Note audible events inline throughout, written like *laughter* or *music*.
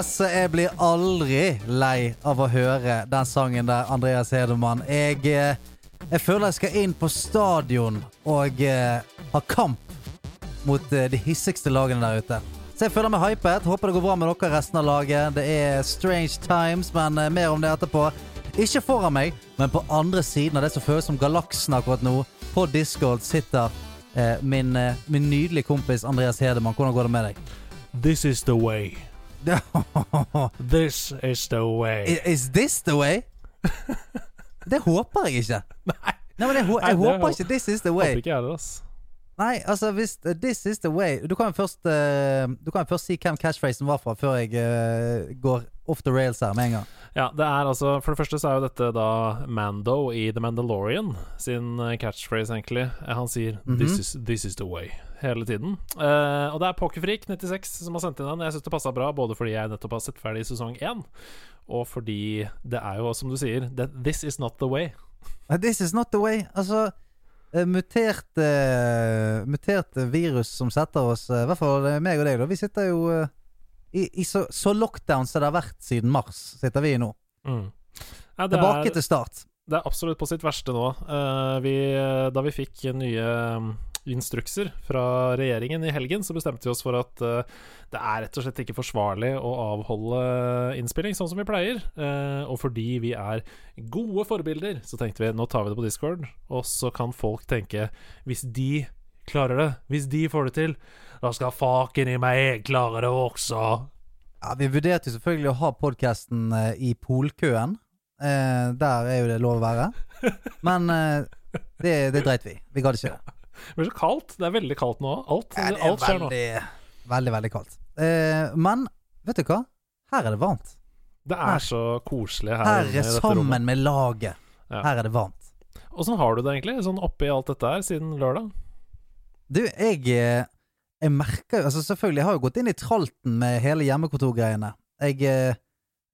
Altså, jeg blir aldri lei av å høre den sangen der, Andreas Hedemann. Jeg, eh, jeg føler jeg skal inn på stadion og uh, ha kamp mot eh, de hissigste lagene der ute. Så jeg føler meg hypet. Håper det går bra med dere resten av laget. Det er strange times, men eh, mer om det etterpå. Ikke foran meg, men på andre siden av det som føles som galaksen akkurat nå. På Discord sitter eh, min, eh, min nydelige kompis Andreas Hedemann. Hvordan går det med deg? This is the way. *laughs* This is the way. Is, Is this the way? *laughs* Det håper jeg ikke. Nei, Nei, men jeg, jeg, jeg håper ikke 'this is the way. håper ikke jeg det, ass. Nei, altså hvis uh, 'this is the way' Du kan jo først uh, Du kan jo først si hvem catchphrasen var fra, før jeg uh, går off the rails her med en gang. Ja, det er altså For det første så er jo dette da Mando i The Mandalorian sin eh, catchphrase, egentlig. Eh, Han sier Mhm. this, is, 'This is the way' hele tiden. Uh, og det er Pokerfreak96 som har sendt inn den. Jeg syns det passa bra, både fordi jeg nettopp har sett ferdig sesong én, og fordi det er jo, som du sier, 'this is not the way'. This is not the way. Altså muterte Muterte virus som setter oss uh, I hvert fall meg og deg, da. Vi sitter jo i, i så, så lockdown som det har vært siden mars, sitter vi nå. Mm. Ja, Tilbake er- til start. Det er absolutt på sitt verste nå. Uh, vi, da vi fikk nye instrukser fra regjeringen i helgen, så bestemte vi oss for at uh, det er rett og slett ikke forsvarlig å avholde innspilling sånn som vi pleier. Uh, og fordi vi er gode forbilder, så tenkte vi nå tar vi det på Discord, og så kan folk tenke hvis de klarer det, hvis de får det til, da skal faken i meg klare det også. Ja, Vi vurderte jo selvfølgelig å ha podkasten i polkøen. Eh, der er jo det lov å være. *laughs* Men eh, det, det dreit vi i. Vi gadd ikke det. Det blir så kaldt. Det er veldig kaldt nå. Alt, Ja, det er alt skjer nå. veldig, veldig, veldig kaldt. Eh, men vet du hva? Her er det varmt. Det er så koselig her, Her er sammen rommet. med laget. Ja. Her er det varmt. Åssen har du det egentlig, sånn oppi alt dette her, siden lørdag? Du, jeg eh, Jeg merker jo altså Selvfølgelig, jeg har jo gått inn i tralten med hele hjemmekontorgreiene. Jeg, eh,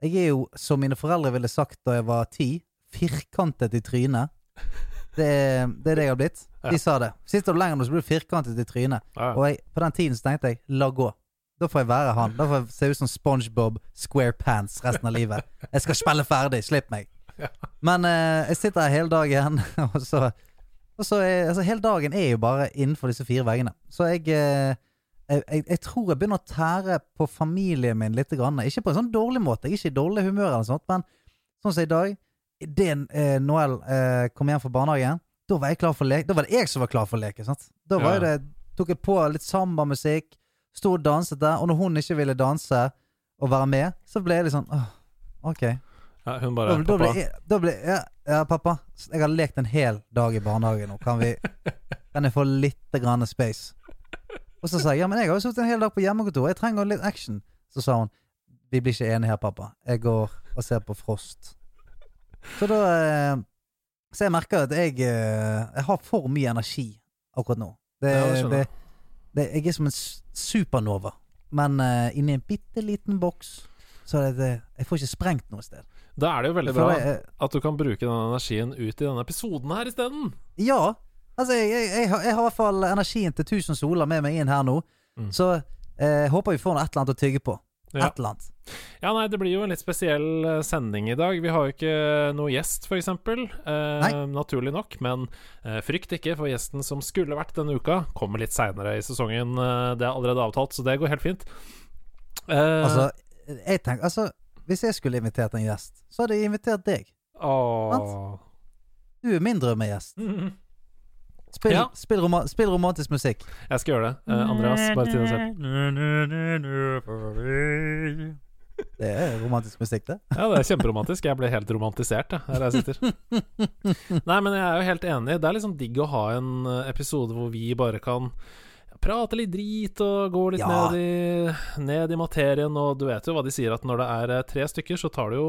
jeg er jo, som mine foreldre ville sagt da jeg var ti, firkantet i trynet. Det, er- det er det jeg har blitt. De sa det. Sitter du lenger nå, så blir du firkantet i trynet. Og jeg, på den tiden så tenkte jeg la gå. Da får jeg være han. Da får jeg se ut som SpongeBob SquarePants resten av livet. Jeg skal spille ferdig. Slipp meg. Men eh, jeg sitter her hele dagen, *laughs* og så, og så er, altså, Hele dagen er jo bare innenfor disse fire veggene. Så jeg, eh, jeg, jeg, jeg tror jeg begynner å tære på familien min litt. Grann. Ikke på en sånn dårlig måte. Jeg er ikke i dårlig humør, eller sånt men sånn som i dag Idet eh, Noel eh, kom hjem fra barnehagen, da var jeg klar for lek. Da var det jeg som var klar for leke. Sant? Da var Ja. det, tok jeg på litt sambamusikk, sto og danset der, og når hun ikke ville danse og være med, så ble jeg litt sånn åh, ok. Ja, hun Da, bare da ble jeg, da ble, ja, ja, pappa, jeg har lekt en hel dag i barnehagen nå. Kan, vi, *laughs* kan jeg få litt grann space? Og så sa jeg ja, men jeg har jo sittet en hel dag på hjemmekontor, jeg trenger litt action. Så sa hun vi blir ikke enige her, pappa. Jeg går og ser på Frost. Så da eh, Så jeg merker at jeg, eh, jeg har for mye energi akkurat nå. Det, Ja, det det, jeg. er som en supernova, men uh, inni en bitte liten boks. Så det, jeg får ikke sprengt noe sted. Da er det jo veldig bra jeg- at du kan bruke den energien ut i denne episoden her isteden. Ja. Altså, jeg, jeg, jeg, har, jeg i hvert fall energien til 1000 soler med meg inn her nå. Mm. Så eh, håper vi får noe et eller annet å tygge på. Ja. Et eller annet. Ja, nei, det blir jo en litt spesiell eh, sending i dag. Vi har jo ikke noe gjest, f.eks. Eh, naturlig nok. Men eh, frykt ikke, for gjesten som skulle vært denne uka, kommer litt seinere i sesongen. Eh, det er allerede avtalt, så det går helt fint. Eh, Altså, jeg tenker Altså, hvis jeg skulle invitert en gjest, så hadde jeg invitert deg. åh. Du er min drømmegjest. Mhm. *laughs* Spill, Ja. spill, rom spill romantisk musikk. Jeg skal gjøre det. Uh, Andreas, bare til deg selv. Det er romantisk musikk, det. Ja, det er kjemperomantisk. Jeg ble helt romantisert, jeg, her jeg sitter. Nei, men jeg er jo helt enig. Det er liksom digg å ha en eh, episode hvor vi bare kan prate litt drit og gå litt Ja. ned, i, ned i materien. Og du vet jo hva de sier, at når det er eh, tre stykker, så tar det jo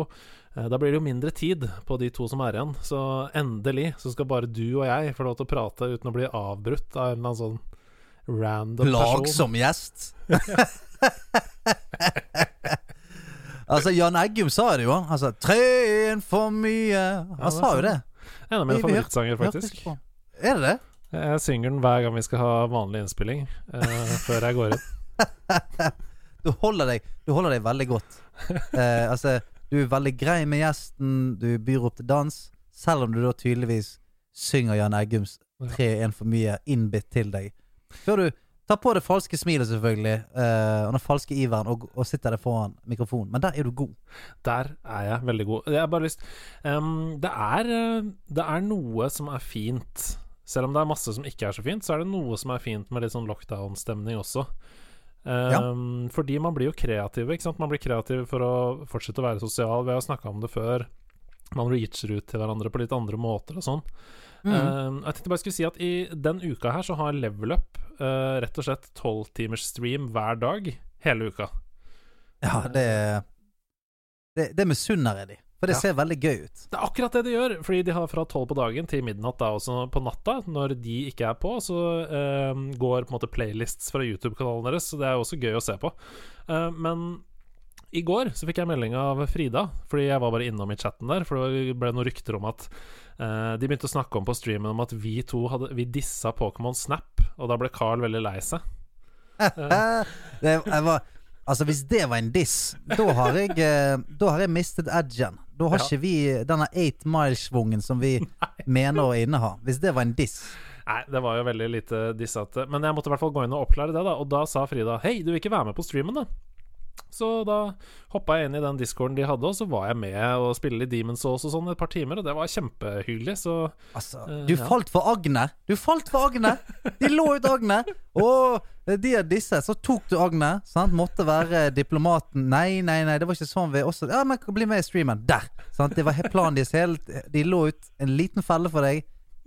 eh, Da blir det jo mindre tid på de to som er igjen. Så endelig så skal bare du og jeg få lov til å prate uten å bli avbrutt av en eller annen sånn random person. Plagsom gjest. *laughs* altså, Jan Eggum sa det jo. Han sa 'Treen for mye'. Han ja, sa jo det. En av mine favorittsanger, faktisk. Er det det? Jeg synger den hver gang vi skal ha vanlig innspilling, uh, før jeg går inn. *laughs* Du holder deg, du holder deg veldig godt. Uh, altså, du er veldig grei med gjesten, du byr opp til dans, selv om du da tydeligvis synger Jan Eggums 'Tre en for mye' innbitt til deg. Før du tar på det falske smilet, selvfølgelig, uh, og den falske iveren, og, og sitter der foran mikrofonen. Men der er du god. Der er jeg veldig god. Jeg har bare lyst um, det, er, det er noe som er fint. Selv om det er masse som ikke er så fint, så er det noe som er fint med litt sånn lockdown-stemning også. Ehm, Fordi man blir jo kreativ, ikke sant. Man blir kreativ for å fortsette å være sosial. Vi har snakka om det før. Man reacher ut til hverandre på litt andre måter og sånn. Mm. Um, jeg tenkte bare jeg skulle si at i den uka her så har Level Up uh, rett og slett tolvtimers stream hver dag hele uka. Ja, det Det, det misunner jeg de. For det Ja. ser veldig gøy ut. Det er akkurat det de gjør, fordi de har fra tolv på dagen til midnatt da også på natta. Når de ikke er på, så uh, går på en måte playlists fra YouTube-kanalen deres, så det er jo også gøy å se på. Uh, men i går så fikk jeg melding av Frida, fordi jeg var bare innom i chatten der, for det ble noen rykter om at uh, De begynte å snakke om på streamen om at vi to hadde Vi dissa Pokémon Snap, og da ble Carl veldig lei seg. *laughs* det, jeg var, altså, hvis det var en diss, da har jeg, eh, da har jeg mistet edgen. Da har Ja. ikke vi denne eight mile-svungen som vi *laughs* mener å inneha. Hvis det var en diss. Nei, det var jo veldig lite dissete. Men jeg måtte i hvert fall gå inn og oppklare det, da. Og da sa Frida Hei, du vil ikke være med på streamen, da? Så da hoppa jeg inn i den discorden de hadde, og så var jeg med og spille litt Demon's Souls og sånn et par timer, og det var kjempehyggelig, så Altså, Eh, du ja. falt for Agne. Du falt for Agne! De lå ut Agne. Og de av disse, så tok du Agne. Sant? Måtte være diplomaten. Nei, nei, nei, det var ikke sånn vi også Ja, men bli med i streamen. Der! Sant? Det var planen deres. Helt, de lå ut en liten felle for deg.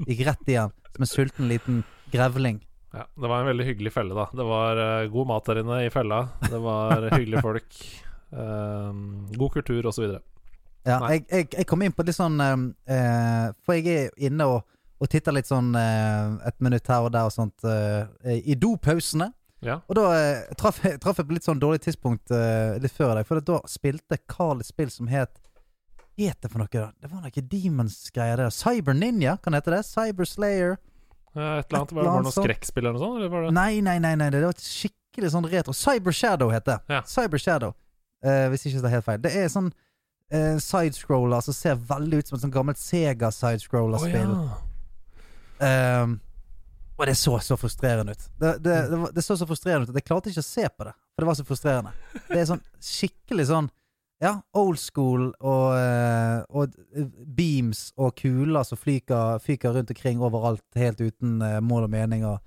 Gikk rett igjen, som en sulten liten grevling. Ja, det var en veldig hyggelig felle, da. Det var uh, god mat der inne i fella, det var *laughs* hyggelige folk, Um, god kultur osv. Ja, jeg, jeg, jeg kom inn på litt sånn uh, For jeg er inne og, og titter litt sånn uh, et minutt her og der og sånt i dopausene. Ja. Og da traff, jeg, traff jeg på litt sånn dårlig tidspunkt litt før deg, for da spilte Carl et spill som het Het det for noe, da? Det var noe Demons-greier der. Cyber Ninja, kan det hete det? Cyber Slayer? Eh, Et eller annet, var, det annet noe skrekkspill eller noe sånt? Eller var det? Nei, nei, nei, nei, det var et skikkelig sånn retro. Cyber Shadow heter det. Ja. Cyber Shadow. uh, hvis ikke det er helt feil. Det er sånn uh, sidescroller som ser veldig ut som et sånn gammelt Sega sidescroller-spill. ja. um, og det så så frustrerende ut. Det, det, det, det så så frustrerende ut at jeg klarte ikke å se på det. For det var så frustrerende. Det er sånn skikkelig sånn Ja, old school og, eh, og beams og kuler som flyker, fyker rundt omkring overalt, helt uten eh, mål og mening. Og,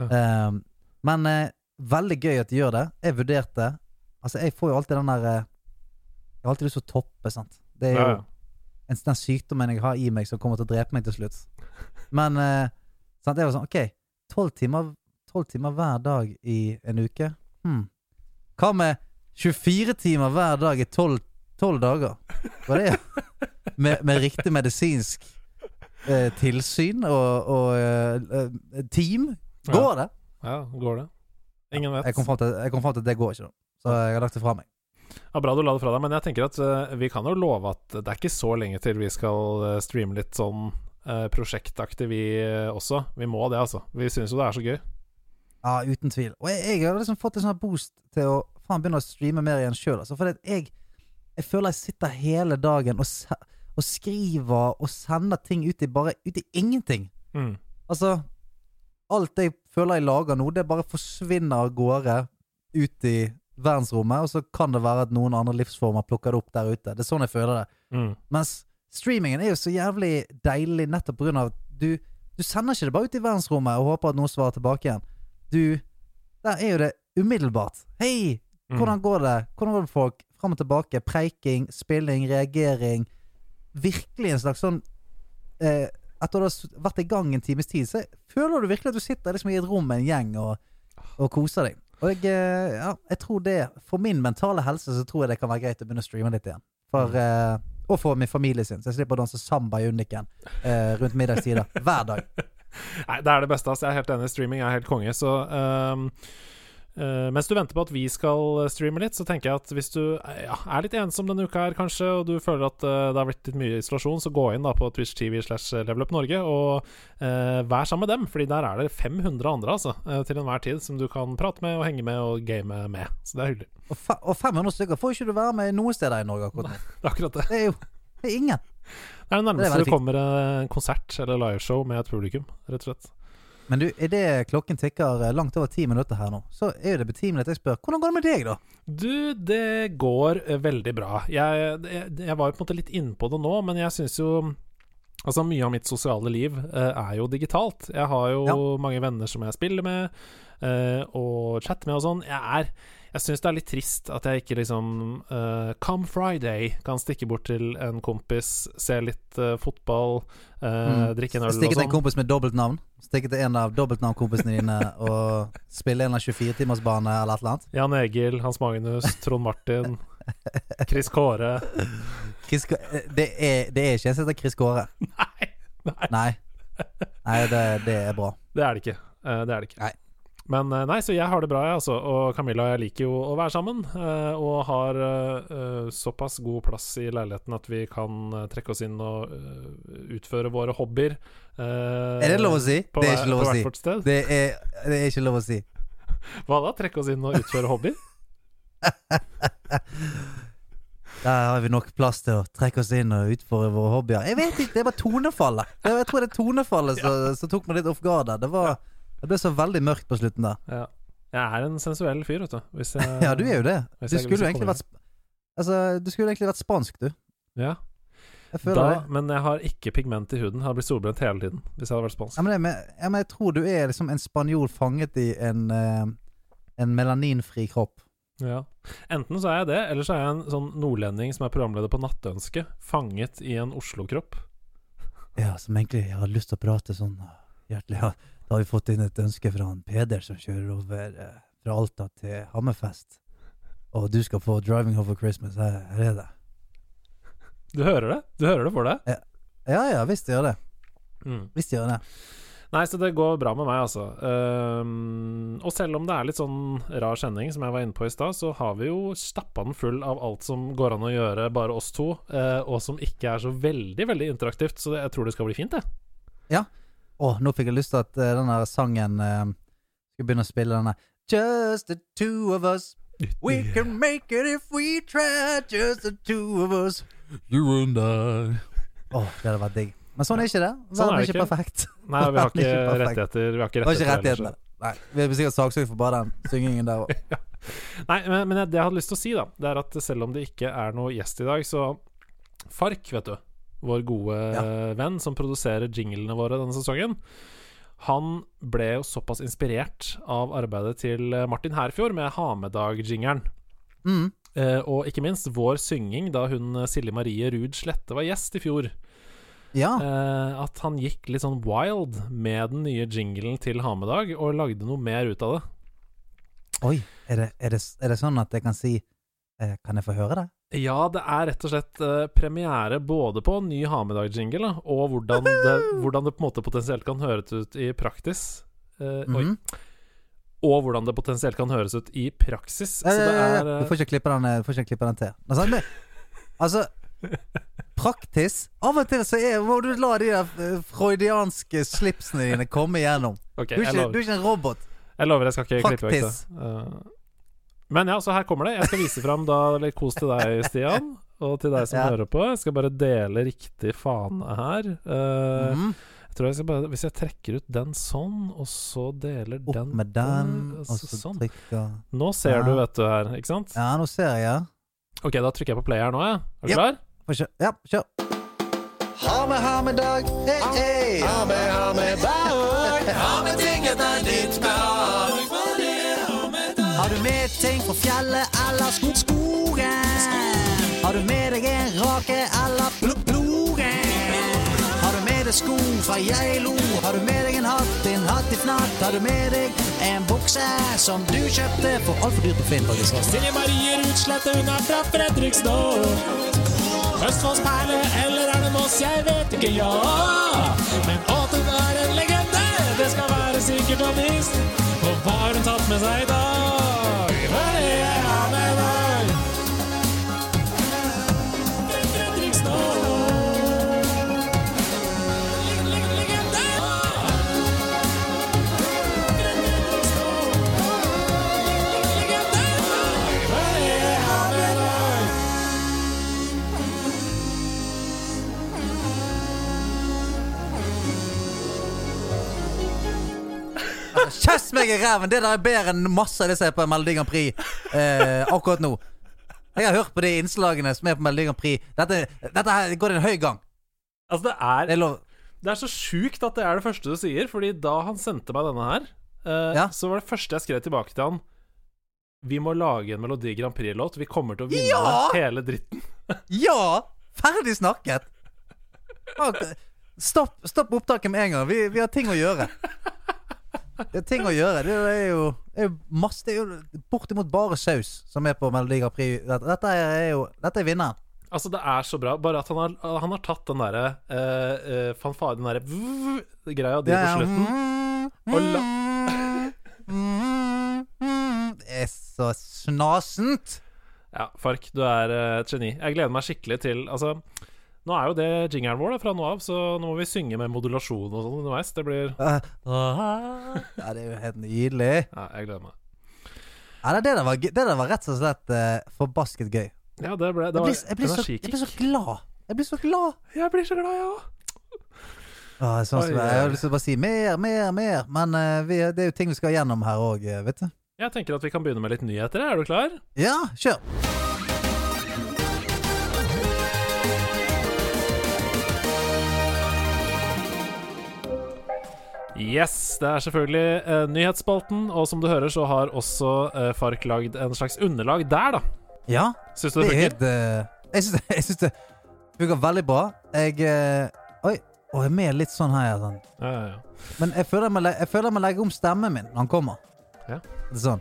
Ja. Um, men eh, veldig gøy at de gjør det. Jeg vurderte Altså, jeg får jo alltid den der eh, Jeg har alltid lyst til å toppe, sant. Det er jo Ja, ja. en, den sykdommen jeg har i meg som kommer til å drepe meg til slutt. Men uh, sant, jeg var sånn OK, tolv timer, 12 timer hver dag i en uke? Hm. Hva med 24 timer hver dag i 12, 12 dager? Var det med, med riktig medisinsk eh, tilsyn og, og eh, eh, team? Går det? ja, går det? Ingen vet. Jeg kom fram til, at det går ikke, da. Så jeg har lagt det fra meg. Ja, bra du la det fra deg, men jeg tenker at uh, vi kan jo love at det er ikke så lenge til vi skal uh, streame litt sånn uh, prosjektaktig, vi også. Vi må det, altså. Vi syns jo det er så gøy. Ja, uten tvil. Og jeg, jeg har liksom fått en sånn boost til å faen begynne å streame mer igjen sjøl. Altså, for jeg, jeg føler jeg sitter hele dagen og, og skriver og sender ting ut i bare ut i ingenting. Mm. Altså Alt jeg føler jeg lager nå, det bare forsvinner av gårde ut i verdensrommet, og så kan det være at noen andre livsformer plukker det opp der ute. Det er sånn jeg føler det. Mm. Mens streamingen er jo så jævlig deilig nettopp på grunn av at du, du sender ikke det bare ut i verdensrommet og håper at noen svarer tilbake igjen. Du Der er jo det umiddelbart. Hei! Mm. Hvordan går det? Hvordan går det folk? Fram og tilbake. Preiking, spilling, reagering. Virkelig en slags sånn eh, Etter å ha vært i gang en times tid, så føler du virkelig at du sitter liksom i et rom med en gjeng og, og koser deg. Og jeg, eh, ja, jeg tror det For min mentale helse så tror jeg det kan være greit å begynne å streame litt igjen. For, eh, og for min familie sin, så jeg slipper å danse samba i Undiken eh, rundt middagstider *laughs* hver dag. Nei, det er det beste. Altså. Jeg er helt enig. Streaming er helt konge. Så ehm, eh, mens du venter på at vi skal streame litt, så tenker jeg at hvis du eh, ja, er litt ensom denne uka her, kanskje, og du føler at uh, det har blitt litt mye isolasjon, så gå inn da på Twitch TV slash Level Up Norge og uh, vær sammen med dem. Fordi der er det 500 andre altså, eh, til enhver tid som du kan prate med og henge med og game med. Så det er hyggelig. Og, og 500 stykker får ikke du være med noen steder i Norge akkurat nå. *laughs* Det er akkurat det. Det er jo det er ingen. Det er det nærmeste det, det kommer en konsert eller liveshow med et publikum, rett og slett. Men du, idet klokken tikker eh, langt over ti minutter her nå, så er det betimelig at jeg spør hvordan går det med deg, da? Du, det går eh, veldig bra. Jeg, jeg, jeg var jo på en måte litt innpå det nå, men jeg syns jo Altså, mye av mitt sosiale liv eh, er jo digitalt. Jeg har jo Ja. mange venner som jeg spiller med, eh, og chatter med og sånn. Jeg er Jeg syns det er litt trist at jeg ikke liksom uh, Come Friday kan stikke bort til en kompis, se litt uh, fotball, eh, drikke en øl og Stikke til en sånn. kompis med dobbeltnavn. Stikke til en av dobbeltnavnkompisene dine *laughs* og spille en av 24-timersbane eller et eller annet. Jan Egil, Hans Magnus, Trond Martin, Chris Kåre Chris, det, er, det er ikke en som heter Chris Kåre. *laughs* Nei, nei, Nei. Nei, det, det er bra. det er det ikke. Det er det ikke. Nei. Men eh, nei, så jeg har det bra, jeg, altså. Og Camilla og jeg liker jo å være sammen. eh, og har eh, såpass god plass i leiligheten at vi kan trekke oss inn og utføre våre hobbyer. Er det lov å si? Det er ikke lov å si. Det er, det er ikke lov å si. *laughs* Hva da? Trekke oss inn og utføre hobbyer? *laughs* Der har vi nok plass til å trekke oss inn og utføre våre hobbyer. Jeg vet ikke, det bare tonefallet. Jeg tror det er tonefallet som *laughs* som tok meg litt off guard der. Det, var, det ble så veldig mørkt på slutten der. Ja. Jeg er en sensuell fyr, vet du. Jeg, *laughs* Ja, du er jo det. Du skulle jo egentlig vært Altså, du skulle egentlig vært spansk, du. Ja. Jeg Da, det. men jeg har ikke pigment i huden. Jeg har blitt solbrent hele tiden hvis jeg hadde vært spansk. Ja men, men, ja, men jeg tror du er liksom en spanjol fanget i en, eh, en melaninfri kropp. Ja. Enten så er jeg det, eller så er jeg en sånn nordlending som er programleder på Nattønske, fanget i en Oslo-kropp. Ja, som egentlig har lyst til å prate sånn Hjertelig hjertelig. Ja, da har vi fått inn et ønske fra han Peder som kjører over eh, fra Alta til Hammerfest. Og du skal få 'Driving Home for Christmas'. Her, her er det. Du hører det? Du hører det for deg? Ja ja, visst gjør det. Mm. Visst gjør det. Nei, så det går bra med meg, altså. Um, og selv om det er litt sånn rar sending, som jeg var inne på i stad, så har vi jo stappa den full av alt som går an å gjøre, bare oss to, uh, og som ikke er så veldig, veldig interaktivt. Så det, jeg tror det skal bli fint, jeg. Å, nå fikk jeg lyst til at uh, den der sangen uh, Skal begynne å spille denne Just the two of us. We can make it if we try. Just the two of us. You and I. Å, det hadde vært digg. Men sånn er ikke det. Sånn er Verden er det ikke perfekt. Nei, vi har er ikke rettigheter. Vi har ikke rettigheter rettighetene. Nei, Vi blir sikkert saksøkt for bare den syngingen der òg. *laughs* Nei, men, men det jeg hadde lyst til å si, da, det er at selv om det ikke er noe gjest i dag, så Fark, vet du, vår gode Ja. venn som produserer jinglene våre denne sesongen, han ble jo såpass inspirert av arbeidet til Martin Herfjord med Ha med-dag-jingeren. Mm. Eh, og ikke minst vår synging da hun Silje Marie Ruud Slette var gjest i fjor. Ja. Eh, at han gikk litt sånn wild med den nye jinglen til Hamedag, og lagde noe mer ut av det. Oi. Er det, er, det, er det sånn at jeg kan si eh, Kan jeg få høre det? Ja, det er rett og slett eh, premiere både på en ny Ha med dag-jingle, og hvordan det, hvordan det på en måte potensielt kan høres ut i praktis. Eh, mm -hmm. Og hvordan det potensielt kan høres ut i praksis. Så Ja, det ja, ja. Du eh, får ikke klippe den, du får ikke klippe den til. Altså, altså Praktis Av og til så er, må du la de der eh, freudianske slipsene dine komme igjennom. Okay, Du er ikke, du er ikke en robot. jeg lover jeg skal ikke klippe vekk det. Praktis. Men ja, så her kommer det. Jeg skal vise fram da litt kos til deg, Stian. Og til deg som Ja. hører på. Jeg skal bare dele riktig fane her. Uh, mm. Jeg tror jeg skal bare Hvis jeg trekker ut den sånn, og så deler Opp den med den, og altså så sånn. trykker Nå ser Ja. du, vet du, her, ikke sant? Ja, nå ser jeg. Ok, da trykker jeg på play her nå, ja. Er du Ja. klar? Kjør. ja, kjør. Ha med, ha med dag. Hey, hey. Ha med, ha med dag. Ha med ting etter ditt behag. Har du med ting fra fjellet eller skog skogen? Har du med deg en rake eller plogen? Har du med deg sko fra Geilo? Har du med deg en hatt, en hatt i fnatt? Har du med deg en bukse som du kjøpte for altfor dyrt på Finn, faktisk? Silje Marie Rutslette, hun er fra Fredrikstad. Østfolds perle, eller er det Moss? Jeg vet ikke, ja. Men at hun er en legende, det skal være sikkert og visst. Og hva har hun tatt med seg i Kjess meg i ræven! Det der er bedre enn masse av det som er på Melodi Grand Prix eh, akkurat nå. Jeg har hørt på de innslagene som er på Melodi Grand Prix. Dette, dette her går en høy gang. Altså, det Det er, er lov det er så sjukt at det er det første du sier, Fordi da han sendte meg denne her, eh, Ja. så var det første jeg skrev tilbake til han Vi må lage en Melodi Grand Prix-låt. Vi kommer til å vinne Ja! hele dritten. *laughs* Ja! Ferdig snakket! Stopp, stopp opptaket med en gang. Vi, vi har ting å gjøre. Det er ting å gjøre. Det er jo, det er jo masse Det er jo bortimot bare saus som er på Melodi Grand Prix. Dette, er jo Dette er vinneren. Altså, det er så bra. Bare at han har, han har tatt den derre uh, uh, fanfare, den derre greia di på slutten. Og la- Det er så snasent. Ja, Fark, du er eh, et geni. Jeg gleder meg skikkelig til Altså, nå er jo det jingeren vår da, fra nå av, så nå må vi synge med modulasjon og sånn underveis. Det blir Ja, det er jo helt nydelig. Ja, jeg gleder meg. Ja, det, der var, det der var rett og slett uh, forbasket gøy. Ja, det ble det var, blir, jeg, blir så, jeg blir så glad. Jeg blir så glad. Jeg blir så glad, jeg òg. Åh, sånn jeg, jeg har lyst til å bare si mer, mer, mer. Men uh, vi, det er jo ting vi skal gjennom her òg, vet du. Jeg tenker at vi kan begynne med litt nyheter. Er du klar? Ja, kjør. Yes, det er selvfølgelig eh, nyhetsspalten, og som du hører, så har også eh, Fark lagd en slags underlag der, da. Ja, Syns du det det er funker? eh, Jeg syns *laughs* jeg syns det funker veldig bra. Jeg uh, Oi. Og jeg er med litt sånn her. Sånn. Ja, ja, ja. Men jeg føler jeg må, jeg føler jeg må legge om stemmen min når han kommer. Ja. Det er sånn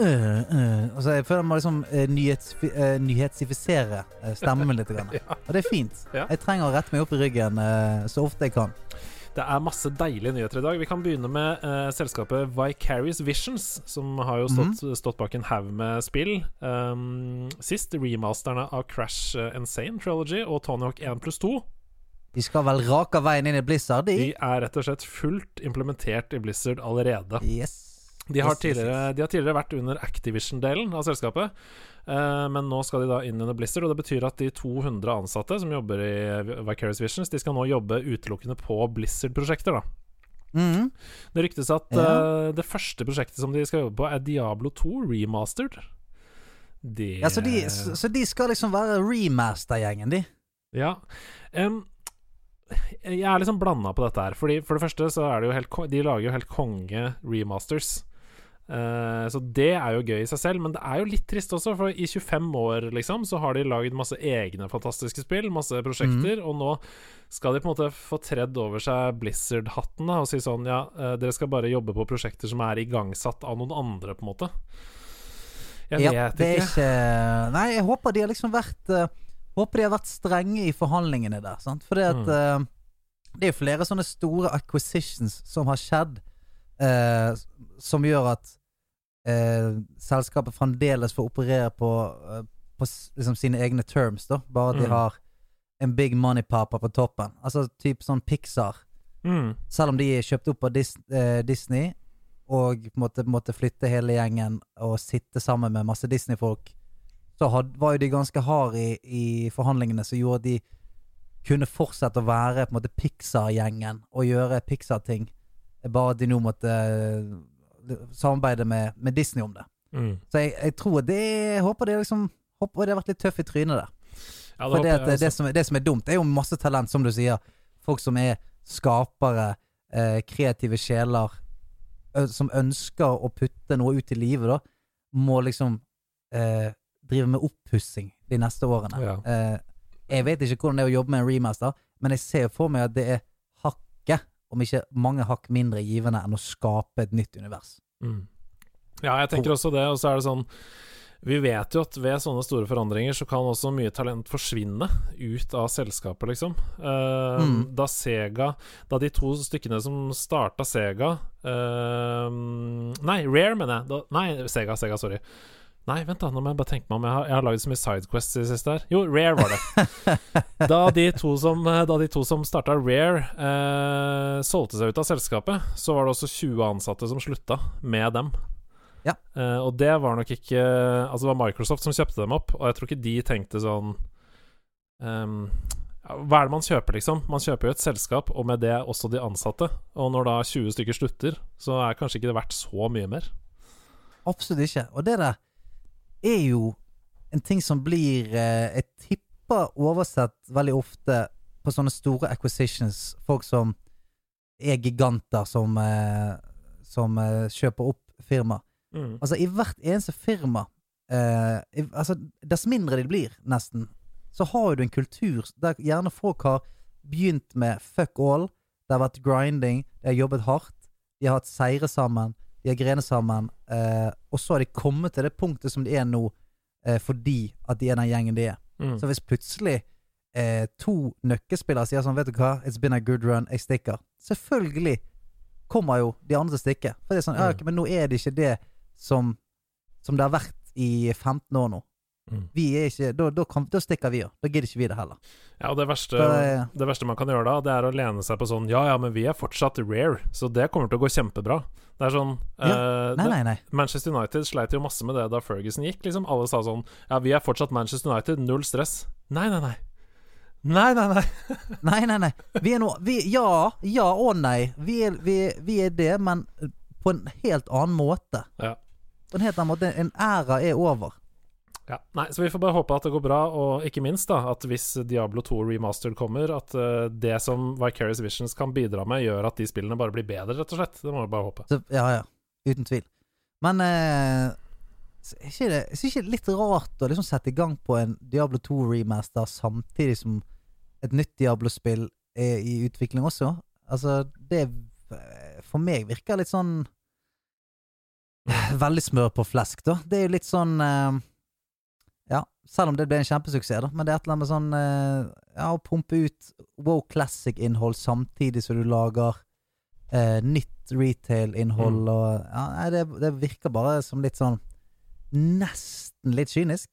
uh, uh. Altså, jeg føler jeg må liksom uh, nyhets, eh, nyhetsifisere eh, stemmen min litt. *laughs* ja. Og det er fint. Jeg trenger å rette meg opp i ryggen så ofte jeg kan. Det er masse deilige nyheter i dag. Vi kan begynne med eh, selskapet Vicarious Visions, som har jo stått, stått bak en haug med spill. Um, sist remasterne av Crash eh, Insane Trilogy og Tony Hawk 1 pluss 2. De skal vel rake veien inn i Blizzard, de? De er rett og slett fullt implementert i Blizzard allerede. Yes. De har de har tidligere vært under Activision-delen av selskapet, eh, men nå skal de da inn under Blizzard. Og det betyr at de 200 ansatte som jobber i Vicarious Visions, De skal nå jobbe utelukkende på Blizzard-prosjekter. da Mhm. Det ryktes at Ja. eh, det første prosjektet som de skal jobbe på, er Diablo 2 remastered. Det Ja, så de, så, så de skal liksom være remaster-gjengen, de? Ja. Um, jeg er liksom blanda på dette her. Fordi For det første så er det jo helt De lager jo helt konge remasters. Eh, så det er jo gøy i seg selv, men det er jo litt trist også, for i 25 år liksom så har de lagd masse egne fantastiske spill, masse prosjekter, og nå skal de på en måte få tredd over seg Blizzard-hatten og si sånn Ja, eh, dere skal bare jobbe på prosjekter som er igangsatt av noen andre, på en måte. Jeg Ja, vet ikke. ikke Nei, jeg håper de har liksom vært uh, Håper de har vært strenge i forhandlingene der. Sant? For at Mm. Det er jo flere sånne store acquisitions som har skjedd, eh, som gjør at eh, selskapet fremdeles får operere på, eh, på liksom sine egne terms, da. Bare at de Mm. har en big money papa på toppen. Altså typ sånn Pixar. Mm. Selv om de er kjøpt opp av Dis eh, Disney og måtte, måtte flytte hele gjengen og sitte sammen med masse Disney-folk, så had, var jo de ganske harde i, i forhandlingene som gjorde at de kunne fortsette å være på en måte Pixar-gjengen og gjøre Pixar-ting. Bare at de nå måtte samarbeide med, med Disney om det. Mm. Så jeg, jeg tror det håper det liksom Håper det har vært litt tøff i trynet der. Ja, For det, at, det, som, det som er dumt, det er jo masse talent, som du sier. Folk som er skapere, eh, kreative sjeler, som ønsker å putte noe ut i livet, da, må liksom eh, drive med oppussing de neste årene. Ja. Eh, jeg vet ikke hvordan det er å jobbe med en remaster, men jeg ser for meg at det er om ikke mange hakk mindre givende enn å skape et nytt univers. Mm. Ja, jeg tenker også det. Og så er det sånn Vi vet jo at ved sånne store forandringer så kan også mye talent forsvinne ut av selskapet, liksom. Uh, Mm. Da Sega Da de to stykkene som starta Sega uh, Nei, Rare, mener jeg. Da, nei, Sega, Sega, sorry. Nei, vent da, nå må jeg bare tenke meg om. Jeg har, jeg har laget så mye Sidequests i det siste her. Jo, Rare var det. *laughs* da de to som, da de to som starta Rare, eh, solgte seg ut av selskapet, så var det også 20 ansatte som slutta med dem. Ja. Eh, og det var nok ikke Altså, det var Microsoft som kjøpte dem opp, og jeg tror ikke de tenkte sånn um, Hva er det man kjøper, liksom? Man kjøper jo et selskap, og med det også de ansatte. Og når da 20 stykker slutter, så er kanskje ikke det verdt så mye mer. Absolutt ikke. Og det der er jo en ting som blir eh, Jeg tipper oversett veldig ofte på sånne store acquisitions. Folk som er giganter som, eh, som eh, kjøper opp firma. Mm. Altså, i hvert eneste firma eh, i, altså, Dess mindre de blir, nesten, så har du en kultur der gjerne folk har begynt med fuck all. Det har vært grinding, de har jobbet hardt, de har hatt seire sammen, de har grenet sammen, eh, og så har de kommet til det punktet som de er nå, eh, fordi at de er den gjengen de er. Mm. Så hvis plutselig eh, to nøkkelspillere sier sånn, vet du hva, it's been a good run, jeg stikker. Selvfølgelig kommer jo de andre til å stikke. For det er sånn, ja, Mm. ok, men nå er det ikke det som, som det har vært i 15 år nå. Mm. Vi ikke, da, da, kan, da stikker vi òg. Da gidder ikke vi det heller. Ja, og det verste, da, det verste man kan gjøre da, det er å lene seg på sånn Ja, ja, men vi er fortsatt rare, så det kommer til å gå kjempebra. Det er sånn eh, Nei, nei, nei, nei. Manchester United sleit jo masse med det da Ferguson gikk. Liksom Alle sa sånn Ja, vi er fortsatt Manchester United, null stress. Nei, nei, nei. Nei, nei, nei. *laughs* Nei, nei, nei. Vi er nå vi, Ja, ja og nei. Vi er, vi, vi er det, men på en helt annen måte. Ja. På en helt annen måte. En æra er over. Ja, nei, Så vi får bare håpe at det går bra, og ikke minst da at hvis Diablo 2 Remastered kommer, at uh, det som Vicarious Visions kan bidra med, gjør at de spillene bare blir bedre, rett og slett. Det må vi bare håpe. Så, ja, ja. Uten tvil. Men uh, er ikke det, er litt rart å liksom sette i gang på en Diablo 2 remaster samtidig som et nytt Diablo-spill er i utvikling også? Altså, det eh, For meg virker litt sånn Veldig smør på flesk, da. Det er jo litt sånn Ja, selv om det ble en kjempesuksess, da. Men det er et eller annet med sånn eh, Ja, å pumpe ut Wow Classic-innhold samtidig som du lager eh, nytt retail-innhold Mm. og ja, nei, det, det virker bare som litt sånn Nesten litt kynisk.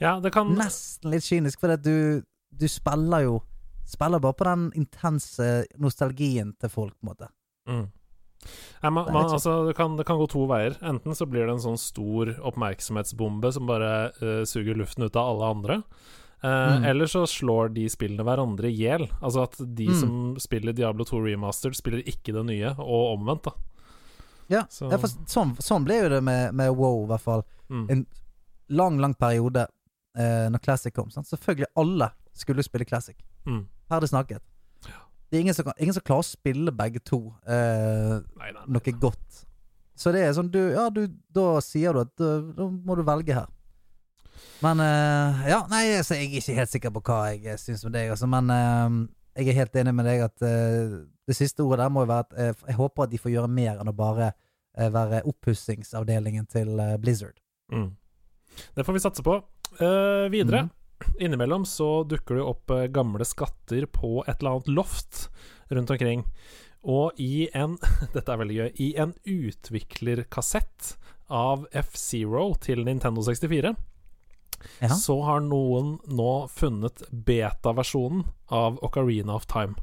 Ja, det kan Nesten litt kynisk, for du, du spiller jo Spiller bare på den intense nostalgien til folk, på en måte. Mm. Nei, man, man, altså, det, kan, det kan gå to veier. Enten så blir det en sånn stor oppmerksomhetsbombe som bare uh, suger luften ut av alle andre. Uh, Mm. Eller så slår de spillene hverandre i hjel. Altså at de Mm. som spiller Diablo 2 Remastered, spiller ikke det nye, og omvendt, da. Ja, Så- ja for sånn, sånn ble jo det med, med WoW, i hvert fall. Mm. En lang, lang periode uh, når Classic kom. Sant? Selvfølgelig alle skulle spille Classic. Mm. Ferdig snakket. Det er ingen som, kan, ingen som klarer å spille begge to eh, Nei, nei, nei. noe godt. Så det er sånn du, Ja, du, da sier du at da, må du velge her. Men eh, Ja, nei, så jeg er ikke helt sikker på hva jeg eh, syns om deg, altså. Men eh, jeg er helt enig med deg at eh, det siste ordet der må jo være at eh, jeg håper at de får gjøre mer enn å bare være oppussingsavdelingen til Blizzard. Mm. Det får vi satse på. Eh, videre. Mhm. Innimellom så dukker det opp eh, gamle skatter på et eller annet loft rundt omkring. Og i en *laughs* Dette er veldig gøy. I en utviklerkassett av F-Zero til Nintendo 64 Ja. så har noen nå funnet beta-versjonen av Ocarina of Time.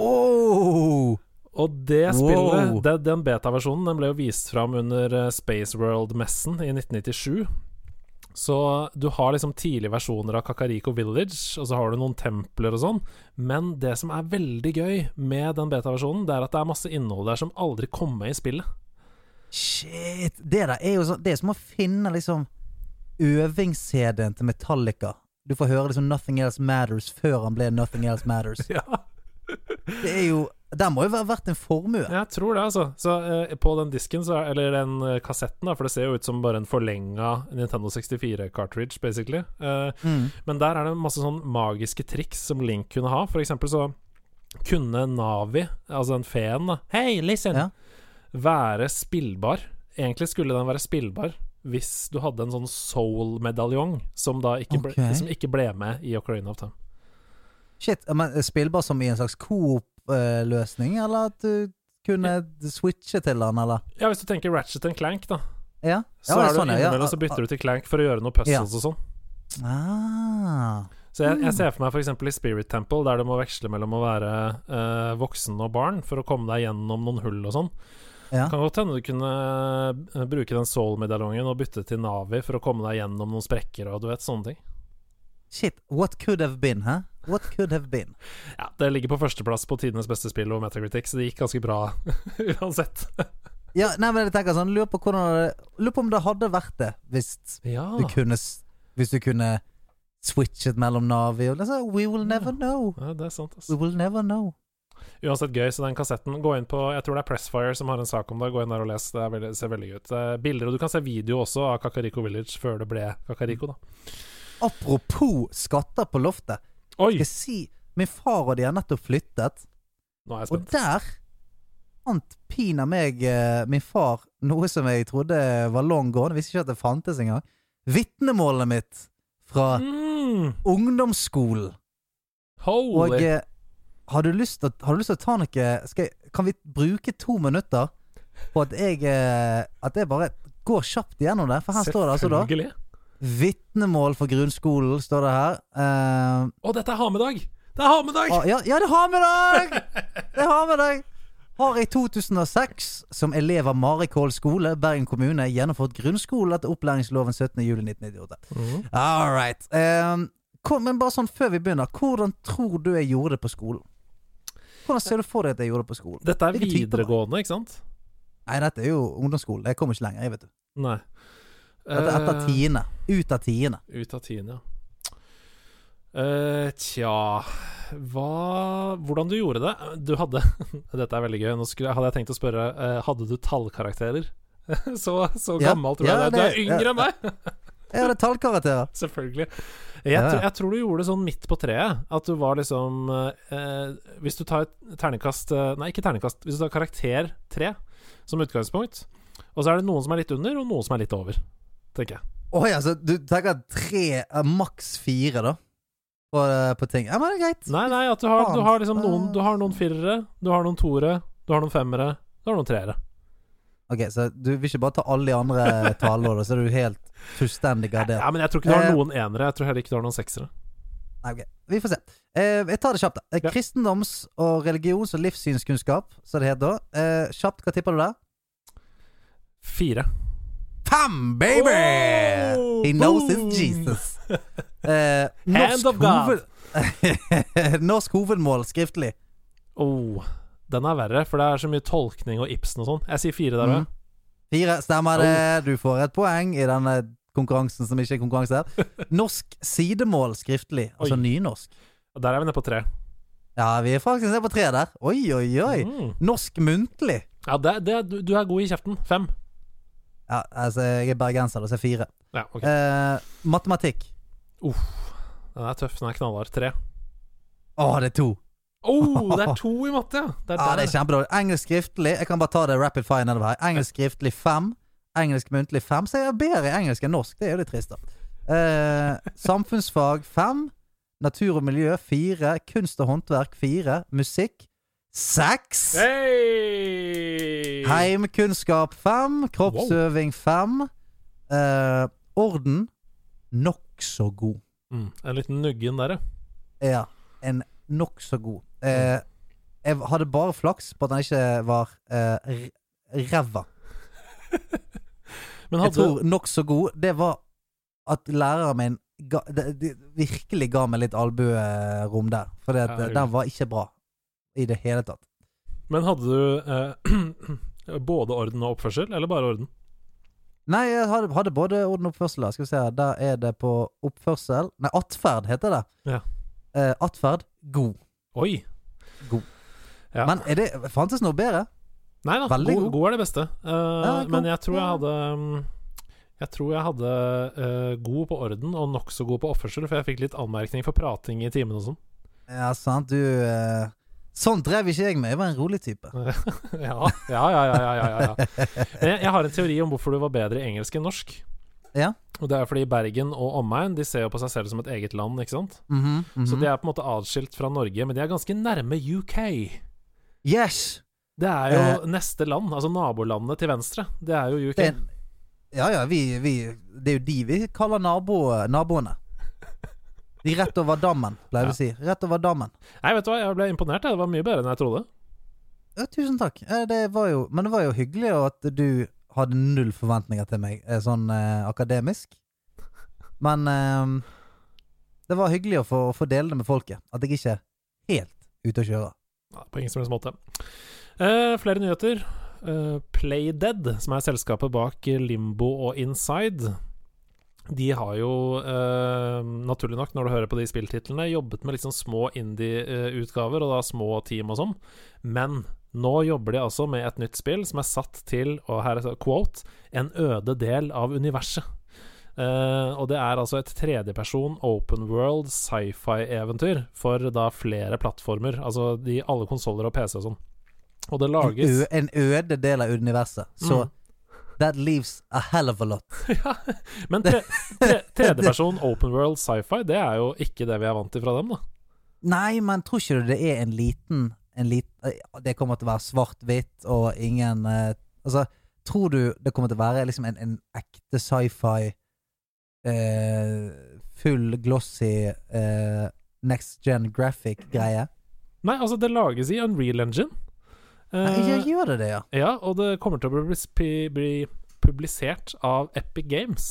Oh! Og det spillet, Wow. det, den beta-versjonen, den ble jo vist fram under eh, Space World-messen i 1997. Så du har liksom tidlige versjoner av Kakariko Village, og så har du noen templer og sånn. Men det som er veldig gøy med den beta-versjonen, det er at det er masse innhold der som aldri kom med i spillet. Shit! Det der er jo sånn Det er som å finne liksom øvings-CD-en til Metallica. Du får høre liksom 'Nothing Else Matters' før han ble 'Nothing Else Matters'. *laughs* Ja, Det er jo Den må jo være verdt en formue. jeg tror det, altså. Så eh, på den disken, så er, eller den eh, kassetten, da, for det ser jo ut som bare en forlenga Nintendo 64-cartridge, basically. Eh, Mm. Men der er det masse sånn magiske triks som Link kunne ha. For eksempel så kunne Navi, altså den feen, da Hei, listen! Ja. Være spillbar. Egentlig skulle den være spillbar. hvis du hadde en sånn soul-medaljong som da ikke, ble, okay. som ikke ble med i Ocarina of Time. Shit, men spillbar som i en slags coop-løsning, eller at du kunne switche til den, eller? Ja, hvis du tenker Ratchet and Clank, da. Ja, Så ja, er sånn, ja. innimellom så bytter du til Clank for å gjøre noe puzzles og sånn. Ah. Så jeg, Mm. jeg ser for meg f.eks. i Spirit Temple, der du må veksle mellom å være eh, voksen og barn for å komme deg gjennom noen hull og sånn. Ja. Kan godt hende du kunne eh, bruke den soul-medaljongen og bytte til Navi for å komme deg gjennom noen sprekker og du vet, sånne ting. Shit, what could have been, hæ? What could have been? Ja, Det ligger på førsteplass på tidenes beste spill og Metacritic, så det gikk ganske bra *laughs* uansett. Ja, nei, men jeg tenker sånn Lurer på det Lurer på om det hadde vært det hvis Ja. du kunne Hvis du kunne switchet mellom Navi og liksom, We will never know. ja, det er sant, We altså. will never know. Uansett gøy, så den kassetten Gå inn på Jeg tror det er Pressfire som har en sak om det. Gå inn der og les. Det veldig, ser veldig gøy ut. Er bilder, og du kan se video også av Kakariko Village før det ble Kakariko, da. Apropos skatter på loftet. Oi! Skal jeg si Min far og de har nettopp flyttet, Nå er jeg og der fant pina meg eh, min far noe som jeg trodde var long gone. Visste ikke at det fantes engang. Vitnemålet mitt fra Mm, ungdomsskolen. Og holy eh, har, du lyst til, å- har du lyst til å ta noe skal jeg, Kan vi bruke to minutter på at jeg eh, At jeg bare går kjapt igjennom det? For her står det altså da Selvfølgelig. Vitnemål for grunnskolen, står det her. Uh, Å, dette er ha-med-dag! Det er ha-med-dag! ah, ja, ja, det er med deg! *laughs* Det er med deg! Har i 2006 som elev av Marikål skole, Bergen kommune, gjennomført grunnskole etter opplæringsloven 17.07.1998. Mhm. All right. Uh, kom, men bare sånn før vi begynner, hvordan tror du jeg gjorde det på skolen? Hvordan ser du for deg at jeg gjorde det på skolen? Dette er videregående, ikke sant? Nei, dette er jo ungdomsskolen. Jeg kommer ikke lenger, jeg, vet du. Nei. Dette er etter Eh, tiende. Ut av tiende. Ut av tiende, ja. Uh, tja Hva Hvordan du gjorde det? Du hadde *laughs* Dette er veldig gøy. Nå skulle, hadde jeg tenkt å spørre uh, Hadde du tallkarakterer? *laughs* så så Ja, gammel tror ja, er. Du er yngre ja, enn meg! Jeg hadde tallkarakterer. *laughs* Selvfølgelig. Jeg, Ja, jeg tror du gjorde det sånn midt på treet. At du var liksom uh, Hvis du tar et terningkast eh, Nei, ikke terningkast. Hvis du tar karakter tre som utgangspunkt, og så er det noen som er litt under, og noen som er litt over, tenker jeg. Oi, altså, du tenker tre, eh, maks fire, da? På, eh, på ting. Ja, men det er greit. Nei, nei, at du har, du har liksom noen Du har noen firere, du har noen toere, du har noen femmere, du har noen treere. Ok, Så du vil ikke bare ta alle de andre *laughs* tallene, så er du helt fullstendig gardert? Ja, men jeg tror ikke du har Eh, noen enere. Jeg tror heller ikke du har noen seksere. Nei, ok. Vi får se. Eh, jeg tar det kjapt. da. Eh, Ja. Kristendoms- og religions- og livssynskunnskap, som det heter da. Eh, kjapt, hva tipper du der? Fire. Fem, baby! Oh, He knows boom! his Jesus. *laughs* Eh, Hand of God. hoved- *laughs* norsk hovedmål skriftlig. Oh, den er verre, for det er så mye tolkning og Ibsen og sånn. Jeg sier fire der òg. Mhm. Fire, stemmer Oh. det. Du får et poeng i denne konkurransen som ikke er konkurranse her. *laughs* Norsk sidemål skriftlig, altså Oi. nynorsk. Der er vi nede på tre. Ja, vi er faktisk nede på tre der. Oi, oi, oi. Mm. Norsk muntlig. Ja, det, det, du, du er god i kjeften. Fem. Ja, altså, jeg er bergenser, da, er fire. Ja, ok. Eh, matematikk. Den er tøff. Den er knallhard. Tre. Å, det er to. Oh, *laughs* det er to i matte, ja! Det er Ja, det er kjempedårlig. Engelsk skriftlig. Jeg kan bare ta det rapid fire nedover her. Engelsk skriftlig fem. Engelsk muntlig fem. Så jeg er bedre i engelsk enn norsk. Det er jo litt trist, da. Eh, samfunnsfag fem. Natur og miljø fire. Kunst og håndverk fire. Musikk seks. Hey! Heimkunnskap fem. Kroppsøving fem. Eh, orden nokså god. Mm, en liten nuggen der, ja. En nokså god. Eh, jeg hadde bare flaks på at han ikke var eh, ræva. *laughs* Men Jeg hadde tror nokså god, det var at læreren min ga, det, det virkelig ga meg litt albuerom der. For Ja, den var ikke bra i det hele tatt. Men hadde du eh, *clears throat* både orden og oppførsel, eller bare orden? Nei, jeg hadde, hadde både orden og oppførsel. Skal vi se, der er det på oppførsel Nei, atferd heter det. Ja. Eh, atferd god. Oi! God. Ja. Men er det, fantes noe bedre? Nei da, god, god. god er det beste. Uh, Ja. Men jeg tror jeg hadde mm, Jeg tror jeg hadde uh, god på orden og nokså god på oppførsel, for jeg fikk litt anmerkning for prating i timen og sånn. Ja, sant. Du eh, Sånn drev ikke jeg med. Jeg var en rolig type. *laughs* ja, ja, ja, ja, ja, ja, ja. Jeg, jeg har en teori om hvorfor du var bedre i engelsk enn norsk. Ja. Og det er fordi Bergen og omegn De ser jo på seg selv som et eget land, ikke sant? Mhm, mhm. Så de er på en måte atskilt fra Norge, men de er ganske nærme UK. Yes! Det er jo neste land, altså nabolandet til venstre. Det er jo UK. Det ja, ja, vi, vi Det er jo de vi kaller nabo, naboene. De rett over dammen, pleier vi å si. Rett over dammen. Nei, vet du hva, jeg ble imponert. Det var mye bedre enn jeg trodde. Ja, tusen takk. Eh, Det var jo, men det var jo hyggelig at du hadde null forventninger til meg, eh, sånn eh, akademisk. Men eh, det var hyggelig å få, å få dele det med folket. At jeg ikke er helt ute å kjøre. Ja, på ingen som helst måte. Eh, flere nyheter. Eh, Playdead, som er selskapet bak Limbo og Inside, de har jo, eh, naturlig nok, når du hører på de spilltitlene, jobbet med sånn små indie-utgaver, og da små team og sånn. Men nå jobber de altså med et nytt spill som er satt til, og her er quote, en øde del av universet. Eh, og det er altså et tredjeperson open world sci-fi-eventyr for da flere plattformer. Altså de, alle konsoller og PC og sånn. Og det lages en øde del av universet. Så Mm. That leaves a hell of a lot. *laughs* ja, Men tre, tre, tredjeperson open world sci-fi, det er jo ikke det vi er vant til fra dem, da. Nei, men tror ikke du det er en liten, en lit, eh, Det kommer til å være svart-hvitt og ingen eh, Altså, tror du det kommer til å være liksom en, en ekte sci-fi eh, Full glossy eh, next gen graphic-greie? Nei, altså, det lages i Unreal Engine. Nei, Eh, ja, gjør det det, ja? ja, og det kommer til å bli, bli, bli publisert av Epic Games.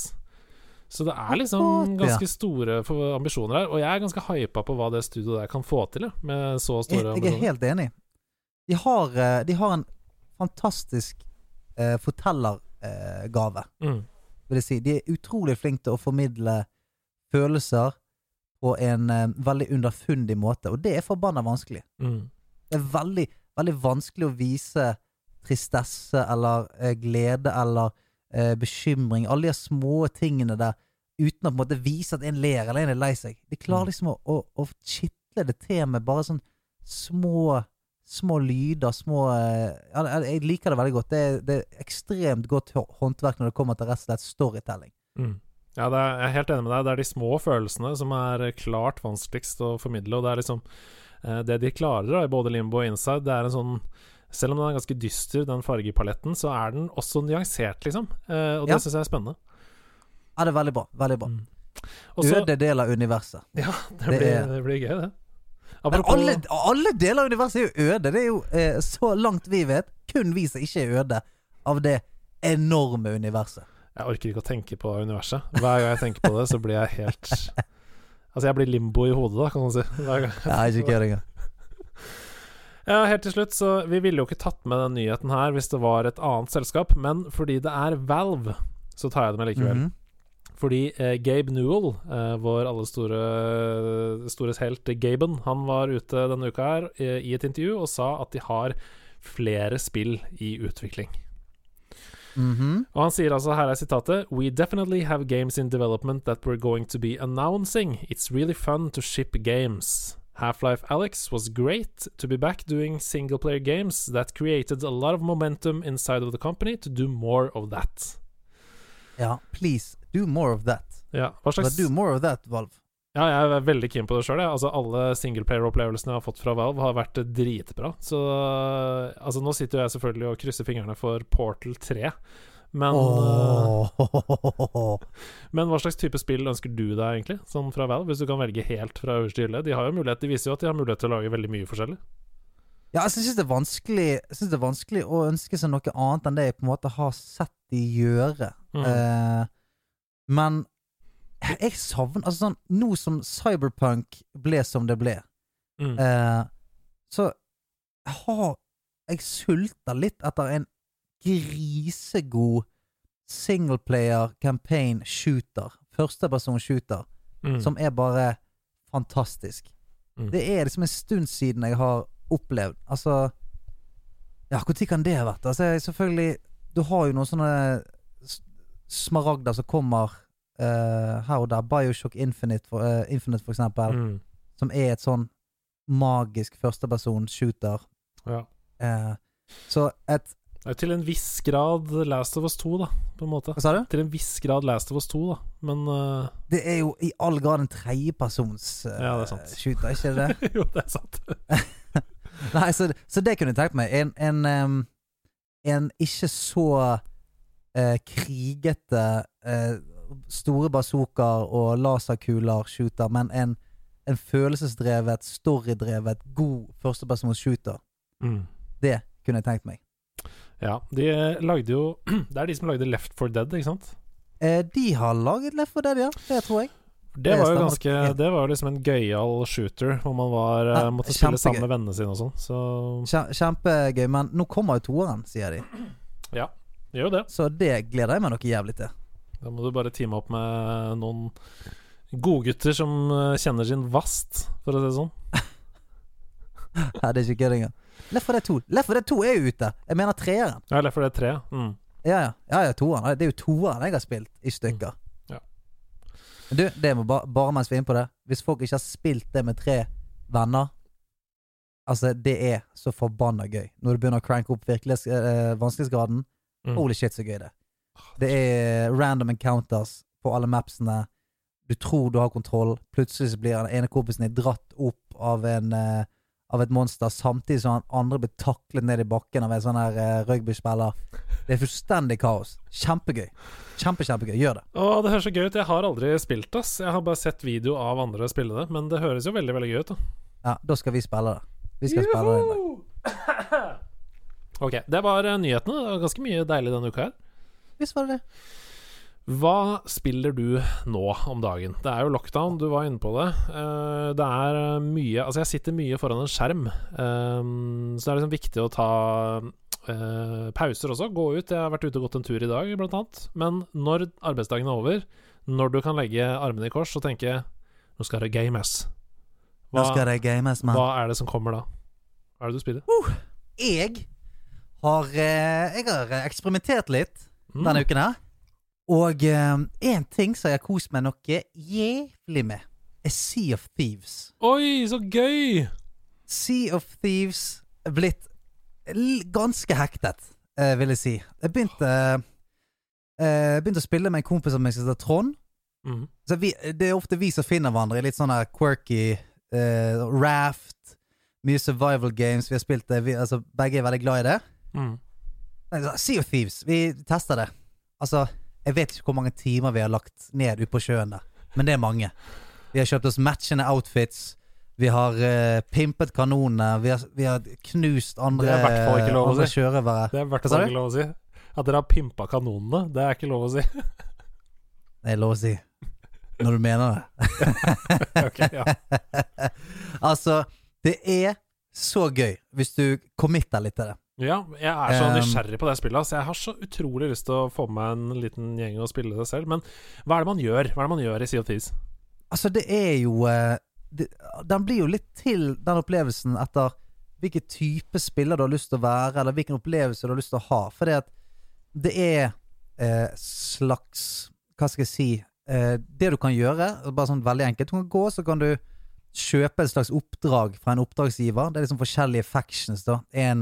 Så det er liksom ganske store ambisjoner her. Og jeg er ganske hypa på hva det studioet der kan få til, med så store ambisjoner. jeg er helt enig. De har, eh, de har en fantastisk uh, fortellergave, Mm. vil jeg si. De er utrolig flinke til å formidle følelser på en uh, veldig underfundig måte, og det er forbanna vanskelig. Mm. Det er veldig, veldig vanskelig å vise tristesse eller eh, glede eller eh, bekymring. Alle de små tingene der uten å på en måte vise at en ler eller en er lei seg. De klarer Mm. liksom å, å, å kitle det til med bare sånn små Små lyder, små eh, ja, Jeg liker det veldig godt. Det er, det er ekstremt godt håndverk når det kommer til rett og slett storytelling. Mm. Ja, er, jeg er helt enig med deg. Det er de små følelsene som er klart vanskeligst å formidle. Og det er liksom eh, Det de klarer i både Limbo og Inside, det er en sånn Selv om den er ganske dyster, den fargepaletten, så er den også nyansert, liksom. Eh, og det Ja. syns jeg er spennende. Ja, det er veldig bra. Veldig bra. Mm. Også, Øde del av universet. Ja, *laughs* det, Det blir, er- det blir gøy, det. Men Apropos alle, alle deler av universet er jo øde. Det er jo, eh, så langt vi vet, kun vi som ikke er øde av det enorme universet. Jeg orker ikke å tenke på universet. Hver gang jeg tenker på det, så blir jeg helt *laughs* Altså, jeg blir limbo i hodet, da, kan man si. *laughs* Nei. Ja, ikke kødd. *laughs* Ja, helt til slutt, så Vi ville jo ikke tatt med den nyheten her hvis det var et annet selskap, men fordi det er Valve, så tar jeg det med likevel. Mhm. Fordi eh, Gabe Newell, eh, vår alle store stores helt Gaben, han var ute denne uka her eh, i et intervju og sa at de har flere spill i utvikling. Mhm. Og han sier altså, her er sitatet We definitely have games in development that we're going to be announcing. It's really fun to ship games. Half-Life Alex was great to be back doing single-player games that created a lot of momentum inside of the company to do more of that. Ja, please, do more of that. Ja, hva But slags do more of that, Valve. Ja, jeg er veldig keen på det sjøl. Altså, alle singleplayer-opplevelsene jeg har fått fra Valve, har vært dritbra. Så altså, nå sitter jeg selvfølgelig og krysser fingrene for Portal 3. Men, oh. *laughs* Men hva slags type spill ønsker du deg, egentlig? Sånn fra Valve, hvis du kan velge helt fra øverste hylle? De har jo mulighet, de viser jo at de har mulighet til å lage veldig mye forskjellig. Ja, altså, jeg syns det det er vanskelig å ønske seg noe annet enn det jeg på en måte har sett de gjøre. Mm. Eh, men jeg savner Altså sånn Nå som Cyberpunk ble som det ble, Mm. eh, så jeg har Jeg sulter litt etter en grisegod singleplayer campaign shooter. Førsteperson shooter. Mm. Som er bare fantastisk. Mm. Det er liksom en stund siden jeg har opplevd Altså Ja, når kan det ha vært? Altså, jeg- selvfølgelig Du har jo noen sånne smaragder som kommer eh, her og der. Bioshock Infinite, for, uh, Infinite, for eksempel. Mm. Som er et sånn magisk førsteperson shooter. Ja. Uh, så et til en viss grad Last of Us 2, da, på en måte. Hva sa du? Til en viss grad Last of Us 2, da. Men Det er jo i all grad en tredjepersons uh, Ja, det er shooter, ikke det? *laughs* Jo, det er sant. *laughs* Nei, så, så det kunne jeg tenkt meg. En, en, um, en ikke så krigete store bazookaer og laserkuler-shooter, men en, en følelsesdrevet, storydrevet, god førstepersons shooter. Mm. Det kunne jeg tenkt meg. Ja, de lagde jo *clears throat* Det er de som lagde Left for Dead, ikke sant? Eh, de har laget Left 4 Dead, ja. Det tror jeg. Det var jo ganske Det var liksom en gøyal shooter hvor man var, eh, Ja, måtte spille kjempegøy. sammen med vennene sine og sånn. Så Kjempegøy. Men nå kommer jo toeren, sier de. ja, gjør jo det. Så det gleder jeg meg noe jævlig til. Da må du bare teame opp med noen godgutter som eh, kjenner sin vast, for å si det sånn. *laughs* Nei, det er ikke kødd engang. Left 4 Dead 2 Left 4 Dead 2 er jo ute. Jeg mener treeren. Ja, Left for Dead 3. Mm. Ja, ja. ja, ja toeren. Det er jo toeren jeg har spilt i stykker. Ja. Men Du, det må ba bare mens vi er inne på det Hvis folk ikke har spilt det med tre venner Altså, det er så forbanna gøy. Når du begynner å cranke opp virkelighets, øh, vanskelighetsgraden. Mm. Holy shit, så gøy det. Det er random encounters på alle mapsene. Du tror du har kontroll. Plutselig blir den ene kompisen din dratt opp av en uh, Av et monster, samtidig som han andre blir taklet ned i bakken av en sånn her uh, rugbyspiller. Det er fullstendig kaos. Kjempegøy. Kjempe, kjempegøy. Gjør det. Å, det høres så gøy ut. Jeg har aldri spilt ass. Jeg har bare sett video av andre spille det, men det høres jo veldig, veldig gøy ut. da Ja, da skal vi spille det. Vi skal spille det en dag. *coughs* Ok, det var eh, nyhetene. Det var ganske mye deilig denne uka her. Visst var det det. Hva spiller du nå om dagen? Det er jo lockdown, du var inne på det. Eh, det er eh, mye Altså, jeg sitter mye foran en skjerm, eh, så det er liksom viktig å ta eh, pauser også. Gå ut. Jeg har vært ute og gått en tur i dag, blant annet. Men når arbeidsdagen er over, når du kan legge armene i kors og tenke Nå skal det games. Nå Hva, skal det games, mann. hva er det som kommer da? Hva er det du spiller? Jeg har Jeg har eksperimentert litt Mm. denne uken her. Og én ting som jeg har kost meg noe jævlig med, er Sea of Thieves. Oi, så gøy! Sea of Thieves er blitt ganske hektet, eh, vil jeg si. Jeg begynte eh, begynte å spille med en kompis som heter Trond. Mm. Så vi, det er ofte vi som finner hverandre i litt sånn quirky uh, raft. Mye survival games. Vi har spilt det. Vi, altså, begge er veldig glad i det. Mm. Nei, så Sea of Thieves, vi tester det. Altså, jeg vet ikke hvor mange timer vi har lagt ned ute på sjøen der, men det er mange. Vi har kjøpt oss matchende outfits. Vi har uh, pimpet kanonene. Vi vi har knust andre, Det er i hvert fall ikke lov å si. Det er i hvert fall ikke lov å si. At dere har pimpa kanonene, det er ikke lov å si. Det er lov å si. Når du mener det. *laughs* okay, ja. *laughs* altså, det er så gøy hvis du committer litt til det. Ja, jeg er så nysgjerrig på det spillet. Så jeg har så utrolig lyst til å få med en liten gjeng og spille det selv. Men hva er det man gjør Hva er det man gjør i Sea of Thieves? Altså, det er jo eh, det, Den blir jo litt til den opplevelsen etter hvilken type spiller du har lyst til å være, eller hvilken opplevelse du har lyst til å ha. For det at det er eh, slags Hva skal jeg si eh, Det du kan gjøre, bare sånn veldig enkelt Du kan gå, så kan du kjøpe et slags oppdrag fra en oppdragsgiver. Det er liksom forskjellige factions, da. En,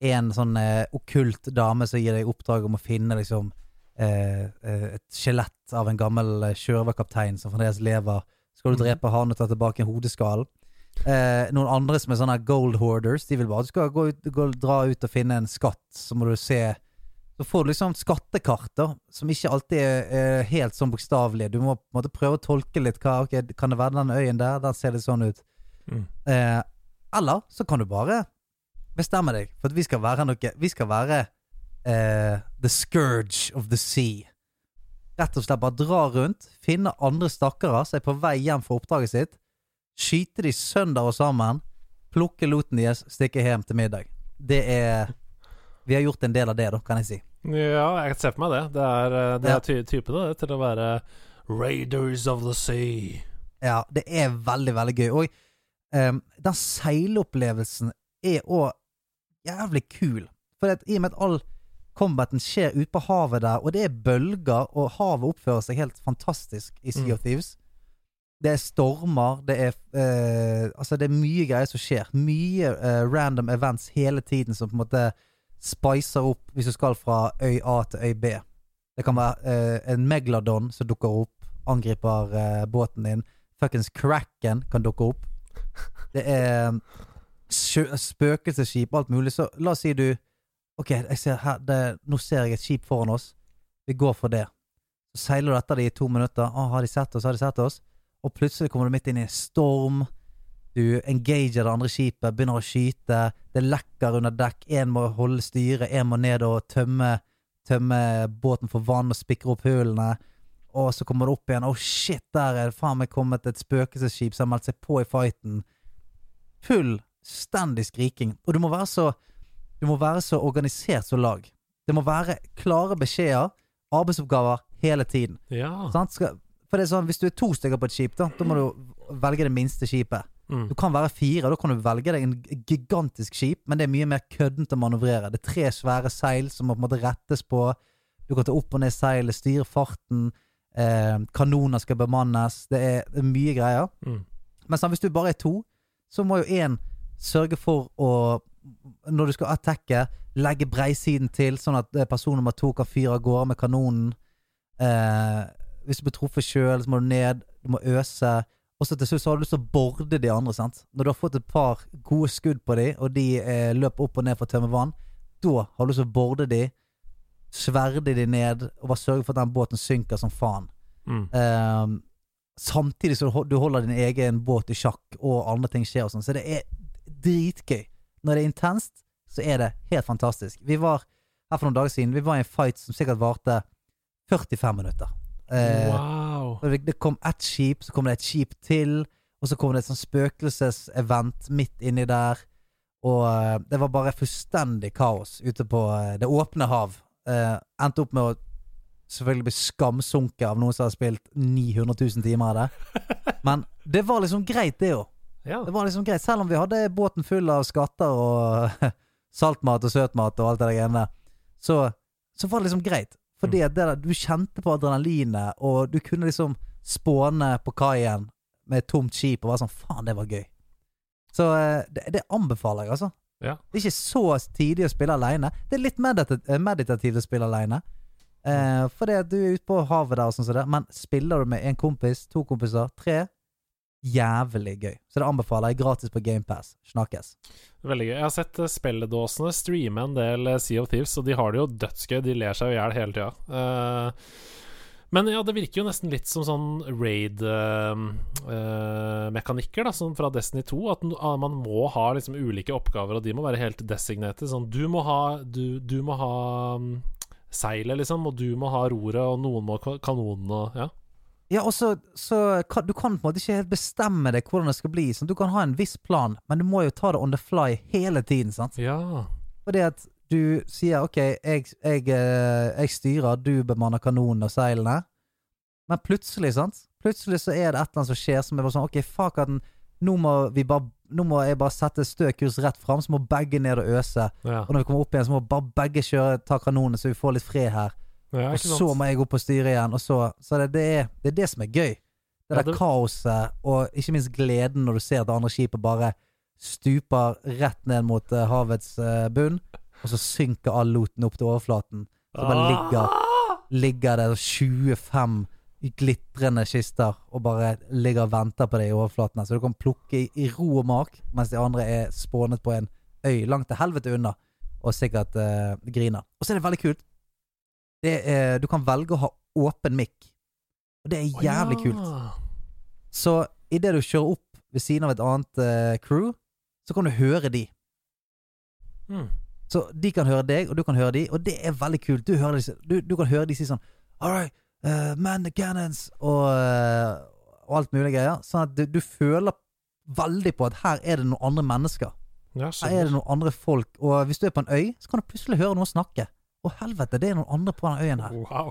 en sånn eh, okkult dame som gir deg oppdrag om å finne liksom eh, eh, et skjelett av en gammel eh, sjørøverkaptein som fremdeles lever. Skal du Mhm. drepe han og ta tilbake hodeskallen? Eh, noen andre som er sånne gold hoarders, de vil bare at du skal gå ut, gå, dra ut og finne en skatt. Så må du se Så får du liksom skattekart, da, som ikke alltid er, er helt sånn bokstavelige. Du må på en måte prøve å tolke litt. Hva, okay, kan det være den øyen der? Den ser litt sånn ut. Mm. Eh, eller så kan du bare bestemme deg for at vi skal være noe Vi skal være uh, the scourge of the sea. Rett og slett bare dra rundt, finne andre stakkarer som er på vei hjem fra oppdraget sitt, skyte de sønder og sammen, plukke loten deres, stikke hjem til middag. Det er Vi har gjort en del av det, da, kan jeg si. Ja, jeg ser for meg det. Det er, eh, det er ty typene det, til å være Raiders of the Sea. Ja, det er veldig, veldig gøy. Og um, den seilopplevelsen er òg jævlig kul. For at, i og med at all combaten skjer ute på havet der, og det er bølger, og havet oppfører seg helt fantastisk i Sea Mm. of Thieves. Det er stormer, det er eh, Altså, det er mye greier som skjer. Mye eh, random events hele tiden som på en måte spicer opp hvis du skal fra øy A til øy B. Det kan være eh, en megladon som dukker opp, angriper eh, båten din. Fuckings Kraken kan dukke opp. Det er spøkelsesskip, alt mulig. Så la oss si du Ok, ser her, det, nå ser jeg et skip foran oss. Vi går for det. Så seiler du etter det i to minutter. Å, har de sett oss? Har de sett oss? Og plutselig kommer du midt inn i en storm. Du engager det andre skipet, begynner å skyte. Det lekker under dekk. Én må holde styret, én må ned og tømme, tømme båten for vann og spikre opp hullene. Og så kommer det opp igjen. Å, shit, der er det faen meg kommet et spøkelsesskip som har meldt seg på i fighten. Fullstendig skriking. Og du må være så Du må være så organisert som lag. Det må være klare beskjeder, arbeidsoppgaver, hele tiden. Ja. Skal, for det er sånn, Hvis du er to stykker på et skip, da Da må du velge det minste skipet. Mm. Du kan være fire, da kan du velge deg en gigantisk skip, men det er mye mer køddent å manøvrere. Det er tre svære seil som må på en måte rettes på. Du kan ta opp og ned seilet, styre farten. Eh, kanoner skal bemannes. Det det er mye greier. Mm. Men sånn, hvis du bare er to, så må jo én sørge for å Når du skal attacke, legge breisiden til, sånn at eh, person nummer to kan fyre av gårde med kanonen. Eh, hvis du blir truffet sjøl, så må du ned. Du må øse. Og så til slutt så har du lyst til å borde de andre. sant? Når du har fått et par gode skudd på de, og de eh, løper opp og ned for å tømme vann, da har du lyst til å borde de, sverde de ned, og bare sørge for at den båten synker som faen. Mm. Eh, samtidig som du holder din egen båt i sjakk, og andre ting skjer og sånn. Så det er dritgøy. Når det er intenst, så er det helt fantastisk. Vi var her for noen dager siden Vi var i en fight som sikkert varte 45 minutter. Eh, Wow. det, det kom ett skip, så kom det et skip til, og så kom det et sånn spøkelsesevent midt inni der. Og eh, det var bare fullstendig kaos ute på eh, det åpne hav. Eh, endte opp med å selvfølgelig bli skamsunket av noen som har spilt 900 000 timer av det. *laughs* Men det var liksom greit, det òg. Ja. Det var liksom greit, selv om vi hadde båten full av skatter og *laughs* saltmat og søtmat og alt det der greiene så, så var det liksom greit. Fordi mm. der, du kjente på adrenalinet, og du kunne liksom spåne på kaien med et tomt skip og være sånn Faen, det var gøy. Så eh, det, det anbefaler jeg, altså. Ja. Det er ikke så tidlig å spille aleine. Det er litt eh, meditativt å spille aleine. Eh, fordi at du er ute på havet der, og sånn som det, men spiller du med en kompis, to kompiser, tre Jævlig gøy. Så det anbefaler jeg gratis på GamePass. Snakkes. Veldig gøy. Jeg har sett eh, spilledåsene streame en del eh, Sea of Thieves, og de har det jo dødsgøy. De ler seg jo i hjel hele tida. Eh, men ja, det virker jo nesten litt som sånn raid-mekanikker, da, som fra Destiny 2. At ah, man må ha liksom ulike oppgaver, og de må være helt designated. Sånn, du må ha, du, du må ha mm, seilet, liksom, og du må ha roret, og noen må ha kanonene, Ja. Ja, og så, så kan, Du kan på en måte ikke helt bestemme deg hvordan det skal bli. Sant? Du kan ha en viss plan, men du må jo ta det on the fly hele tiden. Sant? ja. Fordi at du sier OK, jeg, jeg, eh, jeg styrer, du bemanner kanonen og seilene. Men plutselig, sant Plutselig så er det et eller annet som skjer som er bare sånn OK, fuck at den nå må, vi bare, nå må jeg bare sette stø kurs rett fram, så må begge ned og øse. ja. Og når vi kommer opp igjen, så må bare begge kjøre, ta kanonene, så vi får litt fred her. Ja Og så må jeg opp og styre igjen, og så Så det, det, er, det er det som er gøy. Det Ja, der det- kaoset, og ikke minst gleden når du ser at det andre skipet bare stuper rett ned mot uh, havets uh, bunn, og så synker all loten opp til overflaten. Så bare ligger, Ah! ligger det 25 glitrende kister og bare ligger og venter på deg i overflaten. Så du kan plukke i, i ro og mak, mens de andre er spånet på en øy langt til helvete unna, og sikkert uh, griner. Og så er det veldig kult. Det er, du kan velge å ha åpen mikk, og det er jævlig kult. Så idet du kjører opp ved siden av et annet uh, crew, så kan du høre de. Mm. Så de kan høre deg, og du kan høre de, og det er veldig kult. Du, hører du, du kan høre de si sånn All right, uh, man the cannons, og, uh, og alt mulig greier. Sånn at du, du føler veldig på at her er det noen andre mennesker. Ja, Her er det noen andre folk. Og hvis du er på en øy, så kan du plutselig høre noen snakke. Å helvete, det er noen andre på den øyen her. Wow.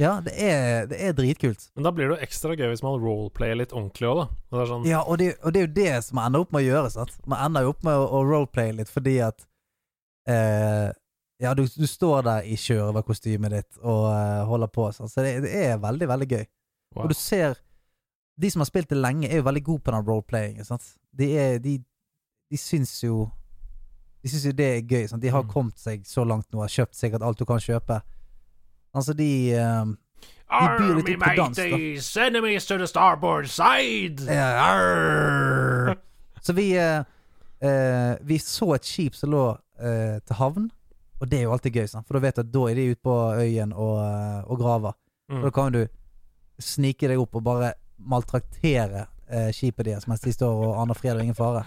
Ja, det er, det er dritkult. Men da blir det jo ekstra gøy hvis man roleplayer litt ordentlig òg, da. Det sånn Ja, og det, og det er jo det som man ender opp med å gjøre. Sant? Man ender jo opp med å, å roleplaye litt fordi at eh, Ja, du, du står der i sjørøverkostymet ditt og eh, holder på. Sant? Så det, det er veldig, veldig gøy. wow. Og du ser De som har spilt det lenge, er jo veldig gode på den roleplayingen. Sant? De, er, de, de syns jo De syns jo det er gøy. Sant? De har Mm. kommet seg så langt nå, har kjøpt sikkert alt du kan kjøpe. Altså, de um, De byr litt opp på dans, da. enemies to the starboard side! Ja, arr. Så vi uh, uh, Vi så et skip som lå uh, til havn, og det er jo alltid gøy, sant? for da vet du at da er de ute på øyen og, og graver. Mm. Da kan du snike deg opp og bare maltraktere skipet deres mens de står og aner fred og ingen fare.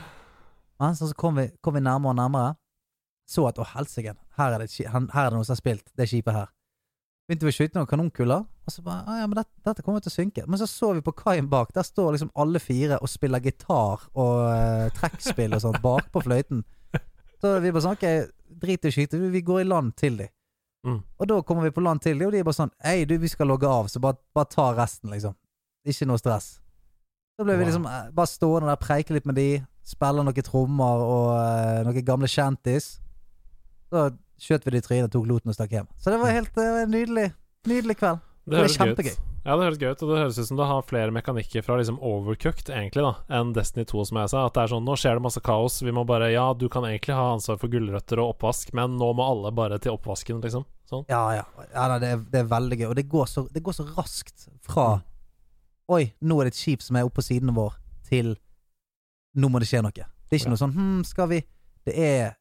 Men så kom vi, kom vi nærmere og nærmere. Så at å helsike, her, er det her er det noen som har spilt det skipet her. Begynte vi å skyte noen kanonkuler, og så bare ja, men dette, dette kommer til å synke. Men så så vi på kaien bak, der står liksom alle fire og spiller gitar og uh, trekkspill og sånt bakpå fløyten. Så vi bare sånn OK, drit i å skyte, vi, vi går i land til de. Mm. Og da kommer vi på land til de, og de er bare sånn Hei, du, vi skal logge av, så bare, bare ta resten, liksom. Ikke noe stress. Så ble vi liksom eh, bare stående der, preike litt med de, spille noen trommer og uh, noen gamle shanties. Så skjøt vi de i trynet, tok loten og stakk hjem. Så det var helt uh, nydelig. Nydelig kveld. Det er kjempegøy. gøy ut. Ja, det høres gøy ut, og det høres ut som det har flere mekanikker fra liksom overcooked, egentlig, da, enn Destiny 2, som jeg sa. At det er sånn, nå skjer det masse kaos, vi må bare Ja, du kan egentlig ha ansvar for gulrøtter og oppvask, men nå må alle bare til oppvasken, liksom. Sånn. Ja, ja. ja nei, det, er, det er veldig gøy. Og det går så, det går så raskt fra Mm. Oi, nå er det et skip som er oppe på siden vår, til nå må det skje noe. Det er ikke Ja. noe sånn hm, skal vi Det er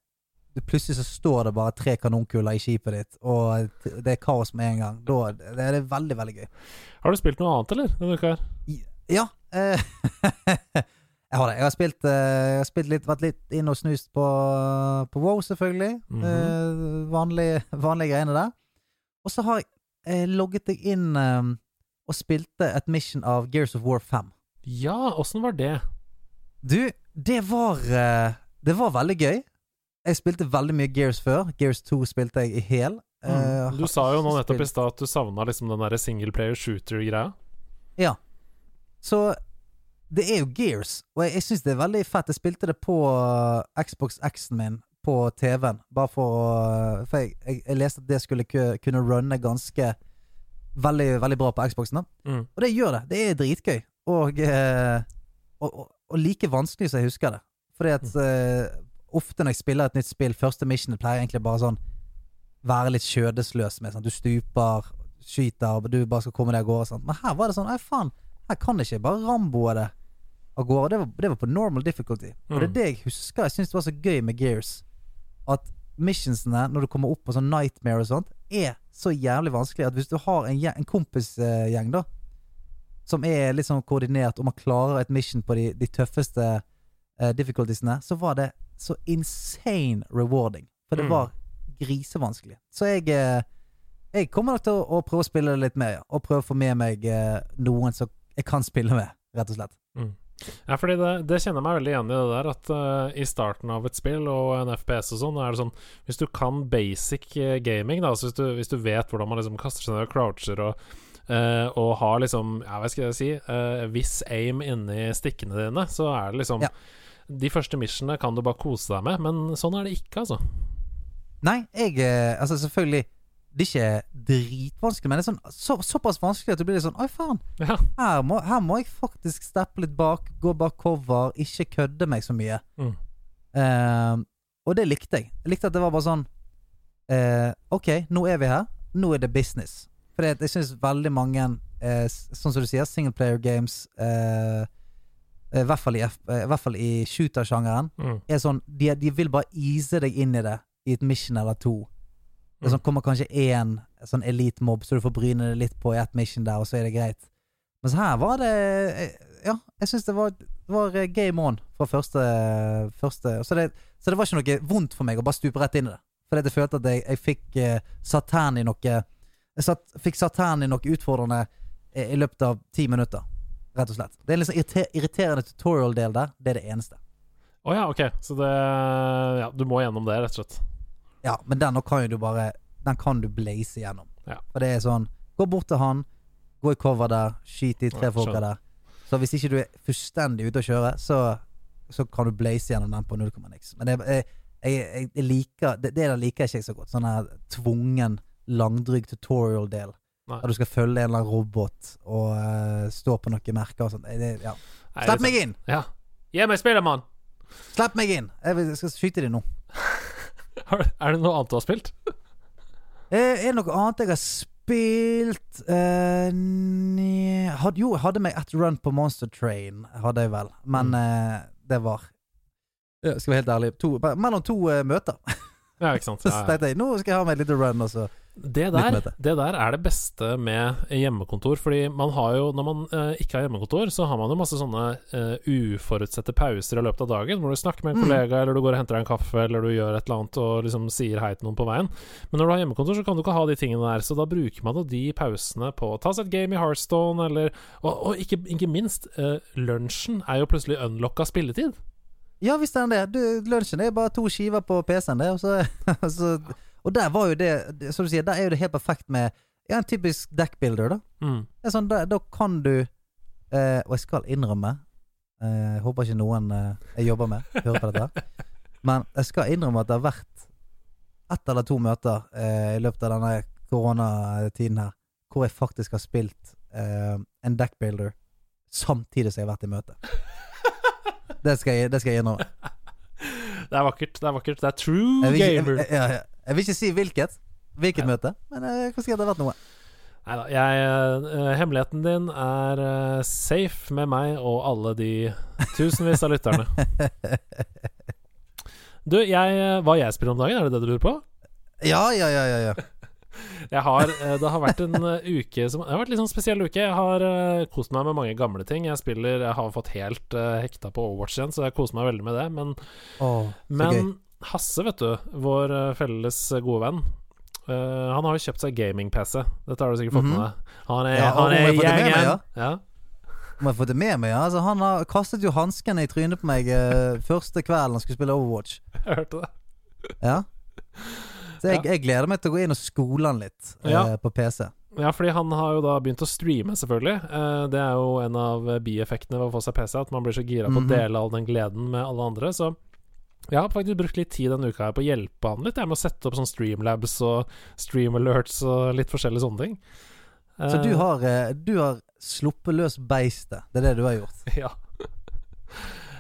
Plutselig så står det bare tre kanonkuler i skipet ditt, og det er kaos med en gang. Da, det, det er veldig, veldig gøy. Har du spilt noe annet, eller, denne uka her? Ja. Eh, *laughs* jeg har det. Jeg har spilt, eh, jeg har spilt litt, vært litt inn og snust på, på WoW, selvfølgelig. Mhm. eh, vanlige, *laughs* vanlige greiene der. Og så har jeg eh, logget deg inn eh, og spilte et mission av Gears of War 5. Ja, åssen var det? Du, det var eh, Det var veldig gøy. Jeg spilte veldig mye Gears før. Gears 2 spilte jeg i hel. Eh, Mm. Du sa jo nå nettopp i stad at du savna liksom den derre singleplayer shooter-greia. Ja. Så det er jo Gears, og jeg, jeg syns det er veldig fett. Jeg spilte det på uh, Xbox X-en min på TV-en, bare for å For jeg, jeg, jeg leste at det skulle kunne runne ganske veldig, veldig bra på Xboxen. Mm. Og det gjør det. Det er dritgøy. Og, eh, og, og, og like vanskelig som jeg husker det. Fordi at uh, ofte når jeg spiller et nytt spill, første mission pleier egentlig bare sånn være litt skjødesløs med. Sånn. Du stuper, skyter, og du bare skal komme deg av gårde. Sånn. Men her var det sånn Nei, faen, her kan jeg ikke bare ramboe det av gårde. Det var, det var på normal difficulty. Og det er Mm. det jeg husker jeg syns det var så gøy med Gears. At missionsene, når du kommer opp på sånn Nightmare og sånt, er så jævlig vanskelig at hvis du har en, en kompisgjeng, da, som er sånn koordinert, og man klarer et mission på de, de tøffeste uh, difficultiesene, så var det så insane rewarding. For det Mm. var grisevanskelig. Så jeg eh, Jeg kommer nok til å, prøve å spille det litt mer, ja. Og prøve å få med meg eh, noen som jeg kan spille med, rett og slett. Ja, fordi det, det kjenner jeg meg veldig igjen i det der, at uh, i starten av et spill og en FPS og sånn, er det sånn Hvis du kan basic gaming, da, altså hvis du, hvis du vet hvordan man liksom kaster seg ned og croucher og eh, og har liksom, ja, hva skal jeg si, Uh, viss aim inni stikkene dine, så er det liksom Ja. De første missionene kan du bare kose deg med, men sånn er det ikke, altså. Nei, jeg eh, Altså, selvfølgelig Det er ikke dritvanskelig, men det er sånn så, såpass vanskelig at du blir litt sånn Oi, faen. Ja. Her må, her må jeg faktisk steppe litt bak, gå bak cover, ikke kødde meg så mye. Mm. Uh, og det likte jeg. Jeg likte at det var bare sånn uh, Ok, nå er vi her. Nå er det business. For jeg syns veldig mange, eh, sånn som du sier, singleplayer games eh, I hvert fall i, eh, i, i shooter-sjangeren Mm. er sånn de, de vil bare ease deg inn i det i et mission eller to. Det sånn, kommer kanskje én sånn elite-mobb, så du får bryne deg litt på i ett mission der, og så er det greit. Mens her var det eh, Ja, jeg syns det var, var eh, game on fra første, første så, det, så det var ikke noe vondt for meg å bare stupe rett inn i det. Fordi jeg følte at jeg, jeg fikk eh, satt tærne i noe Jeg satt, fikk satt tærne i noe utfordrende eh, i løpet av ti minutter. Rett og slett. Det er en irriter irriterende tutorial-del der. Det er det eneste. Å ja, ok. Så det Ja, du må gjennom det, rett og slett. Ja, men den kan jo du bare Den kan du blaze gjennom. Ja. For det er sånn Gå bort til han, gå i cover der, skyt de tre Ja, folka der. Så hvis ikke du er fullstendig ute å kjøre, så, så kan du blaze gjennom den på null komma niks. Men det, jeg, jeg, jeg, jeg liker det, det der liker jeg ikke så godt. Sånn her tvungen, langdryg tutorial-del. Der du skal følge en eller annen robot og uh, stå på noen merker og sånn. Ja. Slipp meg inn! Ja. Gi meg Spellemann! Slipp meg inn! Jeg skal skyte deg nå. *laughs* Er det noe annet du har spilt? Eh, er det noe annet jeg har spilt uh, had, Jo, jeg hadde meg ett run på Monster Train, hadde jeg vel. Men Mm. uh, det var ja, Skal være helt ærlig to, mellom to møter. *laughs* Ja, ikke sant. Ja, ja. nå skal jeg ha meg litt run, altså. Det der, det der er det beste med hjemmekontor. Fordi man har jo, når man eh, ikke har hjemmekontor, så har man jo masse sånne eh, uforutsette pauser i løpet av dagen. Hvor du snakker med en Mm. kollega, eller du går og henter deg en kaffe, eller du gjør et eller annet og liksom sier hei til noen på veien. Men når du har hjemmekontor, så kan du ikke ha de tingene der. Så da bruker man jo de pausene på å ta seg et game i Hearthstone, eller Og, og ikke, ikke minst, eh, lunsjen er jo plutselig unlocka spilletid. Ja, visst er den det. Du, lunsjen er bare to skiver på PC-en, det. Og, så, *laughs* så, og der var jo det, det Som du sier, der er jo det helt perfekt med Ja, en typisk deckbuilder, da. Mm. Det er sånn, da, da kan du eh, Og jeg skal innrømme eh, håper ikke noen eh, jeg jobber med, hører på dette. *laughs* Men jeg skal innrømme at det har vært ett eller to møter eh, i løpet av denne koronatiden her hvor jeg faktisk har spilt eh, en deckbuilder samtidig som jeg har vært i møte. Det skal jeg, det skal jeg innrømme. *laughs* Det er vakkert. Det er vakkert. Det er true Jeg ikke, gamer. jeg, jeg, jeg, vil ikke si hvilket, hvilket Ja. møte, men eh, jeg kan si at det ha vært noe. Nei da. Jeg, eh, hemmeligheten din er eh, safe med meg og alle de tusenvis av lytterne. *laughs* Du, jeg, hva jeg spiller om dagen, er det det du lurer på? Ja, ja, ja, ja. ja. Jeg har, eh, det har vært en eh, uke som Det har vært litt sånn spesiell uke. Jeg har eh, kost meg med mange gamle ting. Jeg spiller Jeg har fått helt uh, hekta på Overwatch igjen, så jeg koser meg veldig med det. Men, oh, men. Hasse, vet du, vår felles gode venn uh, Han har jo kjøpt seg gaming-PC. Dette har du sikkert fått Mhm. med deg. Han er, Ja, han er har fått det med meg, ja. Ja. Må jeg få det med meg, ja. Altså, han har kastet jo hanskene i trynet på meg første kvelden han skulle spille Overwatch. *laughs* Jeg hørte det. Ja. Så jeg, jeg gleder meg til å gå inn og skole han litt eh, på PC. Ja, fordi han har jo da begynt å streame, selvfølgelig. Eh, det er jo en av bieffektene ved å få seg PC, at man blir så gira på Mhm. å dele all den gleden med alle andre. Så jeg har faktisk brukt litt tid denne uka her på å hjelpe han litt, jeg med å sette opp sånn streamlabs og streamalerts og litt forskjellige sånne ting. Så Eh, du har, eh, du har sluppet løs beistet. Det er det du har gjort. *laughs* Ja.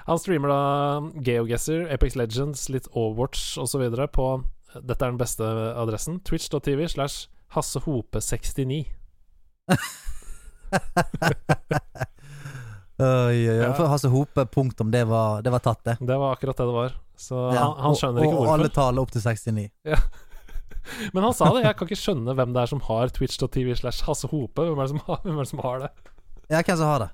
Han streamer da GeoGuessr, Apex Legends, litt Overwatch osv. på Dette er den beste adressen. Twitch.tv slash Hasse Hope69. *laughs* Oi, oi, oi. Ja. For Hasse Hope, punktum. Det var, det var tatt, det. Det var akkurat det det var. Så Ja, han, han skjønner og, ikke hvorfor. og alle tall opp til 69. *laughs* Men han sa det. Jeg kan ikke skjønne hvem det er som har twitch.tv slash Hasse Hope. Hvem er, har, hvem er det som har det? Ja, hvem som har det?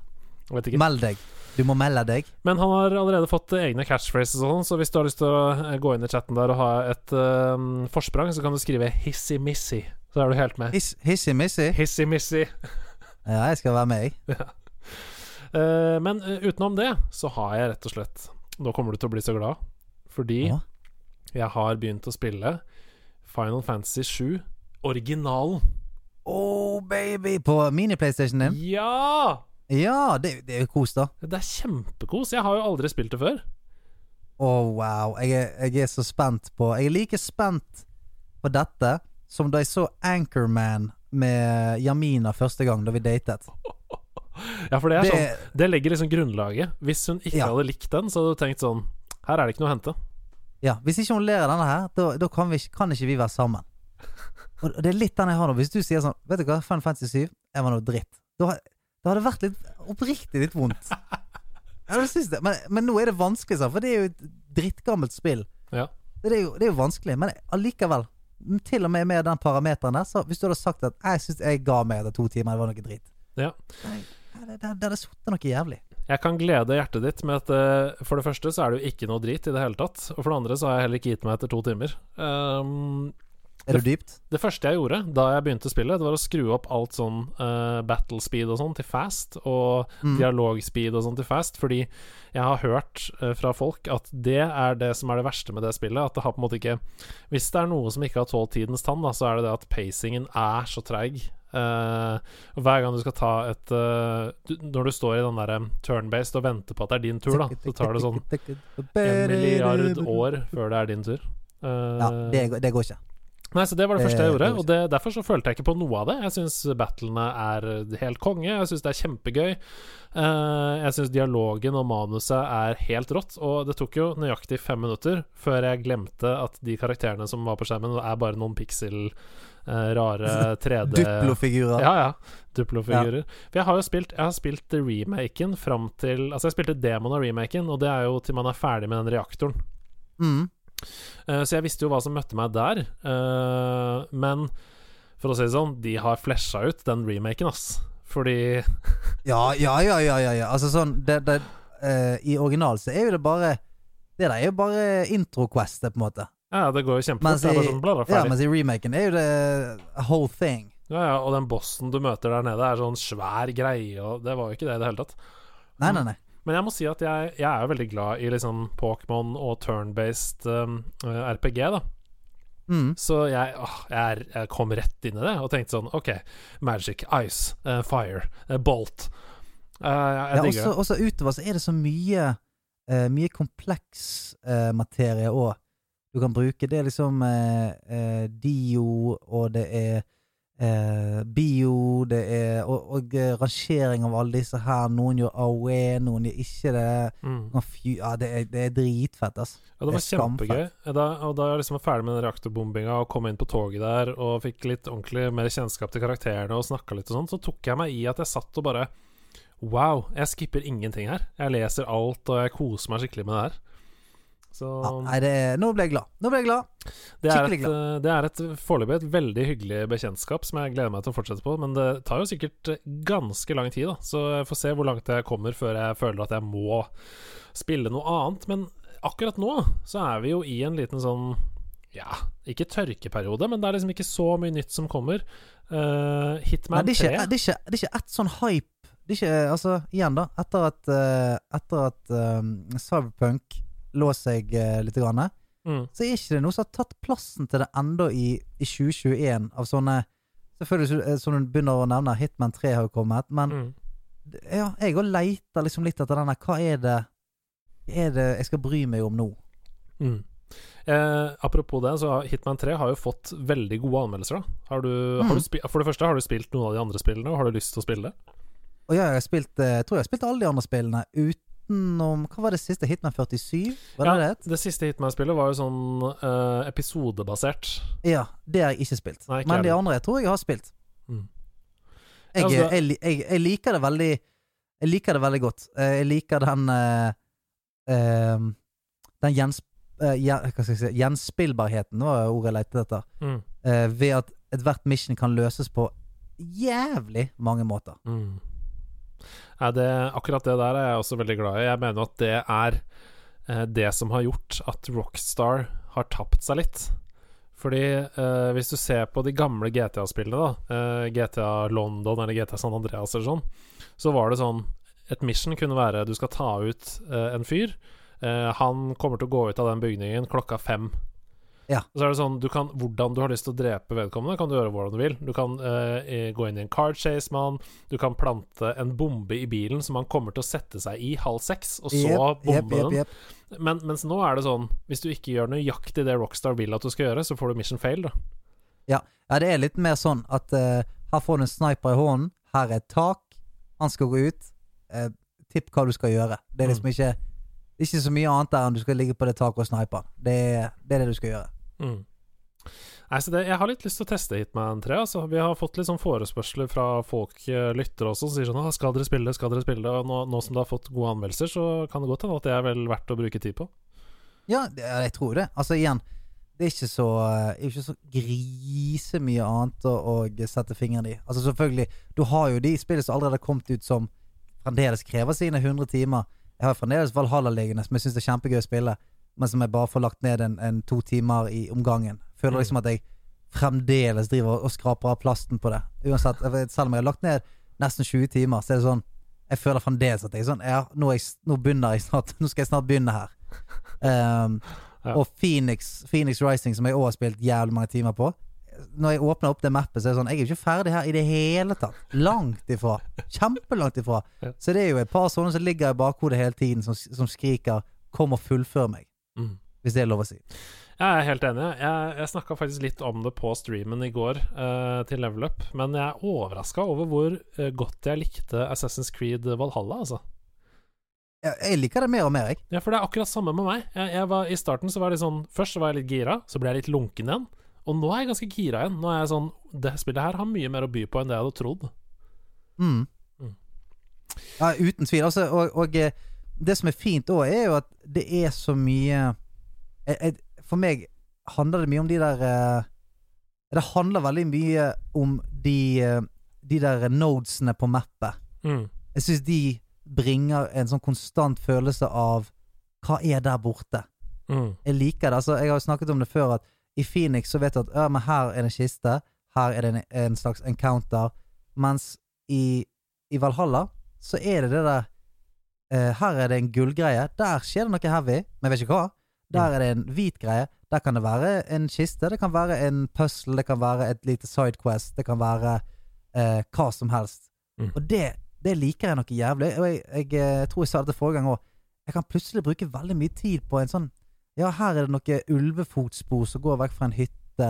Meld deg. Du må melde deg. Men han har allerede fått egne catchphrases og sånn, så hvis du har lyst til å eh, gå inn i chatten der og ha et eh, forsprang, så kan du skrive 'hissy-missy'. Så er du helt med. Hissy Missy? Hissy-missy. Ja, jeg skal være med, jeg. *laughs* uh, men uh, utenom det, så har jeg rett og slett Nå kommer du til å bli så glad, fordi Ja. jeg har begynt å spille Final Fantasy 7 originalen. Oh, baby! På mini-PlayStation din? Ja! Ja, det, det er jo kos, da. Det er kjempekos. Jeg har jo aldri spilt det før. Å, wow. Jeg er, jeg er så spent på Jeg er like spent på dette som da jeg så Anchorman med Jamina første gang, da vi datet. *laughs* Ja, for det er Det, sånn Det legger liksom grunnlaget. Hvis hun ikke Ja. hadde likt den, så hadde du tenkt sånn Her er det ikke noe å hente. ja, hvis ikke hun ler av denne her, da, da kan, vi, kan ikke vi være sammen. Og det er litt den jeg har nå. Hvis du sier sånn Vet du hva, Final Fantasy 7 Jeg var noe dritt. Da, har- da hadde vært litt oppriktig litt vondt. *laughs* Ja, det. Men, men nå er det vanskelig, for det er jo et drittgammelt spill. Ja. Det er, jo, det er jo vanskelig, men allikevel. Til og med med den parameteren der, så hvis du hadde sagt at jeg syns jeg ga meg etter to timer, det var noe dritt Ja. Nei, Det det- det hadde sittet noe jævlig. Jeg kan glede hjertet ditt med at eh, for det første så er det jo ikke noe drit i det hele tatt. Og for det andre så har jeg heller ikke gitt meg etter to timer. Um, Er det dypt? det første jeg gjorde da jeg begynte å spille, det var å skru opp alt sånn uh, battle speed og sånn til fast, og Mm. dialogspeed og sånn til fast, fordi jeg har hørt uh, fra folk at det er det som er det verste med det spillet. At det har på en måte ikke Hvis det er noe som ikke har tålt tidens tann, da, så er det det at pacingen er så treig. Uh, og hver gang du skal ta et uh, du, Når du står i den der turn-based og venter på at det er din tur, da, så tar det sånn *laughs* en milliard år før det er din tur. Uh, Ja, det, det går ikke. Nei, så Det var det første jeg Eh, gjorde, og- det, derfor så følte jeg ikke på noe av det. Jeg syns battlene er helt konge, jeg syns det er kjempegøy. Eh, jeg syns dialogen og manuset er helt rått, og det tok jo nøyaktig fem minutter før jeg glemte at de karakterene som var på skjermen, er bare noen pixel, eh, rare *laughs* 3D Duplo-figurer. Ja, ja. Duplofigurer. Ja. For jeg har jo spilt Jeg har spilt remaken fram til Altså, jeg spilte demoen av remaken, og det er jo til man er ferdig med den reaktoren. Mm. Eh, så jeg visste jo hva som møtte meg der. Eh, men for å si det sånn, de har flasha ut den remaken, ass. Fordi *laughs* Ja, ja, ja, ja, ja. Altså sånn det, det, uh, I original så er jo det bare Det der er jo bare intro-questet, på en måte. Ja, det går jo kjempefort. Sånn ja, mens i remaken er jo det a whole thing. Ja, ja, og den bossen du møter der nede, er sånn svær greie, og det var jo ikke det i det hele tatt. Nei, nei, nei. Men jeg må si at jeg, jeg er veldig glad i liksom Pokémon og turn-based um, eh, RPG, da. Mm. Så jeg, åh, jeg, jeg kom rett inn i det og tenkte sånn OK, Magic, Ice, uh, Fire, uh, Bolt. Uh, jeg Ja, digger også, det. også utover så er det så mye Mye kompleks materie òg du kan bruke. Det er liksom Dio, og det er eh, bio, det er Og, og eh, rangering av alle disse her. Noen gjør AOE, noen gjør ikke det. Mm. Fy, ja, det er, det er dritfett, altså. Ja, det var Det kjempegøy. Da, og da jeg liksom var ferdig med den reaktorbombinga og kom inn på toget der og fikk litt ordentlig mer kjennskap til karakterene og snakka litt og sånn, så tok jeg meg i at jeg satt og bare Wow, jeg skipper ingenting her. Jeg leser alt, og jeg koser meg skikkelig med det her. Så Ja, nei, det nå ble jeg glad. Nå ble jeg glad. det er, skikkelig et, eh, det er et foreløpig et veldig hyggelig bekjentskap som jeg gleder meg til å fortsette på. Men det tar jo sikkert eh, ganske lang tid, da. Så jeg får se hvor langt jeg kommer før jeg føler at jeg må spille noe annet. Men akkurat nå så er vi jo i en liten sånn ja, ikke tørkeperiode, men det er liksom ikke så mye nytt som kommer. Uh, Nei, Hitman det, er 3 ikke, det, er ikke, det er ikke ett sånn hype Det er ikke Altså, igjen, da. Etter at, eh, etter at eh, Cyberpunk lå seg uh, litt, grann, mm, så er ikke det noe som har tatt plassen til det enda i, i 2021, av sånne Selvfølgelig, eh, som du begynner å nevne, Hitman 3 har jo kommet, men mm. ja, jeg òg leter liksom litt etter denne Hva er det er det jeg skal bry meg om nå? Mm. Eh, apropos det, så Hitman 3 har jo fått veldig gode anmeldelser. Har du, har Mm. du spi for det første, har du spilt noen av de andre spillene, og har du lyst til å spille det? Og ja, jeg har spilt eh, Jeg tror jeg har spilt alle de andre spillene utenom Hva var det siste? Hitman 47? Var det Ja, det det siste Hitman-spillet var jo sånn uh, episodebasert. Ja, det har jeg ikke spilt. Nei, ikke Men de andre jeg tror jeg har spilt. Mm. Jeg, Altså, jeg, jeg, jeg liker det veldig Jeg liker det veldig godt. Eh, Jeg liker den uh, uh, Den gjens, si, gjenspillbarheten, var ordet jeg lette etter. Mm. Ved at ethvert mission kan løses på jævlig mange måter. Mm. Nei, det, akkurat det der er jeg også veldig glad i. Jeg mener at det er eh, det som har gjort at Rockstar har tapt seg litt. Fordi eh, hvis du ser på de gamle GTA-spillene, da, eh, GTA London eller GTA San Andreas eller sånn, så var det sånn Et mission kunne være du skal ta ut eh, en fyr. Eh, han kommer til å gå ut av den bygningen klokka fem. Ja. Og så er det sånn du kan, Hvordan du har lyst til å drepe vedkommende, kan du gjøre hvordan du vil. Du kan eh, gå inn i en card chase med han. Du kan plante en bombe i bilen som han kommer til å sette seg i halv seks, og så yep, bombe yep, yep, den. Men, mens nå er det sånn Hvis du ikke gjør nøyaktig det Rockstar vil at du skal gjøre, så får du mission fail, da. Ja, det er litt mer sånn at uh, her får du en sniper i hånden, her er et tak, han skal gå ut. Uh, tipp hva du skal gjøre. Det er liksom Mm. ikke ikke så mye annet der enn du skal ligge på det taket og snipe. Det, det er det du skal gjøre. Mm. Nei, så det, Jeg har litt lyst til å teste Hitman 3. Altså. Vi har fått litt sånn forespørsler fra folk, eh, lyttere også, som sier sånn 'Skal dere spille? Skal dere spille? Og nå, nå som det har fått gode anmeldelser, så kan det godt hende at det er vel verdt å bruke tid på. Ja, det, jeg tror det. Altså igjen, det er ikke så, er ikke så grisemye annet å, å sette fingeren i. Altså selvfølgelig, du har jo de spillene som allerede har kommet ut som fremdeles krever sine 100 timer. Jeg har fremdeles Valhalla liggende, som jeg syns er kjempegøy å spille, men som jeg bare får lagt ned en, en to timer i omgangen. Føler Mm. liksom at jeg fremdeles driver og skraper av plasten på det. Uansett, selv om jeg har lagt ned nesten 20 timer, så er det sånn Jeg føler fremdeles at jeg er sånn Ja, nå, jeg, nå begynner jeg snart *laughs* Nå skal jeg snart begynne her. Um, *laughs* Ja. Og Phoenix, Phoenix Rising, som jeg òg har spilt jævlig mange timer på. Når jeg åpner opp det mappet, så er det sånn Jeg er jo ikke ferdig her i det hele tatt. Langt ifra. Kjempelangt ifra. Ja. Så det er jo et par sånne som ligger i bakhodet hele tiden, som, som skriker 'kom og fullfør meg', Mm. hvis det er lov å si. Jeg er helt enig. Jeg, jeg snakka faktisk litt om det på streamen i går uh, til Level Up, men jeg er overraska over hvor uh, godt jeg likte Assassin's Creed Valhalla, altså. Jeg, jeg liker det mer og mer, jeg. Ja, for det er akkurat samme med meg. Jeg, jeg var, I starten så var det sånn Først så var jeg litt gira, så ble jeg litt lunken igjen. Og nå er jeg ganske gira igjen. Nå er jeg sånn Det spillet her har mye mer å by på enn det jeg hadde trodd. Mm. Mm. Ja, uten tvil. Altså, og, og eh, det som er fint òg, er jo at det er så mye For meg handler det mye om de der eh, Det handler veldig mye om de, eh, de der nodesene på mappet. Mm. Jeg syns de bringer en sånn konstant følelse av Hva er der borte? Mm. Jeg liker det. Altså, jeg har jo snakket om det før, at i Phoenix så vet du at ja, men her er det en kiste, her er det en, en slags encounter, mens i, i Valhalla så er det det der eh, Her er det en gullgreie, der skjer det noe heavy, men jeg vet ikke hva. Der er det en hvit greie, der kan det være en kiste, det kan være en puzzle, det kan være et lite sidequest, det kan være eh, hva som helst. Mm. Og det, det liker jeg noe jævlig. Og jeg, jeg, jeg tror jeg sa det forrige gang òg. Jeg kan plutselig bruke veldig mye tid på en sånn Ja, her er det noe ulvefotspor som går vekk fra en hytte.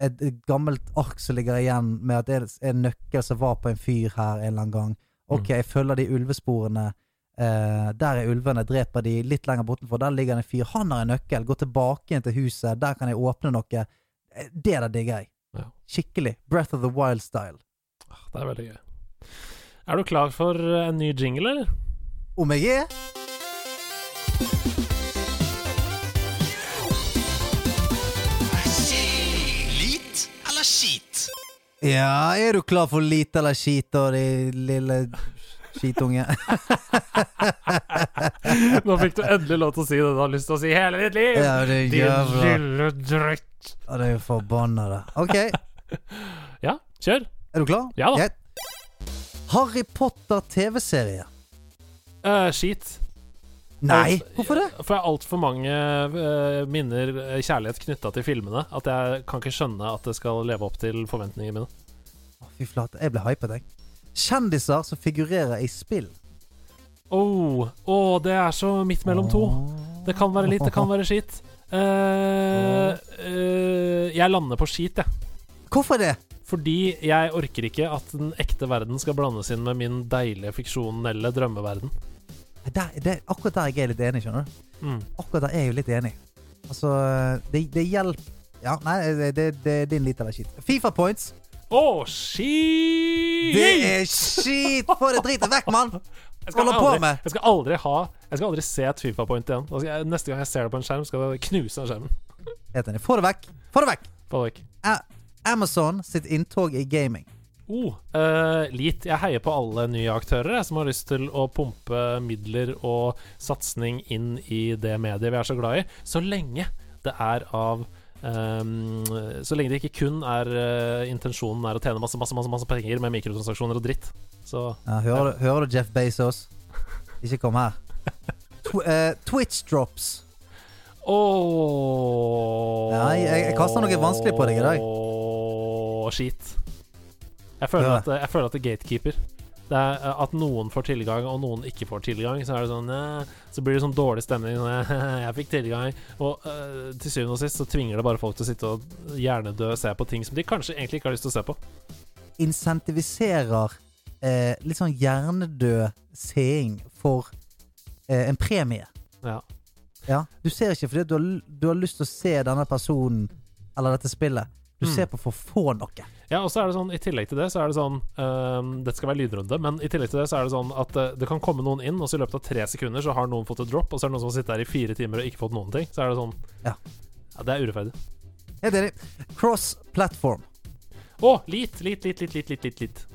Et, et gammelt ark som ligger igjen med at det er en nøkkel som var på en fyr her en eller annen gang. Ok, jeg følger de ulvesporene. Eh, der er ulvene, dreper de litt lenger bortenfor. Der ligger det en fyr. Han har en nøkkel. Gå tilbake igjen til huset. Der kan jeg åpne noe. Eh, Det der digger jeg. Ja. Skikkelig. Breath of the Wild-style. Ah, Det er veldig gøy. Er du klar for en ny jingle, eller? Om jeg er? Lit eller skit? Ja, er du klar for lite eller skit, og de lille skitunge? *laughs* Nå fikk du endelig lov til å si det du har lyst til å si hele ditt liv! ja, det er Din lille dritt. Ja, det er jo forbanna, det. Ok, *laughs* Ja, kjør. er du klar? Ja da. Greit. Harry Potter TV-serie. Uh, skit. Nei, hvorfor det? For jeg har altfor mange uh, minner, eh, kjærlighet knytta til filmene, at jeg kan ikke skjønne at det skal leve opp til forventningene mine. Å, Fy flate, jeg ble hypet, jeg. Kjendiser som figurerer i spill. Åh, oh, det er så midt mellom to. Det kan være litt, det kan være skit. Uh, uh, jeg lander på skit, jeg. Hvorfor det? Fordi jeg orker ikke at den ekte verden skal blandes inn med min deilige fiksjonelle drømmeverden. Der, det, akkurat der jeg er litt enig, skjønner du. Mm. Akkurat der er jeg jo litt enig. Altså, det, det hjelper Ja, nei, det, det, det er din litt av det skit. Fifa points. Åh, skit! Det er skit! Få det dritet vekk, mann! Jeg skal, på aldri, med? jeg skal aldri ha Jeg skal aldri se et Fifa-point igjen. Skal jeg, neste gang jeg ser det på en skjerm, skal jeg knuse den skjermen. Helt enig. Få det vekk. Få det vekk! Få det vekk. Amazon sitt inntog i gaming. Oh, uh, lit. Jeg heier på alle nye aktører jeg, som har lyst til å pumpe midler og satsing inn i det mediet vi er så glad i, så lenge det er av ehm, Så lenge det ikke kun er uh, intensjonen er å tjene masse, masse, masse, masse penger med mikrotransaksjoner og dritt. Så Ja, hører, du, hører du Jeff Bezos? Ikke kom her. Tw uh, Twitch drops. Oh, Ja, jeg- jeg kaster noe vanskelig på deg i dag. Oh, skit. Jeg føler, at, jeg føler at det er gatekeeper. Det er eh, At noen får tilgang, og noen ikke får tilgang. Så det sånn Så blir det sånn dårlig stemning. Sånn, *laughs* jeg fikk tilgang. Og eh, til syvende og sist så tvinger det bare folk til å sitte og hjernedø og se på ting som de kanskje egentlig ikke har lyst til å se på. Insentiviserer eh, litt sånn hjernedød seing for eh, en premie. Ja. Ja, Du ser ikke fordi du har, du har lyst til å se denne personen eller dette spillet. Du Mm. ser på for få noe. Ja, og så er det sånn, i tillegg til det, så er det sånn um, Dette skal være lydrunde, men i tillegg til det så er det sånn at uh, det kan komme noen inn, og så i løpet av tre sekunder så har noen fått et drop, og så er det noen som har sittet der i fire timer og ikke fått noen ting. Så er det sånn Ja, ja det er urettferdig. Helt enig. Cross platform. Å, oh, litt, litt, litt, litt, litt, litt, litt.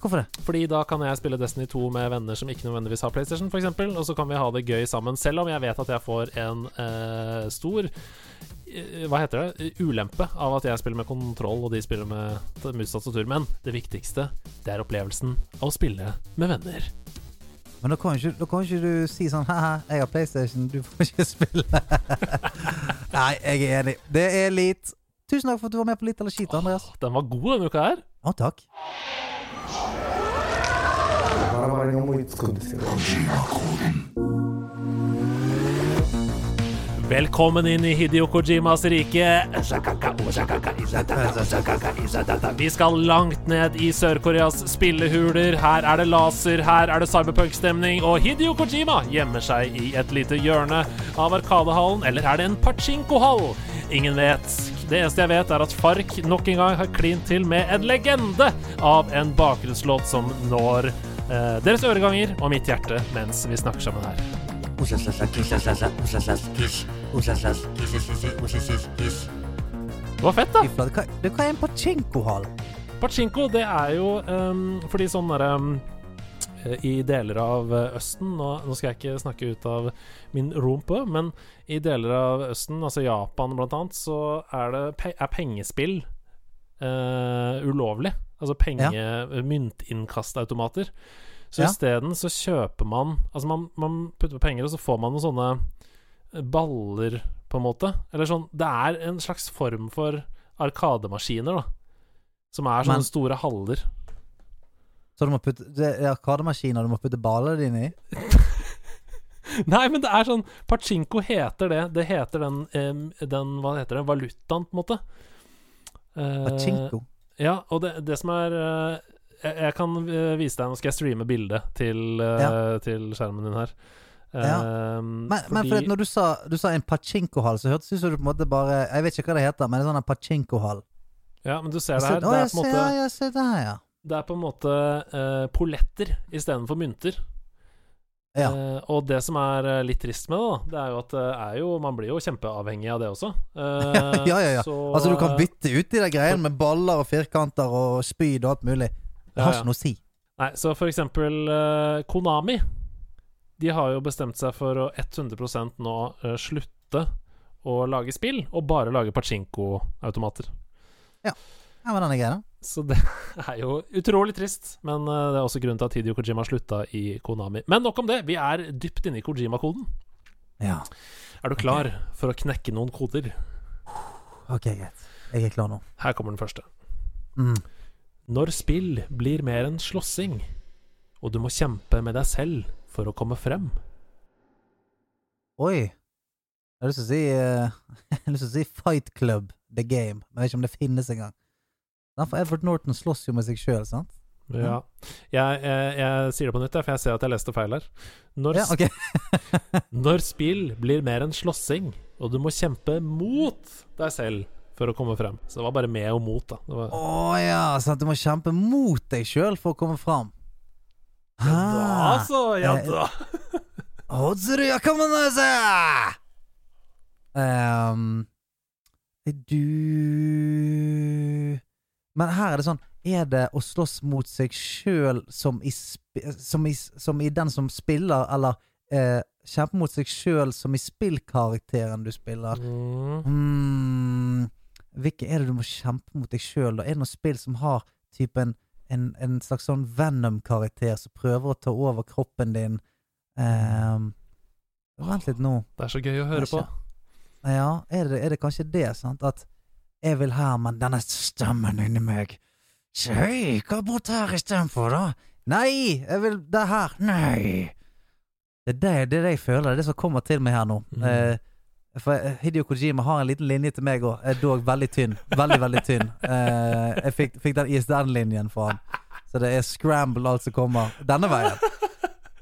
Hvorfor det? Fordi da kan jeg spille Destiny 2 med venner som ikke nødvendigvis har PlayStation, f.eks., og så kan vi ha det gøy sammen, selv om jeg vet at jeg får en eh, stor hva heter det? Ulempe av at jeg spiller med kontroll, og de spiller med mus og tastatur. Men det viktigste, det er opplevelsen av å spille med venner. Men da kan ikke, da kan ikke du si sånn Haha, jeg har PlayStation, du får ikke spille. *laughs* Nei, jeg er enig. Det er litt. Tusen takk for at du var med på Litt eller skit, Andreas. Den var god denne uka her. Å, takk. バ Velkommen inn i Hidio Kojimas rike. Vi skal langt ned i Sør-Koreas spillehuler. Her er det laser, her er det cyberpunk-stemning, og Hidio Kojima gjemmer seg i et lite hjørne av Arkadehallen, eller er det en pachinko-hall? Ingen vet. Det eneste jeg vet, er at Fark nok en gang har klint til med en legende av en bakgrunnslåt som når eh, deres øreganger og mitt hjerte mens vi snakker sammen her. Det var fett, da. Fy Hva, er en pachinko-hall? Pachinko, det er jo um, fordi sånn derre um, I deler av eh, Østen nå, nå skal jeg ikke snakke ut av min rumpe, men i deler av Østen, altså Japan blant annet, så er, det, er pengespill uh, ulovlig. Altså penge myntinnkastautomater. Så Ja. isteden så kjøper man Altså man, man putter på penger, og så får man noen sånne baller, på en måte. Eller sånn Det er en slags form for arkademaskiner, da. Som er sånne Men- store haller. Så du må putte Det er arkademaskiner du må putte ballene dine i? *laughs* Nei, men det er sånn Pachinko heter det. Det heter den, den Hva heter det? Valutaen, på en måte. Eh, Pachinko? Ja, og det, det som er eh, jeg, jeg kan eh, vise deg Nå skal jeg streame bildet til, eh, til skjermen din her. Ja. Eh, Men, men fordi at når du sa, du sa en pachinko-hall, så hørtes det ut som du på en måte bare Jeg vet ikke hva det heter, men sånn en pachinko-hall. Ja, men du ser det her. Å, Det er på en ser- Ja, jeg ser det her, ja. det er på en måte uh, polletter istedenfor mynter. Ja. Uh, og det som er eh, litt trist med det, da, det er jo at er jo Man blir jo kjempeavhengig av det også. Uh, *laughs* Ja, ja, ja. så, Altså, du kan bytte ut de der greiene med baller og firkanter og spyd og alt mulig. Det har ikke noe å si. Nei, så for eksempel uh, Konami De har jo bestemt seg for å 100 nå uh, slutte å lage spill, og bare lage pachinko-automater. Ja, men den er grei, da. Så det *laughs* er jo utrolig trist, men uh, det er også grunnen til at Hidio Kojima slutta i Konami. Men nok om det, vi er dypt inne i Kojima-koden. Ja. Er du klar for å knekke noen koder? Ok, greit. Jeg er klar nå. Her kommer den første. Mm. Når spill blir mer enn slåssing, og du må kjempe med deg selv for å komme frem Oi. Jeg har lyst til å si uh, *laughs* Jeg har lyst til å si Fight Club The Game, men jeg vet ikke om det finnes engang. For Edward Norton slåss jo med seg sjøl, sant? Ja. Jeg, jeg, jeg sier det på nytt, for jeg ser at jeg leste feil her. Når, Ja, okay. *laughs* når spill blir mer enn slåssing, og du må kjempe mot deg selv for å komme frem. Så det var bare med og mot, da. Det var, Å ja, sant. Du må kjempe mot deg sjøl for å komme fram. ja da, altså! Ja Eh, da! *laughs* Um, du Men her er det sånn Er det å slåss mot seg sjøl som, som, som i den som spiller, eller eh, kjempe mot seg sjøl som i spillkarakteren du spiller? Mm. Hmm, hvilke er det du må kjempe mot deg sjøl? Er det noen spill som har typen en, en slags sånn Venom-karakter som prøver å ta over kroppen din? Um, vent litt nå. Det er så gøy å høre på. Ja, er det, er det kanskje det, sant? At jeg vil her, men denne stemmen inni meg Hei, hva bort her istedenfor, da? Nei, jeg vil det her. Nei. Det er det, det er det jeg føler. Det er det som kommer til meg her nå. Mm. Eh, for eh, Hidio Kojima har en liten linje til meg òg, dog veldig tynn. Veldig, veldig tynn. Eh, jeg fikk, fikk den ISDN-linjen for han. Så det er scramble alt som kommer denne veien.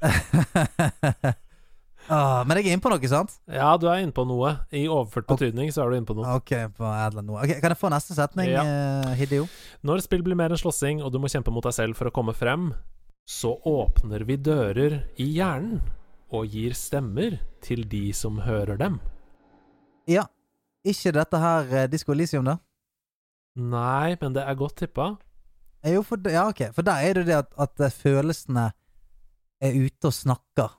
*laughs* ah, men jeg er inne på noe, sant? Ja, du er inne på noe. I overført betydning så er du inne på noe. Ok, på noe. Okay, kan jeg få neste setning, Ja. eh, Hidio? Når spill blir mer enn slåssing, og du må kjempe mot deg selv for å komme frem, så åpner vi dører i hjernen og gir stemmer til de som hører dem. Ja. Ikke dette her uh, Disko Elysium, da? Nei, men det er godt tippa. Eh, Jo, for, ja, ok. For der er det jo det at, at eh, følelsene er ute og snakker.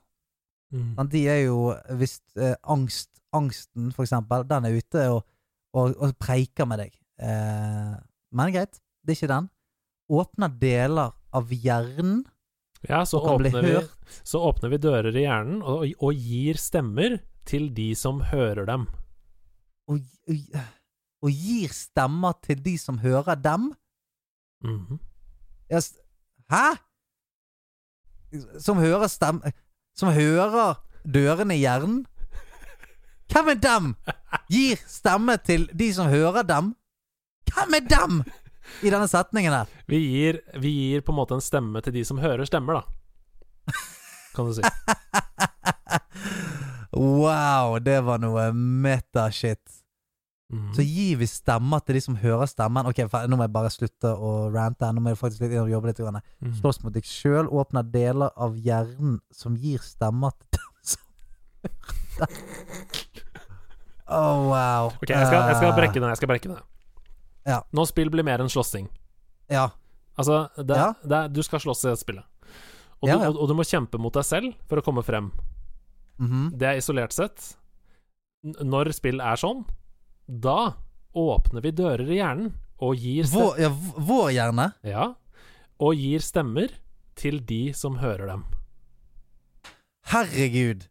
Mm. Men De er jo Hvis eh, angst, angsten, for eksempel, den er ute og, og, og preiker med deg. Eh, men greit, det er ikke den. Åpner deler av hjernen Ja, så åpner, vi, så åpner vi dører i hjernen og, og gir stemmer til de som hører dem. Og, og, og gir stemmer til de som hører dem. Mhm. Ja, s- Hæ?! Som hører stem... Som hører dørene i hjernen? Hvem er dem? Gir stemme til de som hører dem? Hvem er dem? I denne setningen her. Vi gir, vi gir på en måte en stemme til de som hører stemmer, da. Kan du si. *laughs* Wow, det var noe meta-shit. Mm. Så gir vi stemmer til de som hører stemmen. Ok, Nå må jeg bare slutte å rante. Nå må jeg faktisk litt inn og jobbe litt. Mm. Slåss mot deg sjøl, åpner deler av hjernen som gir stemmer til dem som hører. Oh, wow. Ok, jeg skal, jeg skal Eh, brekke den. Jeg skal brekke den. Ja. Nå spill blir mer enn slåssing. Ja. Altså, det, Ja. det, du skal slåss i det spillet. Og, Ja, du, og, og du må kjempe mot deg selv for å komme frem. Mhm. Det er isolert sett. Når spill er sånn, da åpner vi dører i hjernen og gir, stemmer vår, ja, vår hjerne. ja, og gir stemmer til de som hører dem. Herregud.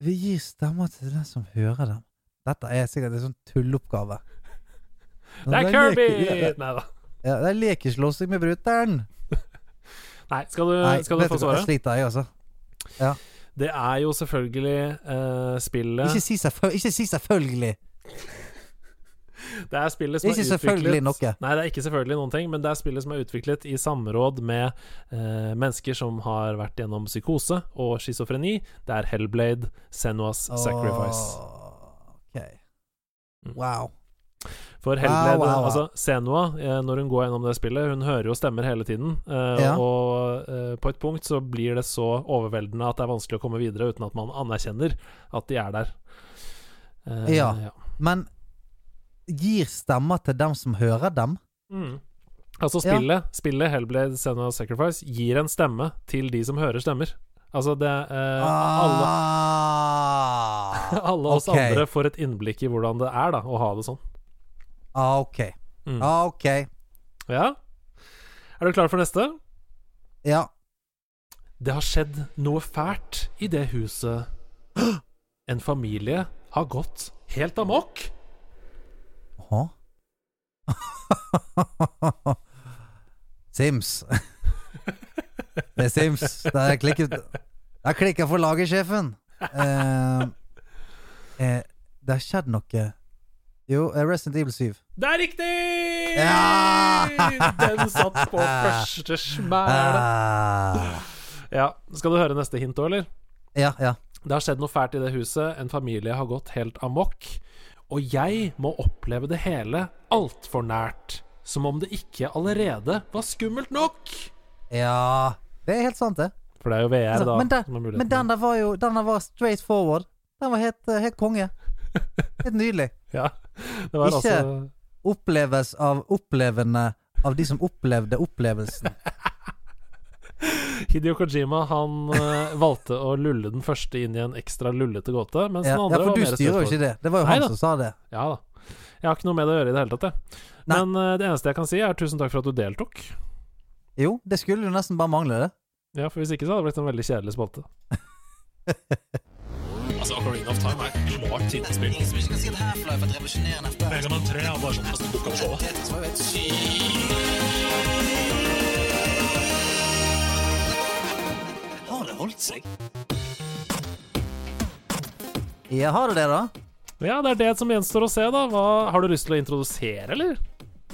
Vi gir stemmer til den som hører dem. Dette er sikkert en sånn tulleoppgave. Det er Kirby! Nei da. ja, det er lekeslåssing med brutter'n. *laughs* Nei, skal du, Nei, skal du få svaret? jeg sliter, jeg, altså. Det er jo selvfølgelig uh, spillet Ikke si, selvføl ikke si selvfølgelig. Det er spillet Det som er ikke er utviklet noe. Nei, det er ikke selvfølgelig noen ting, men det er spillet som er utviklet i samråd med eh, mennesker som har vært gjennom psykose og schizofreni. Det er Hellblade, Senua's Sacrifice. Åh, Ok. Mm. Wow. For Hellblade, Wow, wow, wow. altså Senua, eh, når hun går gjennom det spillet, hun hører jo stemmer hele tiden. eh, Ja. Og eh, på et punkt så blir det så overveldende at det er vanskelig å komme videre uten at man anerkjenner at de er der. ja. Ja. Men gir stemmer til dem som hører dem? Mm. Altså Ja. spillet, spillet Hellblade Senua Sacrifice gir en stemme til de som hører stemmer. Altså det eh, alle, Ah, *laughs* alle oss okay. andre får et innblikk i hvordan det er da å ha det sånn. Ah, ok. Mm. Ah, ok. Ja? Er du klar for neste? Ja. Det har skjedd noe fælt i det huset. En familie har gått helt amok. Hå? *laughs* Sims. *laughs* Det er Sims. Det er klikket Det er klikka for lagersjefen. Eh, eh, det har skjedd noe Jo, eh, Resident Evil 7. Det er riktig! Ja! Den satt på første smæle. Ah. Ja, Skal du høre neste hint òg, eller? Ja, ja. Det har skjedd noe fælt i det huset. En familie har gått helt amok. Og jeg må oppleve det hele altfor nært. Som om det ikke allerede var skummelt nok. Ja Det er helt sant, det. For det er jo VR, Altså, da. men, den, som er men den der var jo Den der var straight forward. Den var helt, eh, helt konge. Helt nydelig. *laughs* Ja, Ikke- altså Oppleves av opplevende av de som opplevde opplevelsen. *laughs* Hideo Kojima han eh, valgte å lulle den første inn i en ekstra lullete gåte, mens Ja, den ja, andre for var du styrer jo ikke det. Det var jo Nei han da. som sa det. Ja da. Jeg har ikke noe med det å gjøre i det hele tatt, jeg. Men uh, det eneste jeg kan si, er tusen takk for at du deltok. Jo, det skulle jo nesten bare mangle, det. Ja, for hvis ikke så hadde det blitt en veldig kjedelig spalte. *laughs* Altså, Ocarina of Time er klart tidenes spill. Ingen som ikke kan si at Half-Life er et revolusjonerende spill. Mega Man 3 er bare sånn var jo helt sykt. Har det holdt seg? Ja, har du det, da? Ja, det er det som gjenstår å se, da. Hva, har du lyst til å introdusere, eller?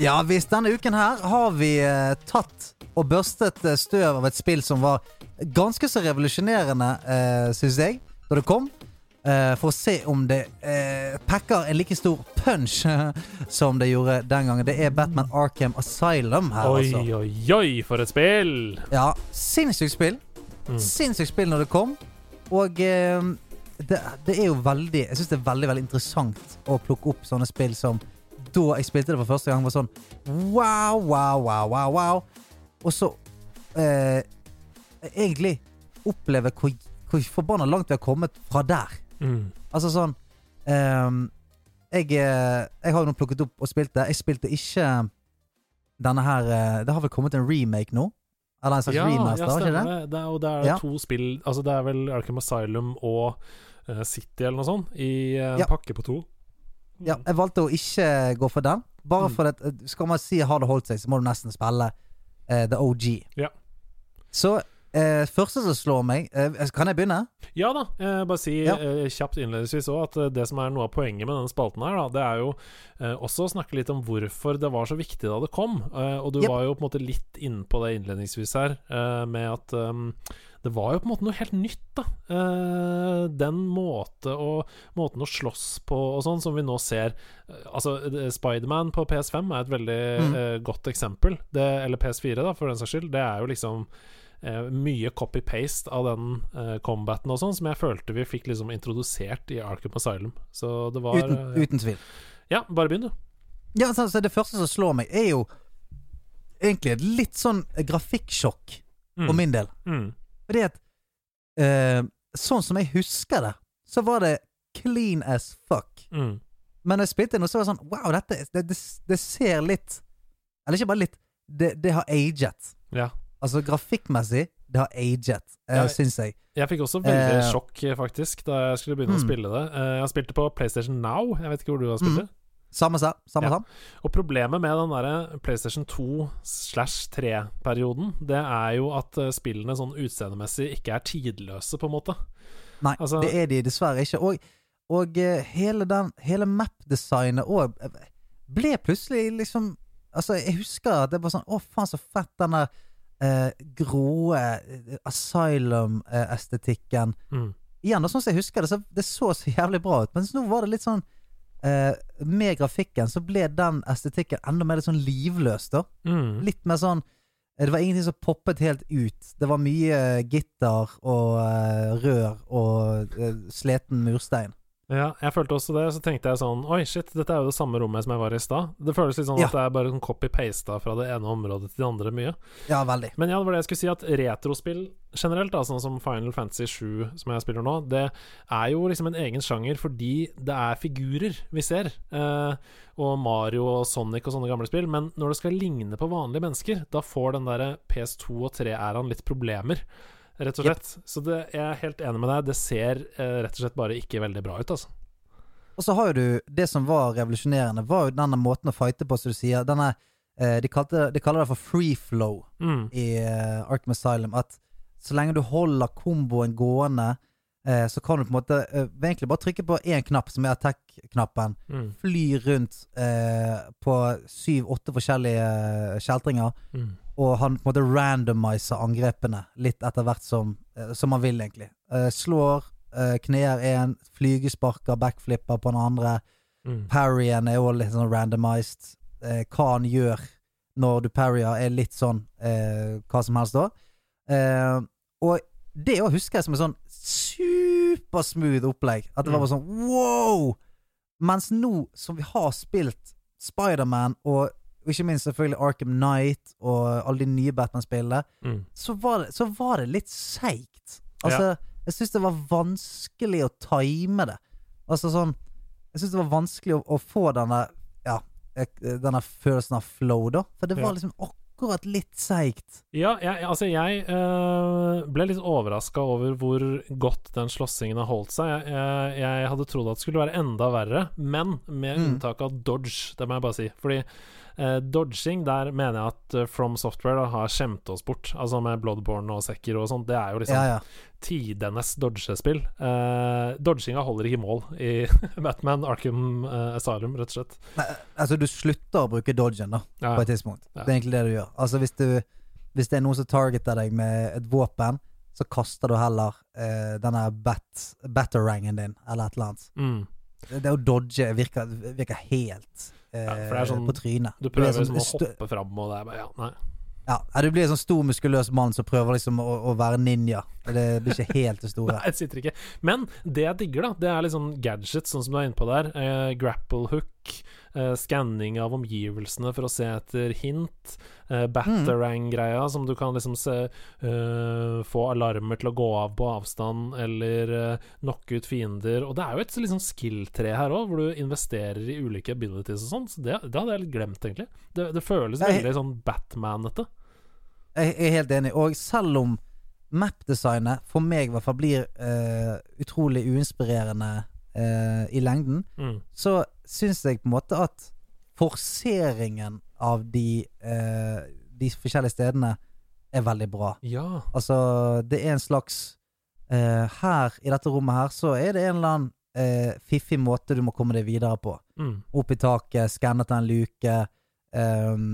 Ja visst, denne uken her har vi eh, tatt og børstet eh, støv av et spill som var ganske så revolusjonerende, eh, syns jeg, da det kom. Eh, for å se om det eh, pakker en like stor punch *laughs* som det gjorde den gangen. Det er Batman Arkham Asylum her, Oi, altså. oi, oi, for et spill! Ja, sinnssykt spill. Mm. Sinnssykt spill når det kom. Og eh, det, det er jo veldig Jeg syns det er veldig veldig interessant å plukke opp sånne spill som da jeg spilte det for første gang, var sånn wow, wow, wow, wow, wow. Og så eh, egentlig oppleve hvor, hvor forbanna langt vi har kommet fra der. Mm. Altså sånn um, jeg, eh, jeg har jo nå plukket opp og spilt det. Jeg spilte ikke denne her eh, Det har vel kommet en remake nå? Eller en slags Ja, remaster, ja, ikke det? det. det er, og det er Ja. to spill Altså, det er vel Arkham Asylum og uh, City eller noe sånt i en Ja. pakke på to. Ja, jeg valgte å ikke gå for den. Bare Mm. for at Skal man si har det holdt seg, så må du nesten spille uh, The OG. Ja. Så eh, første som slår meg eh, Kan jeg begynne? Ja da, eh, bare si Ja. eh, kjapt innledningsvis òg at eh, det som er noe av poenget med denne spalten her, da, det er jo eh, også å snakke litt om hvorfor det var så viktig da det kom. Eh, og du Yep. var jo på en måte litt inne på det innledningsvis her, eh, med at um, det var jo på en måte noe helt nytt, da. Eh, den måte å, måten å slåss på og sånn, som vi nå ser eh, Altså, eh, Spiderman på PS5 er et veldig Mm. eh, godt eksempel. Det, eller PS4, da, for den saks skyld. Det er jo liksom eh, mye copy-paste av den eh, combaten og sånn, som jeg følte vi fikk liksom introdusert i Arkham Asylum. Så det var Uten, eh, uten tvil. Ja, bare begynn, du. Ja, så, så Det første som slår meg, er jo egentlig et litt sånn grafikksjokk Mm. for min del. Mm. Fordi at eh, Sånn som jeg husker det, så var det clean as fuck. Mm. Men jeg spilte nå, så var det sånn Wow, dette det, det, det ser litt Eller ikke bare litt. Det, det har aget. Ja. Altså grafikkmessig, det har aget, uh, Ja. syns jeg. Jeg fikk også veldig uh, sjokk, faktisk, da jeg skulle begynne å mm. spille det. Uh, jeg spilte på PlayStation Now. Jeg vet ikke hvor du har spilt Mm. det? Samme sa. Samme Ja. sa. Og problemet med den derre PlayStation 2 slash 3-perioden, det er jo at eh, spillene sånn utseendemessig ikke er tidløse, på en måte. Nei, Altså- det er de dessverre ikke. Og, og eh, hele den Hele map-designet òg ble plutselig liksom Altså, jeg husker at det var sånn Å, faen, så fett den der eh, grå eh, asylum-estetikken. Mm. Igjen, da, sånn som jeg husker det, så det så så jævlig bra ut. Mens nå var det litt sånn eh, Med grafikken så ble den estetikken enda mer litt sånn livløs, da. Mm. Litt mer sånn eh, Det var ingenting som poppet helt ut. Det var mye gitter og uh, rør og uh, sleten murstein. Ja, jeg følte også det. Så tenkte jeg sånn Oi, shit, dette er jo det samme rommet som jeg var i stad. Det føles litt sånn Ja. at det er bare sånn copy-pasta fra det ene området til det andre mye. Ja, veldig. Men ja, det var det jeg skulle si, at retrospill generelt, da, sånn som Final Fantasy 7, som jeg spiller nå, det er jo liksom en egen sjanger fordi det er figurer vi ser. Eh, og Mario og Sonic og sånne gamle spill. Men når det skal ligne på vanlige mennesker, da får den derre PS2 og 3-æraen litt problemer. Rett og Yep. slett. Så det, jeg er helt enig med deg. Det ser eh, rett og slett bare ikke veldig bra ut, altså. Og så har jo du Det som var revolusjonerende, var jo denne måten å fighte på, som du sier. Denne eh, de, kalte, de kaller det for free flow Mm. i eh, Arkham Asylum. At så lenge du holder komboen gående, eh, så kan du på en måte eh, egentlig bare trykke på én knapp, som er attack-knappen. Mm. Fly rundt eh, på syv-åtte forskjellige eh, kjeltringer. Mm. Og han på en måte randomiser angrepene litt etter hvert som, eh, som han vil, egentlig. Eh, slår, kneer én, flygesparker, backflipper på den andre. Mm. Parryen er òg litt sånn randomized. Hva han gjør når du parryer, er litt sånn eh, hva som helst da. Eh, og det òg husker jeg som en sånn supersmooth opplegg. At det var Mm. bare sånn wow! Mens nå som vi har spilt Spiderman og ikke minst selvfølgelig Arkham Knight og alle de nye Batman-spillene, Mm. så, så var det litt seigt. Altså, jeg syns det var vanskelig å time det. Altså sånn Jeg syns det var vanskelig å, å få denne Ja, denne følelsen av flow, da. For det Ja. var liksom akkurat litt seigt. Ja, jeg, altså jeg eh, ble litt overraska over hvor godt den slåssingen har holdt seg. Jeg, jeg, jeg hadde trodd at det skulle være enda verre, men med Mm. unntak av dodge, det må jeg bare si. Fordi eh, dodging, der mener jeg at eh, From Software da, har skjemt oss bort. Altså med Bloodborne og Sekker og sånt. Det er jo liksom Ja, ja. tidenes dodgespill. Eh, dodginga holder ikke mål i *laughs* Batman Arkham eh, Asylum, rett og slett. Nei, altså, du slutter å bruke dodgen, da, Ja. på et tidspunkt. Det er egentlig det du gjør. Altså, hvis du Hvis det er noen som targeter deg med et våpen, så kaster du heller eh, denne bat, batterangen din, eller et eller annet. Mm. Det, å dodge virker, virker helt Ja, for det er sånn- på trynet. Du prøver sånn liksom å hoppe fram, og det er bare Ja, nei. Ja, ja, du blir en sånn stor, muskuløs mann som prøver liksom å, å være ninja. Det blir ikke helt det store. *laughs* Nei, det sitter ikke. Men det jeg digger, da, det er litt sånn gadgets, sånn som du er inne på der. Eh, grapple hook, eh, skanning av omgivelsene for å se etter hint. Eh, Batarang-greia, som du kan liksom se eh, Få alarmer til å gå av på avstand, eller eh, knocke ut fiender. Og det er jo et liksom skill-tre her òg, hvor du investerer i ulike abilities og sånn. Så det, det hadde jeg litt glemt, egentlig. Det, det føles veldig sånn Batman-ete. Jeg er helt enig. Og selv om map-designet for meg i hvert fall blir uh, utrolig uinspirerende uh, i lengden, Mm. så syns jeg på en måte at forseringen av de, eh, de forskjellige stedene er veldig bra. Ja. Altså, det er en slags eh, Her, i dette rommet her, så er det en eller annen eh, fiffig måte du må komme deg videre på. Mm. Opp i taket, skanne til en luke, ehm,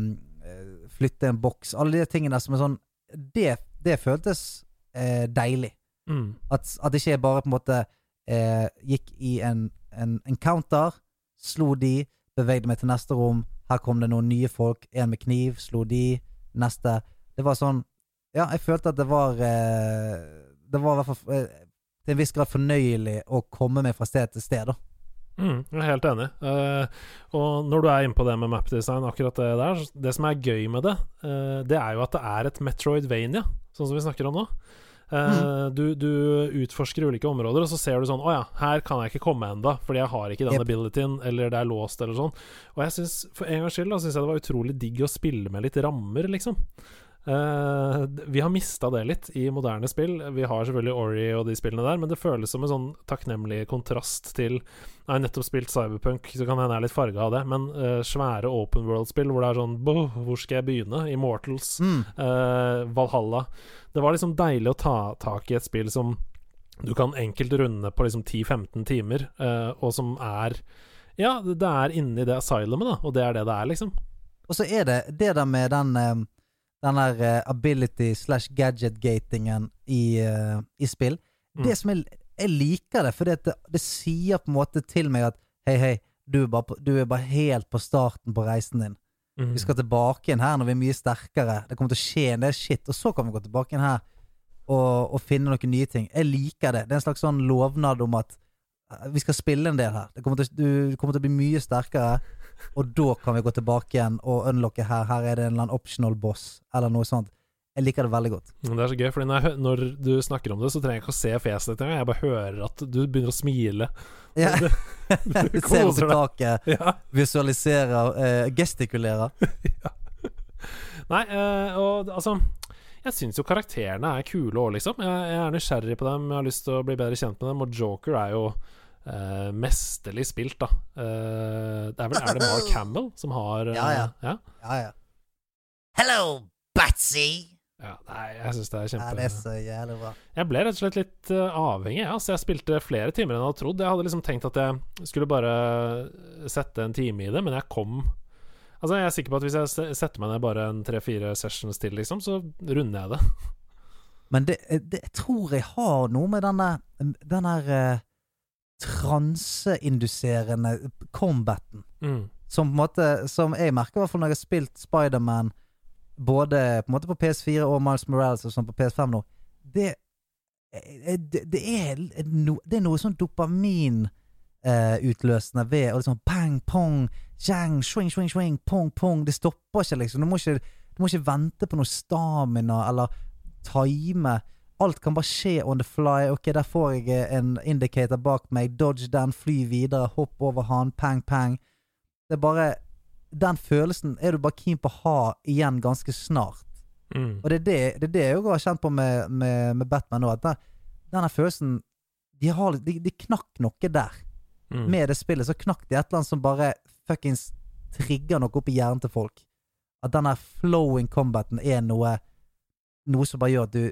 eh, flytte en boks. Alle de tingene der som er sånn Det, det føltes eh, deilig. Mm. At, at ikke bare på en måte eh, gikk i en, en, en counter, slo de, bevegde meg til neste rom. Her kom det noen nye folk, en med kniv, slo de, neste. Det var sånn Ja, jeg følte at det var eh, Det var i hvert fall eh, til en viss grad fornøyelig å komme meg fra sted til sted, da. Mm, jeg er helt enig. Eh, og når du er inne på det med mapdesign, akkurat det der Det som er gøy med det, eh, det er jo at det er et Metroidvania, sånn som vi snakker om nå. Eh, du, du utforsker ulike områder, og så ser du sånn Å ja, her kan jeg ikke komme enda, fordi jeg har ikke den Yep. abilityen, eller det er låst, eller sånn. Og jeg synes, for en gangs skyld, da syns jeg det var utrolig digg å spille med litt rammer, liksom. D- vi har mista det litt i moderne spill. Vi har selvfølgelig Ori og de spillene der, men det føles som en sånn takknemlig kontrast til Jeg har nettopp spilt Cyberpunk, så kan hende jeg er litt farga av det, men uh, svære open world-spill hvor det er sånn Boh, Hvor skal jeg begynne? Immortals, Mm. uh, Valhalla. Det var liksom deilig å ta tak i et spill som du kan enkelt runde på liksom 10-15 timer, og som er Ja, det er inni det asylumet, da, og det er det det er, liksom. Og så er det det der med den Den der uh, ability slash gadget-gatingen i, uh, i spill. Mm. Det som jeg, jeg liker det, for det, det sier på en måte til meg at hei, hei, du er, bare på, du er bare helt på starten på reisen din. Mm. Vi skal tilbake igjen her når vi er mye sterkere. Det kommer til å skje en del shit, og så kan vi gå tilbake igjen her og, og finne noen nye ting. Jeg liker det. Det er en slags sånn lovnad om at eh, vi skal spille en del her. Det kommer til, du kommer til å bli mye sterkere, og da kan vi gå tilbake igjen og unlocke her. Her er det en eller annen optional boss, eller noe sånt. Jeg liker det veldig godt. Det er så gøy, fordi når, jeg, når du snakker om det, så trenger jeg ikke å se fjeset ditt engang. Jeg bare hører at du begynner å smile. Ja. *laughs* Du *laughs* Du ser opp i taket, Ja. visualiserer, eh, gestikulerer. *laughs* Nei, eh, og altså Jeg syns jo karakterene er kule òg, liksom. Jeg, jeg er nysgjerrig på dem, jeg har lyst til å bli bedre kjent med dem, og Joker er jo eh, mesterlig spilt, da. Uh, det er vel Er det Mark *laughs* Hamill som har uh, Ja, ja. ja? Ja, ja. Hello, Batsy! Ja, nei, jeg syns det er Ja, kjempe det er så jævlig bra. Jeg ble rett og slett litt avhengig. Ja. Så jeg spilte flere timer enn jeg hadde trodd. Jeg hadde liksom tenkt at jeg skulle bare sette en time i det, men jeg kom Altså Jeg er sikker på at hvis jeg setter meg ned bare en tre-fire sessions til, liksom, så runder jeg det. Men det, det jeg tror jeg har noe med denne Den eh, transeinduserende combaten. Mm. Som på en måte Som jeg merker, i hvert fall når jeg har spilt Spiderman både på på PS4 og Miles Morales og sånn på PS5 nå. Det, det, det, er, no, det er noe sånn dopamin eh, ved å liksom bang, pong, jang, swing, swing, swing, pong, pong. Det stopper ikke, liksom. Du må ikke, du må ikke vente på noe stamina eller time. Alt kan bare skje on the fly. Ok, der får jeg eh, en indicator bak meg. Dodge den, fly videre, hopp over han, pang, pang. Det er bare Den følelsen er du bare keen på å ha igjen ganske snart. Mm. Og det er det, det, er det jeg har kjent på med, med, med Batman nå. At den, denne følelsen de, har, de, de knakk noe der. Mm. Med det spillet så knakk de et eller annet som bare fuckings trigger noe opp i hjernen til folk. At denne flowing combaten er noe Noe som bare gjør at du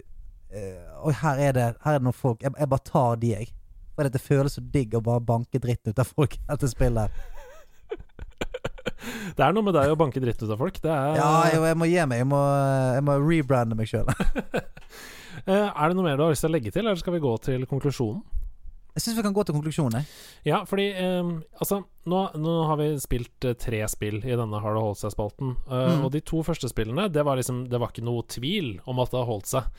eh, Oi, her er det Her er det noen folk. Jeg, jeg bare tar de, jeg. For det føles så digg å bare banke dritten ut av folk *laughs* etter spillet. *laughs* Det er noe med deg å banke dritt ut av folk. Det er Ja, jo, jeg må gi meg. Jeg må, jeg må rebrande meg sjøl. *laughs* Eh, Er det noe mer du har lyst til å legge til, eller skal vi gå til konklusjonen? Jeg syns vi kan gå til konklusjonen. Ja, fordi eh, Altså, nå, nå har vi spilt eh, tre spill i denne Har det holdt seg-spalten. Eh, Mm. Og de to første spillene, det var liksom Det var ikke noe tvil om at det har holdt seg.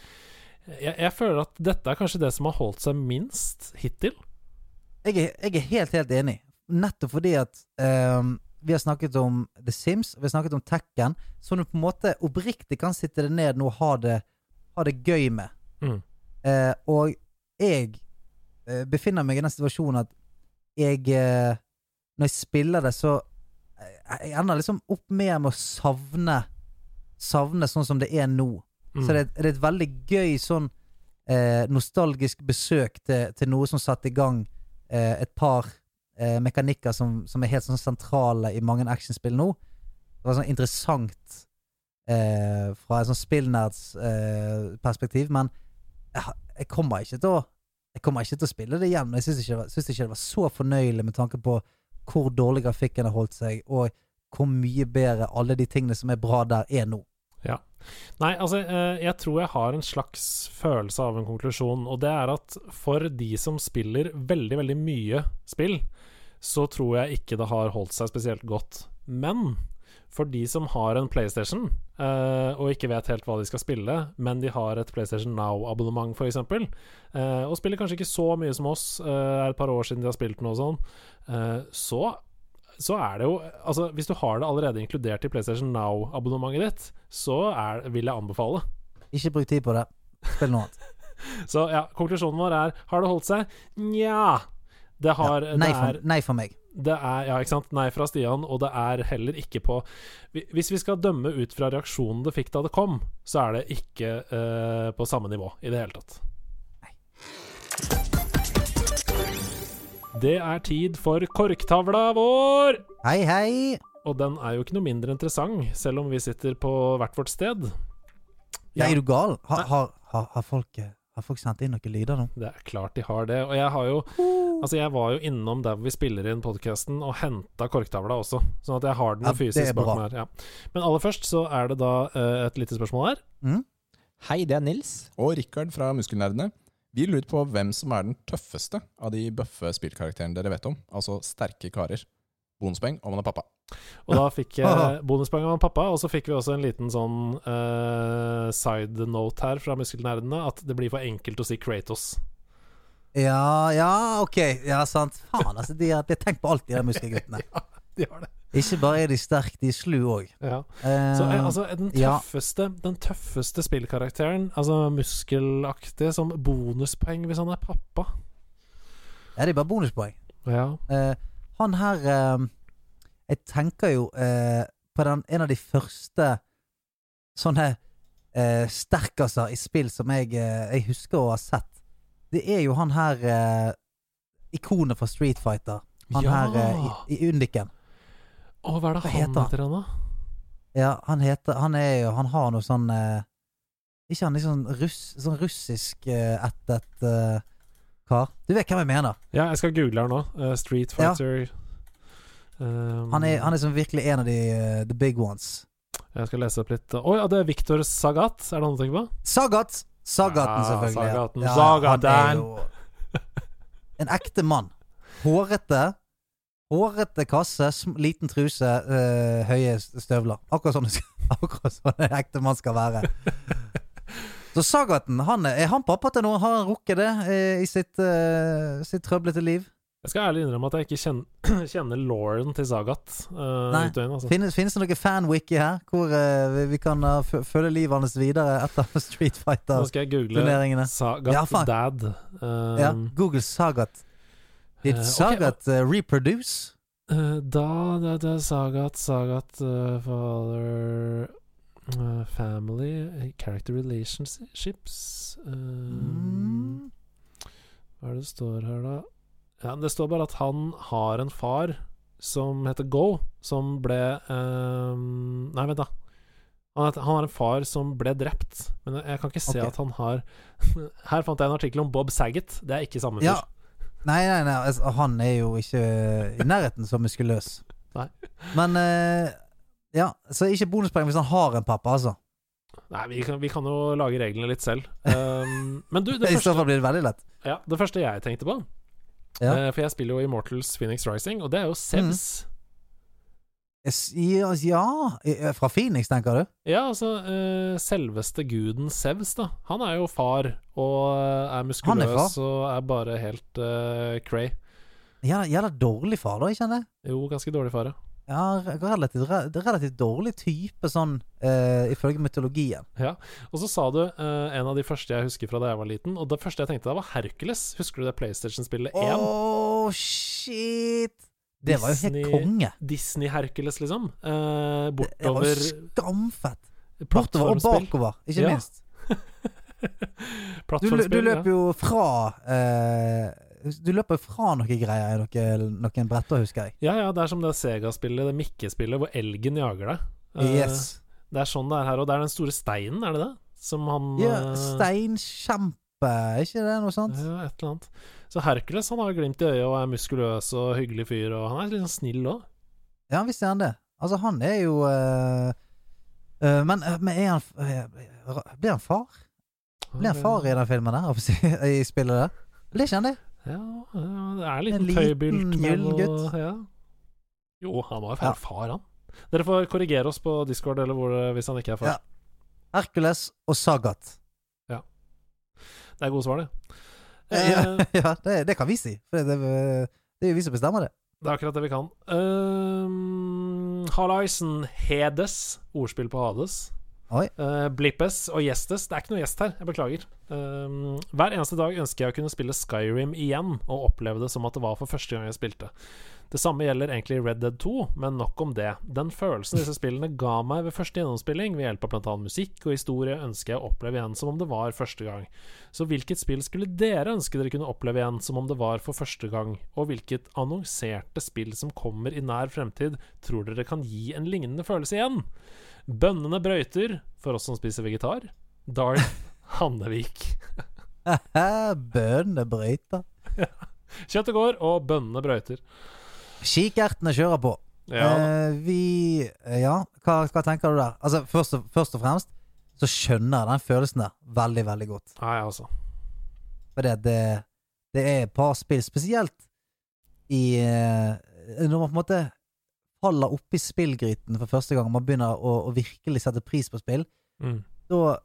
Jeg, jeg føler at dette er kanskje det som har holdt seg minst hittil. Jeg er, jeg er helt, helt enig. Nettopp fordi at um, vi har snakket om The Sims, vi har snakket om Tekken, som du på en måte oppriktig kan sitte deg ned nå og ha det, ha det gøy med. Mm. Uh, og jeg uh, befinner meg i den situasjonen at jeg uh, Når jeg spiller det, så Jeg ender liksom opp mer med å savne Savne sånn som det er nå. Mm. Så det, er- det er et veldig gøy sånn eh, nostalgisk besøk til, til noe som satte i gang eh, et par eh, mekanikker som, som er helt sånn sentrale i mange actionspill nå. Det var sånn interessant eh, fra et sånn spillnerds eh, perspektiv, men jeg, jeg kommer ikke til å Jeg kommer ikke til å spille det igjen, men jeg syns ikke, ikke det var så fornøyelig med tanke på hvor dårlig grafikken har holdt seg, og hvor mye bedre alle de tingene som er bra der, er nå. Nei, altså, eh, jeg tror jeg har en slags følelse av en konklusjon, og det er at for de som spiller veldig, veldig mye spill, så tror jeg ikke det har holdt seg spesielt godt. Men for de som har en PlayStation, eh, og ikke vet helt hva de skal spille, men de har et PlayStation Now-abonnement, f.eks., uh, og spiller kanskje ikke så mye som oss, eh, er et par år siden de har spilt noe sånn, eh, så så er det jo Altså, hvis du har det allerede inkludert i PlayStation Now-abonnementet ditt, så er, vil jeg anbefale. Ikke bruk tid på det. Spill noe annet. *laughs* Så ja, konklusjonen vår er Har det holdt seg? Nja. Det har Ja, nei, det, for, er, nei for meg. det er Ja, ikke sant? Nei fra Stian, og det er heller ikke på Hvis vi skal dømme ut fra reaksjonen det fikk da det kom, så er det ikke uh, på samme nivå i det hele tatt. Det er tid for korktavla vår! Hei, hei! Og den er jo ikke noe mindre interessant, selv om vi sitter på hvert vårt sted. Ja. Er du gal? Har, har, har, har, folk, eh, har folk sendt inn noen lyder nå? Det er klart de har det. Og jeg har jo Altså, jeg var jo innom der hvor vi spiller inn podkasten og henta korktavla også, sånn at jeg har den Ja, fysisk bak meg her. Ja. Men aller først så er det da uh, et lite spørsmål her. Mm? Hei, det er Nils. Og Rikard fra Muskelnerdene. Vi lurer på hvem som er den tøffeste av de bøffe spillkarakterene dere vet om. Altså sterke karer. Bonuspoeng om han er pappa. Og da fikk jeg *laughs* bonuspoeng av pappa, og så fikk vi også en liten sånn uh, side note her fra Muskelnerdene, at det blir for enkelt å si Kratos. Ja, ja, ok. Ja, sant. Faen, altså. De har, tenkt på alt, de der muskelguttene. *laughs* *laughs* De har det. Ikke bare er de sterke, de er slu òg. Ja. Eh, Så eh, altså, den ja. tøffeste, den tøffeste spillkarakteren, altså muskelaktig, som bonuspoeng hvis han er pappa. ja, det er bare bonuspoeng. Ja. Uh, han her uh, Jeg tenker jo uh, på den, en av de første sånne sterkaser i spill som jeg, jeg husker å ha sett. Det er jo han her ikonet fra Street Fighter. Han Ja. her i, i Undiken. Å, hva er det Hva han heter han? da? Ja, han heter Han er jo Han har noe sånn eh, Ikke han liksom russ, sånn russisk eh, ættet eh, kar? Du vet hvem jeg mener. Ja, jeg skal google her nå. Uh, Street Ja. Fighter Um, Han er, han er som virkelig en av de uh, the big ones. Jeg skal lese opp litt Å ja, det er Victor Sagat, er det han du tenker på? Sagat! Sagaten, Ja, selvfølgelig. Sagaten. Ja, Sagaten. han er jo En ekte mann. Hårete. Hårete kasse, liten truse, eh, høye støvler. Akkurat sånn, *laughs* akkurat sånn en ekte mann skal være. *laughs* Så Sagaten, han er, han pappa til noen? Har han rukket det eh, i sitt, eh, sitt trøblete liv? Jeg skal ærlig innrømme at jeg ikke kjenner, *clears throat* kjenner Lauren til Sagat. Nei. inn, altså. Finnes, finnes det noe fanwiki her, hvor vi, vi kan følge livet hans videre etter *laughs* Street Fighter-turneringene? skal jeg google Sagat Ja. Dad. Um, Ja, Google Sagat. Did Eh, Sagat uh, reproduce? eh, da det, det Sagat, Sagat, eh, father eh, Family, eh, character relationships um, Mm. Hva er det det står her, da? Ja, Det står bare at han har en far som heter Go, som ble ehm, Nei, vent, da. Han, har en far som ble drept, men jeg kan ikke se okay. at han har *laughs* Her fant jeg en artikkel om Bob Saget. Det er ikke samme fyr. Ja. Nei, nei, nei, altså, han er jo ikke i nærheten så muskuløs. *laughs* Nei. Men eh, Ja, så ikke bonuspoeng hvis han har en pappa, altså. Nei, vi kan, vi kan jo lage reglene litt selv. Um, *laughs* men du, det I så første, fall blir det veldig lett. ja, det første jeg tenkte på Ja. uh, For jeg spiller jo Immortals Phoenix Rising, og det er jo Sevs. Es- Ja, ja Fra Phoenix, tenker du? Ja, altså eh, selveste guden Sevs, da. Han er jo far, og eh, er muskuløs er og er bare helt uh, cray. det er dårlig far, da, ikke sant? Jo, ganske dårlig far, ja. Ja, re- relativt, relativt dårlig type, sånn uh, ifølge mytologien. Ja, Og så sa du uh, en av de første jeg husker fra da jeg var liten, og det første jeg tenkte da, var Hercules. Husker du det PlayStation-spillet 1? Å, shit! Det var jo helt Disney- konge. Disney-Hercules, liksom. Eh, Det var jo skamfett. Bortover og bakover, ikke Ja. minst. *laughs* Du, du løper jo fra eh, Du løper fra noen greier i noen, noen bretter, husker jeg. Ja, ja, det er som det Sega-spillet, det Mikke-spillet, hvor elgen jager deg. Eh, Yes. Det er sånn det er her, og det er den store steinen, er det det? Som han Ja, eh, steinkjempe, er ikke det noe sånt? Ja, et eller annet. Så Hercules han har glimt i øyet og er muskuløs og hyggelig fyr, og han er litt sånn snill òg. Ja, visst er han det. Altså, han er jo uh, uh, men, eh, men er han uh, Blir han far? Blir han far i den filmen der? I spillet der? Blir ikke han det? Ja, det er En liten, en liten gyllen gutt. Ja. Jo, han var jo Ja. far, han. Dere får korrigere oss på Discord eller hvor, hvis han ikke er far. Ja. Hercules og Sagat. Ja. Det er gode svar, det. Ja, Eh, *laughs* ja det, det kan vi si. For det, det, det er jo vi som bestemmer det. Det er akkurat det vi kan. Um, Halaisen Hedes. Ordspill på Hades. Uh, Blippes og Gjestes. Det er ikke noe gjest her, jeg beklager. Um, hver eneste dag ønsker jeg å kunne spille Skyrim igjen og oppleve det som at det var for første gang jeg spilte. Det samme gjelder egentlig Red Dead 2, men nok om det. Den følelsen disse spillene ga meg ved første gjennomspilling, ved hjelp av bl.a. musikk og historie, ønsker jeg å oppleve igjen som om det var første gang. Så hvilket spill skulle dere ønske dere kunne oppleve igjen som om det var for første gang, og hvilket annonserte spill som kommer i nær fremtid, tror dere kan gi en lignende følelse igjen? Bønnene brøyter, for oss som spiser vegetar. Darth *laughs* Hannevik. Bønnene brøyter. *laughs* Kjøttet går, og bønnene brøyter. Kikertene kjører på. Ja, Eh, vi Ja, hva, hva tenker du der? Altså, først og, først og fremst så skjønner jeg den følelsen der veldig, veldig godt. Nei, altså. Fordi det, det, det er et par spill, spesielt i eh, Når man på en måte faller oppi spillgryten for første gang, man begynner å, å virkelig sette pris på spill, Mm. da,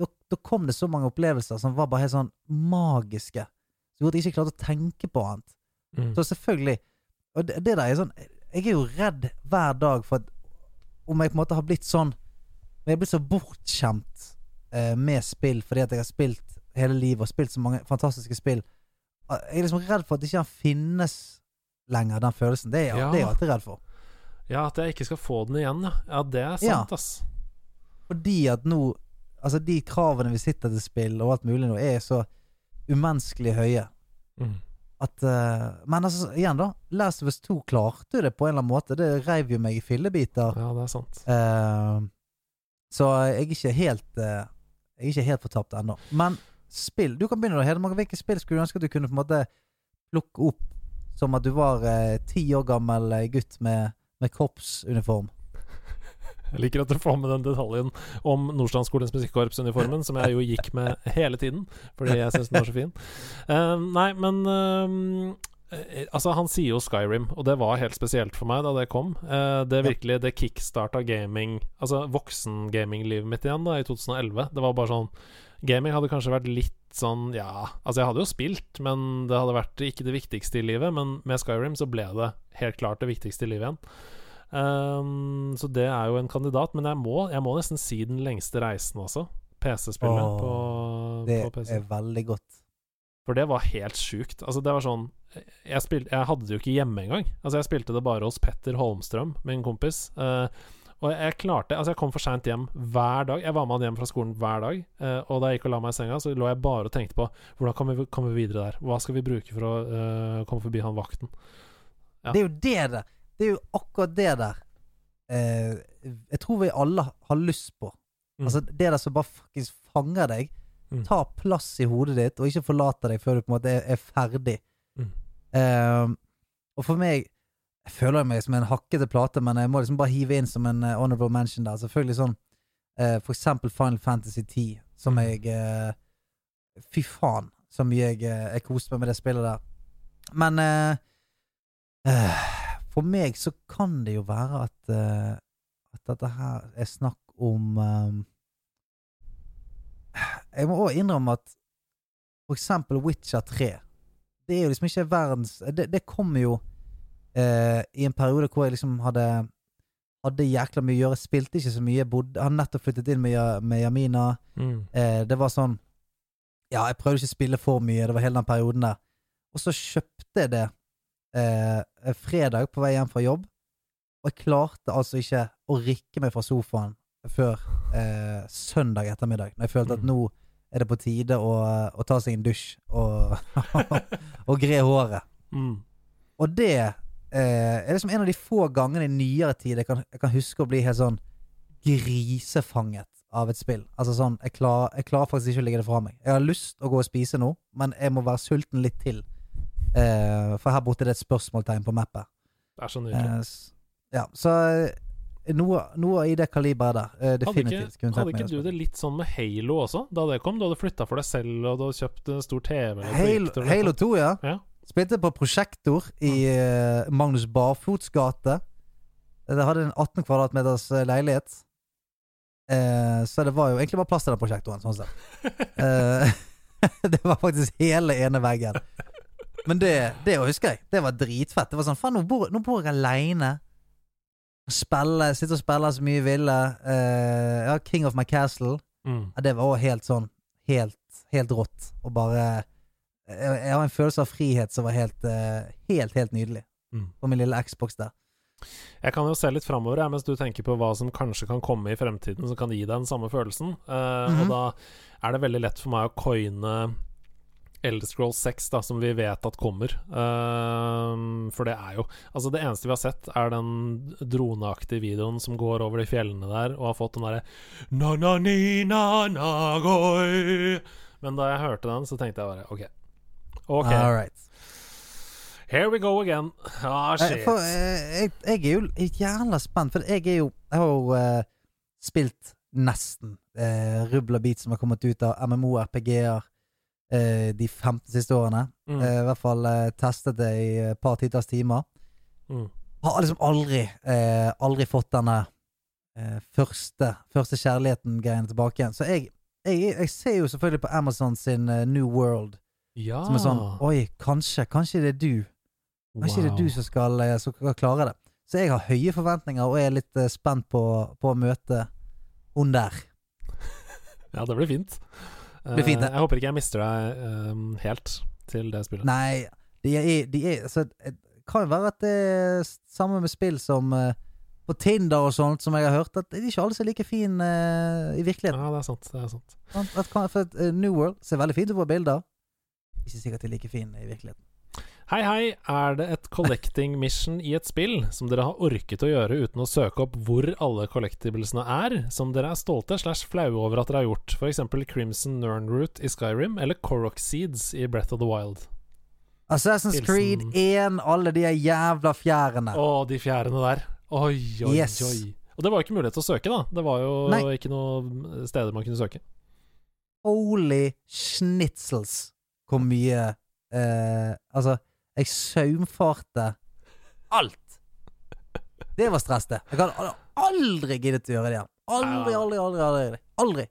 da, da kom det så mange opplevelser som var bare helt sånn magiske. Så gjorde jeg ikke klarte å tenke på annet. Mm. Så selvfølgelig Og det, det der er sånn Jeg er jo redd hver dag for at om jeg på en måte har blitt sånn Om jeg er blitt så bortskjemt eh, med spill fordi at jeg har spilt hele livet og spilt så mange fantastiske spill Jeg er liksom redd for at ikke han finnes lenger, den følelsen. Det er, Ja. det er jeg alltid redd for. Ja, at jeg ikke skal få den igjen, ja. Ja, det er sant, ass. Fordi at nå Altså, de kravene vi sitter til spill og alt mulig nå, er så umenneskelig høye. Mm. At uh, Men altså, igjen, da. Last of Us 2 klarte det på en eller annen måte. Det reiv jo meg i fillebiter. Ja, det er sant. Uh, så jeg er ikke helt uh, Jeg er ikke helt fortapt ennå. Men spill Du kan begynne, da. Hedmark. Hvilke spill skulle du ønske at du kunne på en måte plukke opp som at du var ti år gammel gutt med, med korpsuniform? Jeg liker at du får med den detaljen om Nordstrandskolens musikkorpsuniformen, som jeg jo gikk med hele tiden, fordi jeg syns den var så fin. Uh, nei, men eh, Altså, han sier jo Skyrim, og det var helt spesielt for meg da det kom. Uh, det virkelig Det kickstarta gaming Altså voksengaminglivet mitt igjen da i 2011. Det var bare sånn Gaming hadde kanskje vært litt sånn Ja, altså jeg hadde jo spilt, men det hadde vært ikke det viktigste i livet. Men med Skyrim så ble det helt klart det viktigste i livet igjen. Um, så det er jo en kandidat, men jeg må, jeg må nesten si den lengste reisen også. PC-spillet på, Det på PC. er veldig godt. For det var helt sjukt. Altså, det var sånn jeg, spil, jeg hadde det jo ikke hjemme engang. Altså, jeg spilte det bare hos Petter Holmstrøm, min kompis. Uh, og jeg klarte Altså, jeg kom for seint hjem hver dag. Jeg var med han hjem fra skolen hver dag. Uh, og da jeg gikk og la meg i senga, så lå jeg bare og tenkte på hvordan kan vi komme videre der? Hva skal vi bruke for å uh, komme forbi han vakten? Ja. Det er jo det der. Det er jo akkurat det der eh, jeg tror vi alle har lyst på. Mm. Altså Det der som bare faktisk fanger deg, Mm. tar plass i hodet ditt, og ikke forlater deg før du på en måte er, er ferdig. Mm. Eh, og for meg Jeg føler meg som en hakkete plate, men jeg må liksom bare hive inn som en uh, honorable mention der. Selvfølgelig sånn eh, For eksempel Final Fantasy 10, som Mm. jeg eh, Fy faen, så mye jeg, jeg koste meg med det spillet der. Men eh, eh, for meg så kan det jo være at uh, At dette her er snakk om eh, Jeg må òg innrømme at for eksempel Witcher 3 Det er jo liksom ikke verdens Det, det kommer jo uh, i en periode hvor jeg liksom hadde Hadde jækla mye å gjøre, spilte ikke så mye. Bodde, hadde nettopp flyttet inn med, med Jamina. Mm. Eh, det var sånn Ja, jeg prøvde ikke å spille for mye, det var hele den perioden der. Og så kjøpte jeg det eh, fredag på vei hjem fra jobb, og jeg klarte altså ikke å rikke meg fra sofaen før eh, søndag ettermiddag, når jeg følte at Mm. nå er det på tide å, å ta seg en dusj og, *laughs* og gre håret. Mm. Og det eh, er liksom en av de få gangene i nyere tid jeg kan, jeg kan huske å bli helt sånn grisefanget av et spill. Altså sånn, jeg, klar, jeg klarer faktisk ikke å legge det fra meg. Jeg har lyst å gå og spise nå, men jeg må være sulten litt til. Eh, for her borte er det et spørsmålstegn på mappet. Det er så nydelig. Uh, ja, så eh, noe, noe i det kaliberet der. eh, Hadde ikke, hadde ikke du det litt sånn med Halo også, da det kom? Du hadde flytta for deg selv, og du hadde kjøpt en stor TV? Halo, Halo 2, ja. Ja. Spilte på prosjektor i Magnus Barfots gate. Det hadde en 18 kvadratmeters leilighet. Eh, så det var jo egentlig bare plass til den prosjektoren, sånn sett. *laughs* Eh, *laughs* det var faktisk hele ene veggen. Men det, det husker jeg. Det var dritfett. Det var sånn, faen, nå bor, nå bor jeg aleine. Spille, sitte og spille så mye jeg ville. Uh, ja, King of my castle. Mm. Ja, det var også helt sånn Helt, helt rått. Og bare Jeg, jeg har en følelse av frihet som var helt, uh, helt, helt nydelig. Mm. På min lille Xbox der. Jeg kan jo se litt framover ja, mens du tenker på hva som kanskje kan komme i fremtiden som kan gi deg den samme følelsen. Uh, mm -hmm. Og da er det veldig lett for meg å coine Elder Scrolls 6, da, som vi vet at kommer. Eh, for det er jo Altså, det eneste vi har sett, er den droneaktige videoen som går over de fjellene der, og har fått den derre. Men da jeg hørte den, så tenkte jeg bare OK. OK, All right. here we go again. Ah, Eh, shit. For, eh, jeg, jeg er jo jævla spent, for jeg er jo Jeg har jo uh, spilt nesten uh, Rubla Beat som har kommet ut av MMO-RPG-er eh, de 15 siste årene. Mm. Eh, I hvert fall eh, testet det i et par titalls timer. Mm. Har liksom aldri eh, Aldri fått denne eh, første Første kjærligheten-greien tilbake igjen. Så jeg, jeg, jeg ser jo selvfølgelig på Amazon sin eh, New World Ja. som er sånn Oi, kanskje, kanskje det er du Kanskje det er du som skal, eh, som skal klare det. Så jeg har høye forventninger og er litt eh, spent på, på å møte hun der. *laughs* Ja, det blir fint. Eh, jeg håper ikke jeg mister deg um, helt til det spillet. Nei, de er, de er altså, Det kan jo være at det er samme med spill som uh, på Tinder og sånt, som jeg har hørt, at de er ikke alle ser er like fine uh, i virkeligheten. Ja, det er sant. Det er sant. At, At, for New World ser veldig fint ut på bilder. Ikke sikkert de er like fine i virkeligheten. Hei, hei. Er det et collecting mission i et spill som dere har orket å gjøre uten å søke opp hvor alle collectiblesene er, som dere er stolte slash flaue over at dere har gjort? Eksempel Crimson Nernroot i Skyrim, eller Korok Seeds i Breath of the Wild? Assassin's Hilsen- Creed 1, alle de jævla fjærene. Å, de fjærene der. Oi, oi, Yes. oi. Og det var jo ikke mulighet til å søke, da. Det var jo Nei. ikke noe steder man kunne søke. Holy schnitzels hvor mye eh, Altså, jeg saumfarte alt. Det var stress, det. Jeg hadde aldri giddet å gjøre det igjen. Aldri, aldri, aldri. Aldri. aldri.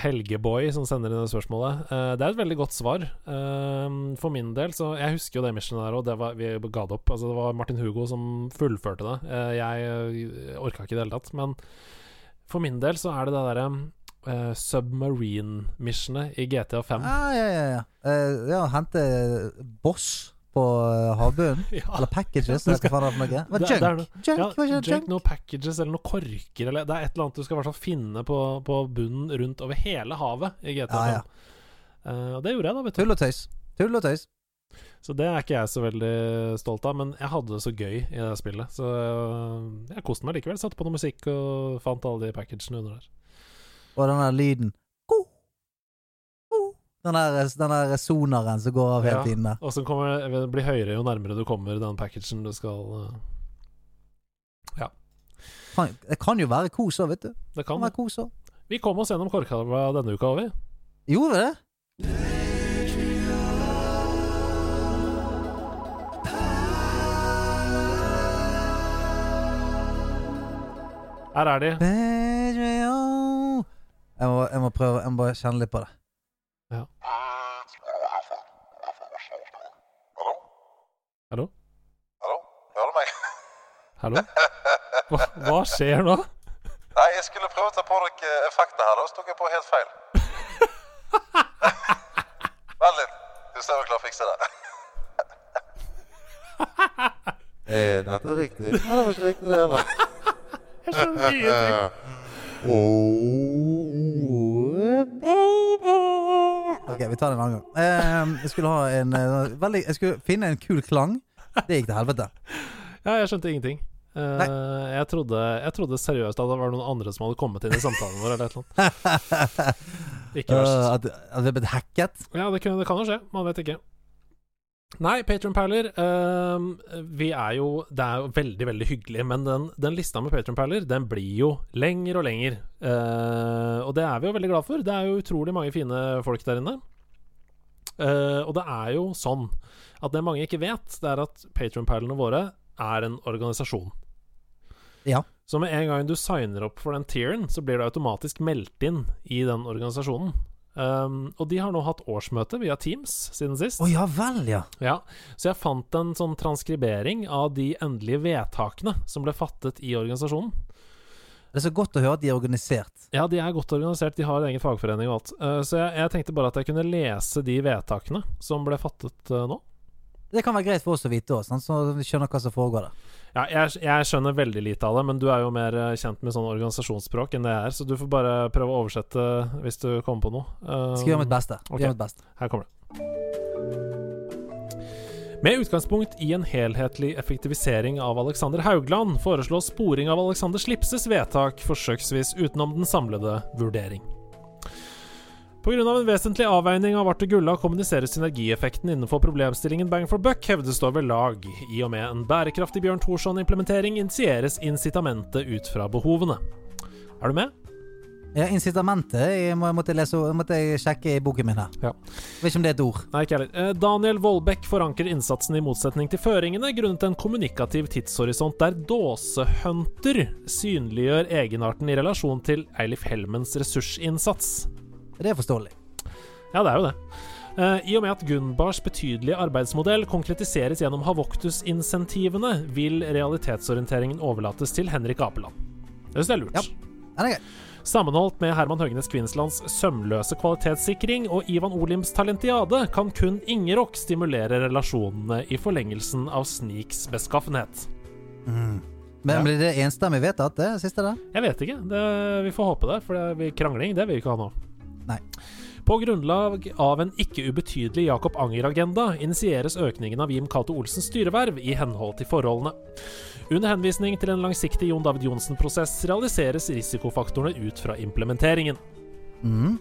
Helgeboy som sender inn det spørsmålet. Eh, det er et veldig godt svar. Eh, for min del, så Jeg husker jo det missionet der, og det var, vi ga det opp. Altså, det var Martin Hugo som fullførte det. Eh, jeg orka ikke i det hele tatt. Men for min del så er det det derre submarine-missionet i GTA 5. Ja, ja, ja. ja. Uh, ja hente boss på eh, havbunnen. *laughs* Ja. Eller packages, eller hva faen det var noe. Det- junk? noe- Junk? Ja, junk, junk? noen packages eller noen korker eller Det er et eller annet du skal i hvert fall finne på, på bunnen rundt over hele havet i GTA Ja, ja. Eh, og det gjorde jeg, da, vet du. Tull og tøys. Tull og tøys. Så det er ikke jeg så veldig stolt av, men jeg hadde det så gøy i det spillet. Så øh, jeg koste meg likevel. Satte på noe musikk og fant alle de packagene under der. Og den der lyden! Den der, den der sonaren som går av hele Ja. tiden der. Og som kommer, det blir høyere jo nærmere du kommer den packagen du skal Ja. Det kan jo være kos òg, vet du. Det Det kan kan være. Vi kom oss gjennom Korkalva denne uka, vi. Gjorde vi det? Her er de. Jeg må, jeg må prøve Jeg må bare kjenne litt på det. Hallo? Hallo? Hører du meg? Hallo? Hva, hva skjer nå? Nei, jeg skulle prøve å ta på dere effektene her, da, så tok jeg på helt feil. *laughs* Vent litt. Du ser vi klarer å fikse det. *laughs* Er dette riktig? Ja, det var ikke riktig, det heller. *laughs* Jeg skjønner ingenting. Ok, vi tar det en annen gang. Eh, jeg skulle ha en eh, veldig Jeg skulle finne en kul klang. Det gikk til helvete. Ja, jeg skjønte ingenting. Uh, jeg, trodde, jeg trodde seriøst at det var noen andre som hadde kommet inn i samtalen vår. Eller et eller annet. *laughs* Ikke Uh, at, at det er blitt hacket? Ja, det kunne, det kan jo skje. Man vet ikke. Nei, Patronperler uh, Vi er jo Det er jo veldig, veldig hyggelig, men den, den lista med Patronperler, den blir jo lenger og lenger. Uh, og det er vi jo veldig glad for. Det er jo utrolig mange fine folk der inne. Uh, og det er jo sånn at det mange ikke vet, det er at Patronperlene våre er en organisasjon. Ja. Så med en gang du signer opp for den tieren, så blir du automatisk meldt inn i den organisasjonen. Um, og de har nå hatt årsmøte via Teams siden sist. Oh, ja vel, ja. Ja, Så jeg fant en sånn transkribering av de endelige vedtakene som ble fattet i organisasjonen. Det er så godt å høre at de er organisert. Ja, de er godt organisert, de har en egen fagforening og alt. Uh, så jeg, jeg tenkte bare at jeg kunne lese de vedtakene som ble fattet uh, nå. Det kan være greit for oss å vite òg, så vi skjønner hva som foregår der. Ja, jeg, jeg skjønner veldig lite av det, men du er jo mer eh, kjent med sånn organisasjonsspråk enn det jeg er, så du får bare prøve å oversette hvis du kommer på noe. Um, Skal gjøre mitt beste. ok. Gjør mitt beste. Her kommer det. Med utgangspunkt i en helhetlig effektivisering av Alexander Haugland foreslås sporing av Alexander Slipses vedtak forsøksvis utenom den samlede vurdering. Pga. en vesentlig avveining av Arte Gulla kommuniseres synergieffekten innenfor problemstillingen bang for buck, hevdes det over lag. I og med en bærekraftig Bjørn Thorsson-implementering initieres incitamentet ut fra behovene. Er du med? Ja, incitamentet jeg må, måtte, jeg måtte jeg sjekke i boken min her. Ja. Vet ikke om det er et ord. Nei, ikke heller. Eh, Daniel Vollbekk forankrer innsatsen i motsetning til føringene grunnet en kommunikativ tidshorisont der dåsehunter synliggjør egenarten i relasjon til Eilif Helmens ressursinnsats. Det er forståelig. Ja, det er jo det. Eh, I og med at Gunbars betydelige arbeidsmodell konkretiseres gjennom Havoktus-insentivene, vil realitetsorienteringen overlates til Henrik Apeland. Det synes jeg er lurt. Ja. det er gøy Sammenholdt med Herman Høgnes Kvinnslands sømløse kvalitetssikring og Ivan Olims talentiade, kan kun Ingerok stimulere relasjonene i forlengelsen av Sniks beskaffenhet. Men Ja. blir det enstemmig vedtatt, det siste der? Jeg vet ikke. Det, vi får håpe det, for det, vi, krangling det vil vi ikke ha nå. Nei. På grunnlag av en ikke ubetydelig Jakob Anger-agenda initieres økningen av Jim Cato Olsens styreverv i henhold til forholdene. Under henvisning til en langsiktig Jon David Johnsen-prosess realiseres risikofaktorene ut fra implementeringen. Mhm.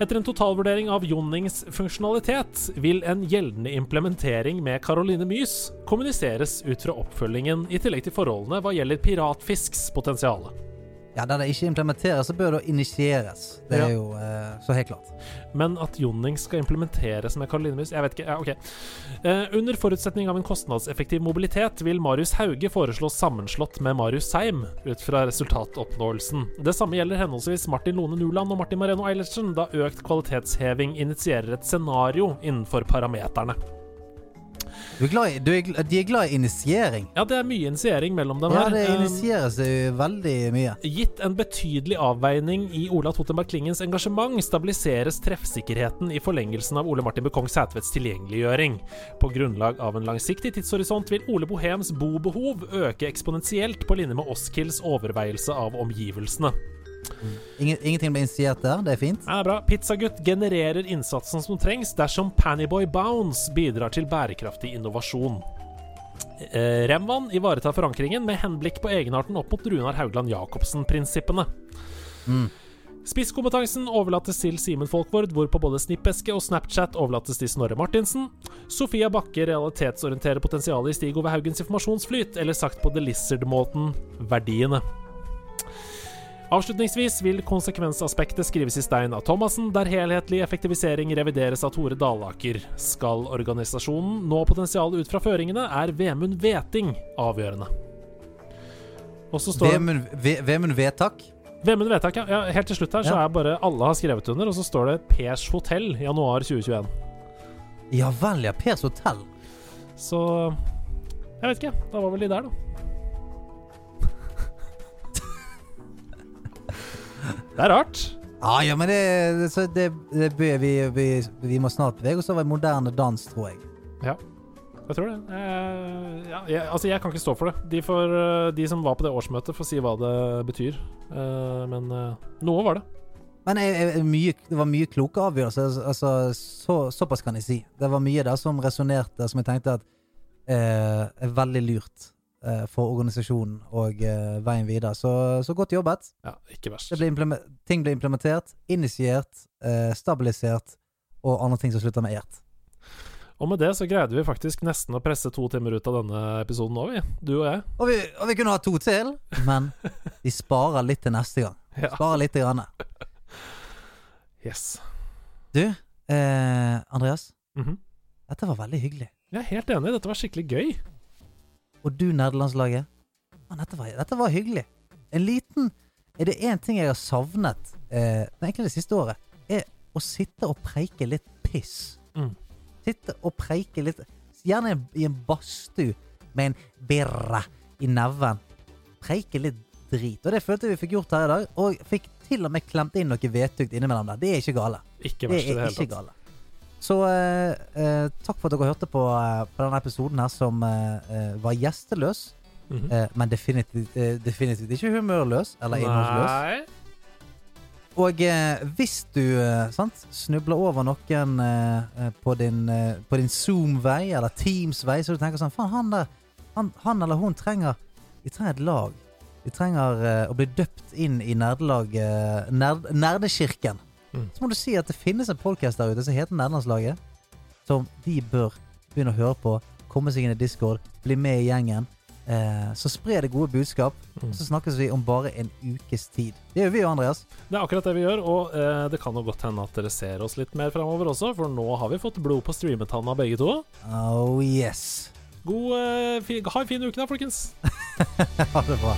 Etter en totalvurdering av Jonnings funksjonalitet vil en gjeldende implementering med Caroline Mys kommuniseres ut fra oppfølgingen i tillegg til forholdene hva gjelder piratfisks potensiale. Ja, Der det ikke implementeres, så bør det initieres. Det Ja. er jo eh, så helt klart. Men at Jonning skal implementeres med Caroline Mys Jeg vet ikke. Ja, ok. Eh, under forutsetning av en kostnadseffektiv mobilitet vil Marius Hauge foreslås sammenslått med Marius Seim ut fra resultatoppnåelsen. Det samme gjelder henholdsvis Martin Lone Nuland og Martin Mareno Eilertsen, da økt kvalitetsheving initierer et scenario innenfor parameterne. Du er glad i, du er, de er glad i initiering. Ja, det er mye initiering mellom dem Ja, her. det initieres um, veldig mye. Gitt en betydelig avveining i Ola Totenberg Klingens engasjement, stabiliseres treffsikkerheten i forlengelsen av Ole Martin Bukong Sætvedts tilgjengeliggjøring. På grunnlag av en langsiktig tidshorisont vil Ole Bohems bobehov øke eksponentielt på linje med Oskilds overveielse av omgivelsene. Ingen, ingenting ble initiert der. Det er fint. Ja, bra. Pizzagutt genererer innsatsen som trengs dersom Pannyboy Bounce bidrar til bærekraftig innovasjon. Eh, Remvan ivaretar forankringen med henblikk på egenarten opp mot Runar Haugland Jacobsen-prinsippene. Spisskompetansen overlates til Simen Folkvord, hvorpå både snippeske og Snapchat overlates til Snorre Martinsen. Sofia Bakke realitetsorienterer potensialet i Stig Ove Haugens informasjonsflyt, eller sagt på The Lizard-måten verdiene. Avslutningsvis vil konsekvensaspektet skrives i stein av Thomassen, der helhetlig effektivisering revideres av Tore Dalaker. Skal organisasjonen nå potensialet ut fra føringene, er Vemund Veting avgjørende. Og så står Vemund Ve- Vemund Vedtak. Vemund Vedtak, ja. ja. Helt til slutt her så Ja. er bare alle har skrevet under, og så står det Pers Hotell, januar 2021. Ja vel, ja. Pers hotell. Så Jeg vet ikke. Da var vel de der, da. Det er rart. Ja, ja, men det, det, det, det vi, vi, vi må snart bevege oss over moderne dans, tror jeg. Ja, Jeg tror det. Eh, ja, jeg, altså, jeg kan ikke stå for det. De, får, eh, de som var på det årsmøtet, får si hva det betyr. Eh, men eh, noe var det. Men jeg, jeg, mye, det var mye kloke avgjørelser. Altså, så, såpass kan jeg si. Det var mye der som resonnerte, som jeg tenkte at eh, er veldig lurt. Eh, for organisasjonen og eh, veien videre. Så, så godt jobbet. Ja, ikke verst. Det ble ting ble implementert, initiert, eh, stabilisert og andre ting som slutter med ert. Og med det så greide vi faktisk nesten å presse to timer ut av denne episoden òg, vi. Du og jeg. Og vi, og vi kunne ha to til, men vi sparer litt til neste gang. *laughs* Ja. Sparer litt. Grann. Yes. Du, eh, Andreas. Mhm. Dette var veldig hyggelig. Jeg er helt enig, dette var skikkelig gøy. Og du, nerdelandslaget. Dette, dette var hyggelig. En liten Er det én ting jeg har savnet eh, egentlig det siste året, er å sitte og preike litt piss. Mm. Sitte og preike litt Gjerne i en badstue med en birre i neven. Preike litt drit. Og det følte vi fikk gjort her i dag. Og fikk til og med klemt inn noe vetugt innimellom der. Det er ikke gale. Ikke Det verst i er det hele tatt. Så eh, eh, takk for at dere hørte på, eh, på denne episoden her som eh, eh, var gjesteløs. Mhm. Eh, men definitivt, definitivt ikke humørløs eller innholdsløs. Nei. Og hvis du sant, snubler over noen på din, på din Zoom-vei eller Teams-vei, så du tenker sånn Faen, han der, han, han eller hun trenger Vi trenger et lag. Vi trenger å bli døpt inn i nerdelag nerd, Nerdekirken. Mm. Så må du si at det finnes en podcast der ute som heter Nederlandslaget, som de bør begynne å høre på. Komme seg inn i Discord, bli med i gjengen. Eh, så spre det gode budskap. Mm. Så snakkes vi om bare en ukes tid. Det gjør vi jo, Andreas. Det er akkurat det vi gjør, og eh, det kan jo godt hende at dere ser oss litt mer framover også, for nå har vi fått blod på streametanna begge to. Oh yes. God, eh, fi, ha en fin uke da, folkens. *laughs* Ha det bra.